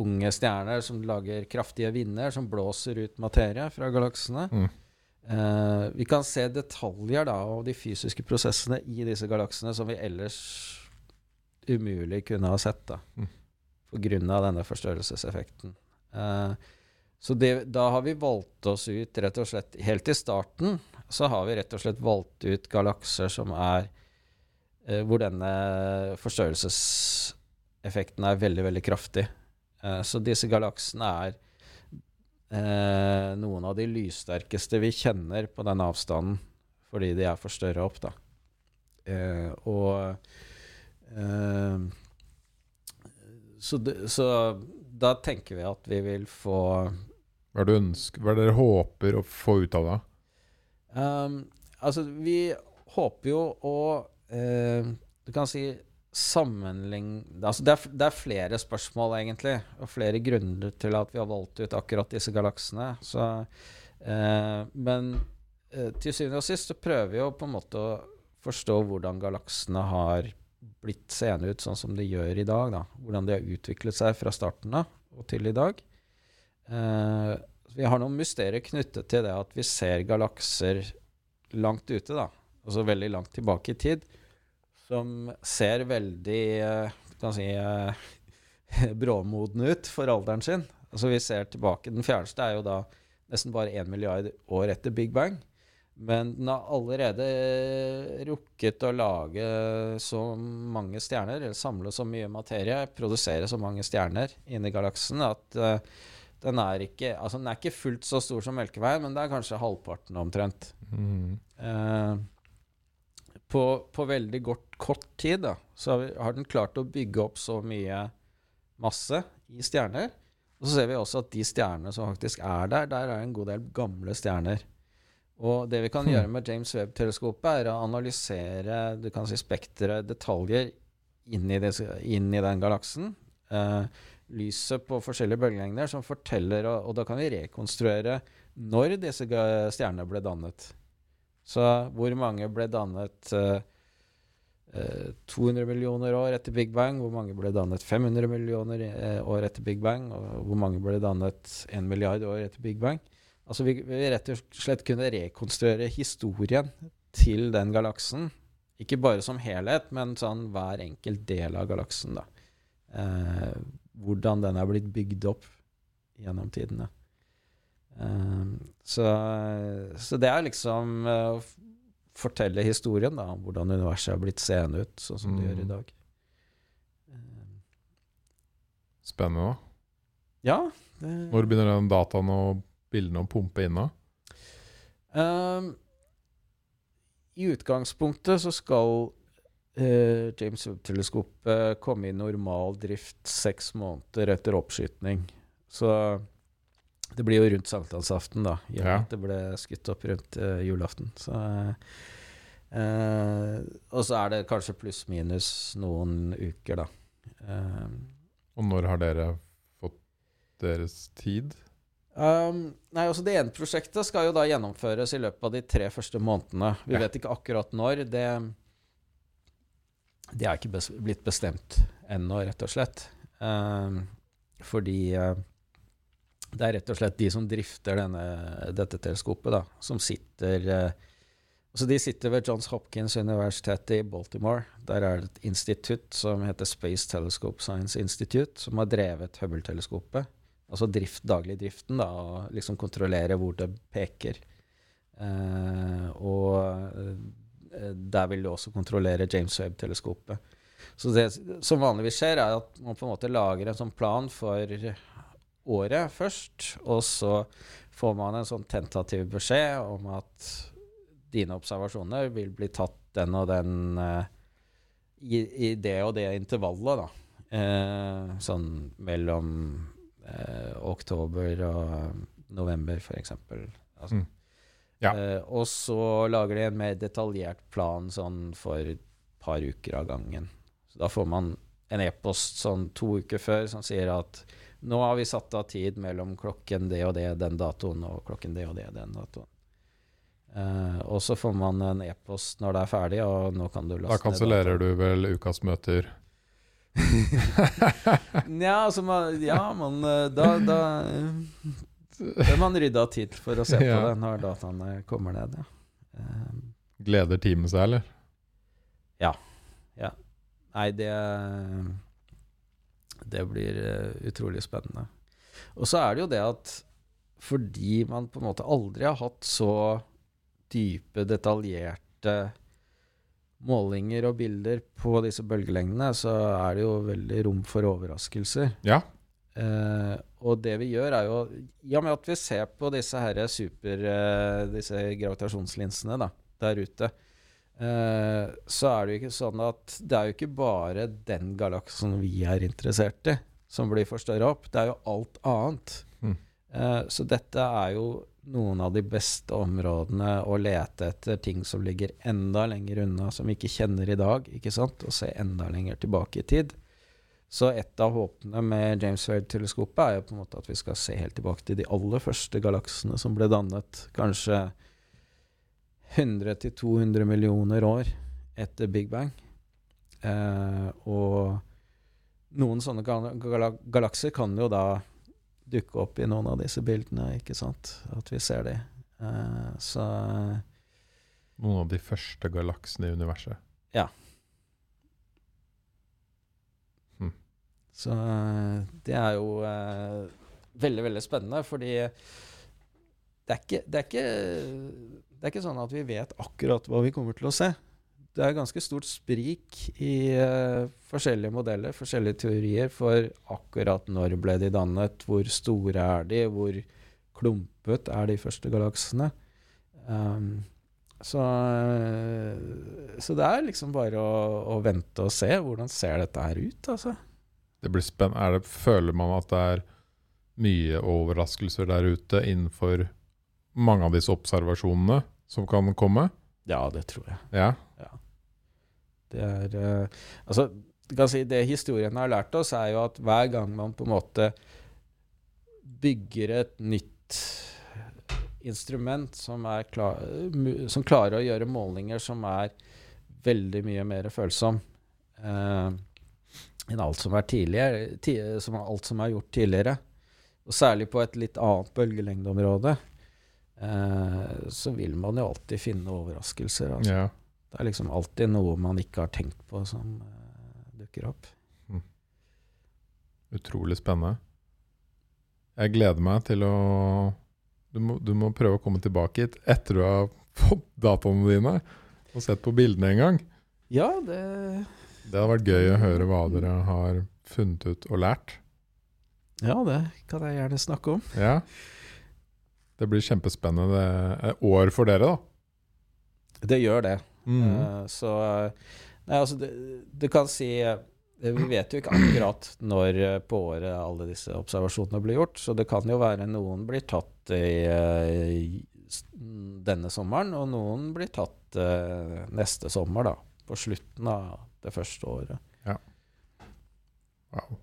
unge stjerner som lager kraftige vinder som blåser ut materie fra galaksene. Mm. Eh, vi kan se detaljer da av de fysiske prosessene i disse galaksene som vi ellers umulig kunne ha sett da, Mm. av denne forstørrelseseffekten. Eh, så det, da har vi valgt oss ut rett og slett Helt i starten så har vi rett og slett valgt ut galakser som er hvor denne forstørrelseseffekten er veldig, veldig kraftig. Eh, så disse galaksene er eh, noen av de lyssterkeste vi kjenner på den avstanden, fordi de er forstørra opp, da. Eh, og eh, så, så da tenker vi at vi vil få Hva er det ønsker, hva er det dere håper å få ut av det? Um, altså, vi håper jo å eh, Du kan si sammenlign... altså det, er, det er flere spørsmål, egentlig, og flere grunner til at vi har valgt ut akkurat disse galaksene. Så, eh, men eh, til syvende og sist så prøver vi jo på en måte å forstå hvordan galaksene har blitt seende ut sånn som de gjør i dag. Da. Hvordan de har utviklet seg fra starten av og til i dag. Eh, vi har noen mysterier knyttet til det at vi ser galakser langt ute, da. Altså veldig langt tilbake i tid. Som ser veldig eh, kan si, eh, *laughs* bråmodne ut for alderen sin. Altså vi ser tilbake Den fjerneste er jo da nesten bare 1 milliard år etter Big Bang. Men den har allerede rukket å lage så mange stjerner, eller samle så mye materie, produsere så mange stjerner inni galaksen, at uh, den er ikke Altså, den er ikke fullt så stor som Melkeveien, men det er kanskje halvparten omtrent. Mm. Uh, på, på, veldig kort, kort tid da, så har den klart å bygge opp så mye masse i stjerner. Og så ser vi også at de stjernene som faktisk er der, der er en god del gamle stjerner. Og det vi kan gjøre med James Webb-teleskopet, er å analysere du kan si spekteret, detaljer, inn i, det, inn i den galaksen. Uh, lyset på forskjellige bølgelengder som forteller og, og, da kan vi rekonstruere når disse stjernene ble dannet. Så hvor mange ble dannet uh, 200 eh, millioner år etter Big Bang? Hvor mange ble dannet 500 millioner eh, år etter Big Bang? Og hvor mange ble dannet 1 milliard år etter Big Bang? Altså vi vi rett og slett kunne rekonstruere historien til den galaksen. Ikke bare som helhet, men sånn hver enkelt del av galaksen. da. Eh, hvordan den er blitt bygd opp gjennom tidene. Eh, så, så, det er liksom å uh, fortelle historien da, om hvordan universet har blitt seende ut sånn som mm. det gjør i dag. Spennende. da. Ja. Det... Når begynner den dataen og bildene å pumpe inn da? Um, I utgangspunktet så skal uh, James Webb-teleskopet komme i normal drift seks måneder etter oppskytning. Så det blir jo rundt sankthansaften, da. Ja. Det ble skutt opp rundt uh, julaften. Så, uh, og så er det kanskje pluss-minus noen uker, da. og når har dere fått deres tid? Um, nei, altså Det ene prosjektet skal jo da gjennomføres i løpet av de tre første månedene. Vi ja. vet ikke akkurat når. Det, det er ikke bes blitt bestemt ennå, rett og slett. Um, fordi uh, det er rett og slett de som drifter denne, dette teleskopet, da, som sitter eh, så De sitter ved Johns Hopkins universitet i Baltimore. Der er det et institutt som heter Space Telescope Science Institute, som har drevet Hubble-teleskopet altså drift, dagligdriften, da, og liksom kontrollere hvor det peker. Eh, og eh, der vil du også kontrollere James Webb-teleskopet. Så det som vanligvis skjer, er at man på en måte lager en sånn plan for året først, og så får man en sånn tentativ beskjed om at dine observasjoner vil bli tatt den og den eh, i, i, det og det intervallet, da. Eh, sånn mellom eh, oktober og november, f.eks. Altså. Mm. Ja. Eh, og så lager de en mer detaljert plan sånn for et par uker av gangen. Så da får man en e-post sånn to uker før som sier at nå har vi satt av tid mellom klokken det og det den datoen og klokken det og det den datoen. Uh, og så får man en e-post når det er ferdig, og nå kan du laste ned. Da kansellerer du vel ukas møter? *laughs* Nja, altså man, Ja, man eh, Da, da bør man rydde av tid for å se på det når dataene kommer ned. Ja. Uh, Gleder teamet seg, eller? Ja. ja. Nei, det Det blir uh, utrolig spennende. Og så er det jo det at fordi man på en måte aldri har hatt så dype, detaljerte målinger og bilder på disse bølgelengdene, så er det jo veldig rom for overraskelser. Ja. Eh, og det vi gjør, er jo I og med at vi ser på disse her super eh, Disse gravitasjonslinsene da, der ute, eh, så er det jo ikke sånn at Det er jo ikke bare den galaksen vi er interessert i, som blir forstørra opp. Det er jo alt annet. Mm. så dette er jo noen av de beste områdene å lete etter ting som ligger enda lenger unna, som vi ikke kjenner i dag, ikke sant, og se enda lenger tilbake i tid. Så et av håpene med James Wade-teleskopet er jo på en måte at vi skal se helt tilbake til de aller første galaksene som ble dannet kanskje 100-200 millioner år etter Big Bang. Eh, og noen sånne gal gal galakser kan jo da dukke opp i noen av disse bildene, ikke sant? At vi ser de. Eh, så Noen av de første galaksene i universet. Ja. Så eh, det er jo eh, veldig, veldig spennende, fordi det er, ikke, det, er ikke, det er ikke sånn at vi vet akkurat hva vi kommer til å se. Det er ganske stort sprik i uh, forskjellige modeller, forskjellige teorier, for akkurat når ble de dannet, hvor store er de, hvor klumpet er de første galaksene. Um, så, eh, så det er liksom bare å, å vente og se. Hvordan ser dette her ut, altså? Det blir spennende. Det, føler man at det er mye overraskelser der ute innenfor mange av disse observasjonene som kan komme? Ja, det tror jeg. Ja. Det er eh, Altså, kan si det historien har lært oss, er jo at hver gang man på en måte bygger et nytt instrument som, er klar, som klarer å gjøre målinger som er veldig mye mer følsom eh, enn alt som er tidligere, ti, som alt som er gjort tidligere, og særlig på et litt annet bølgelengdeområde, så vil man jo alltid finne overraskelser. Altså. ja. Det er liksom alltid noe man ikke har tenkt på som eh, dukker opp. Utrolig spennende. Jeg gleder meg til å du må, du må prøve å komme tilbake hit etter du har *laughs* fått dataene dine og sett på bildene en gang. Ja, det Det hadde vært gøy å høre hva dere har funnet ut og lært. Ja, det kan jeg gjerne snakke om. Ja. Det blir kjempespennende eh, år for dere, da. Det gjør det. Mm. Uh, så Nei, altså, det, du kan si eh, Vi vet jo ikke akkurat når eh, på året alle disse observasjonene blir gjort, så det kan jo være noen blir tatt i, eh, denne sommeren, og noen blir tatt eh, neste sommer, da. På slutten av det første året. Wow.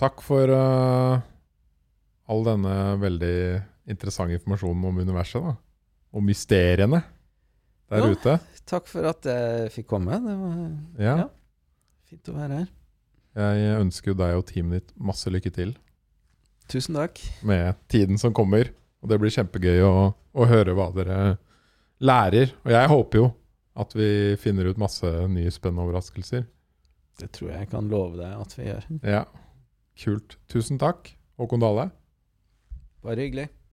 Takk for eh, all denne veldig interessante informasjonen om universet, da. Og mysteriene der Ja. ute. Takk for at jeg fikk komme. Det var Ja. Ja. fint å være her. Jeg ønsker deg og teamet ditt masse lykke til Tusen takk. med tiden som kommer. Og det blir kjempegøy å, å høre hva dere lærer. Og jeg håper jo at vi finner ut masse nye spennende overraskelser. Det tror jeg jeg kan love deg at vi gjør. Ja, kult. Tusen takk, Håkon Dale. Bare hyggelig.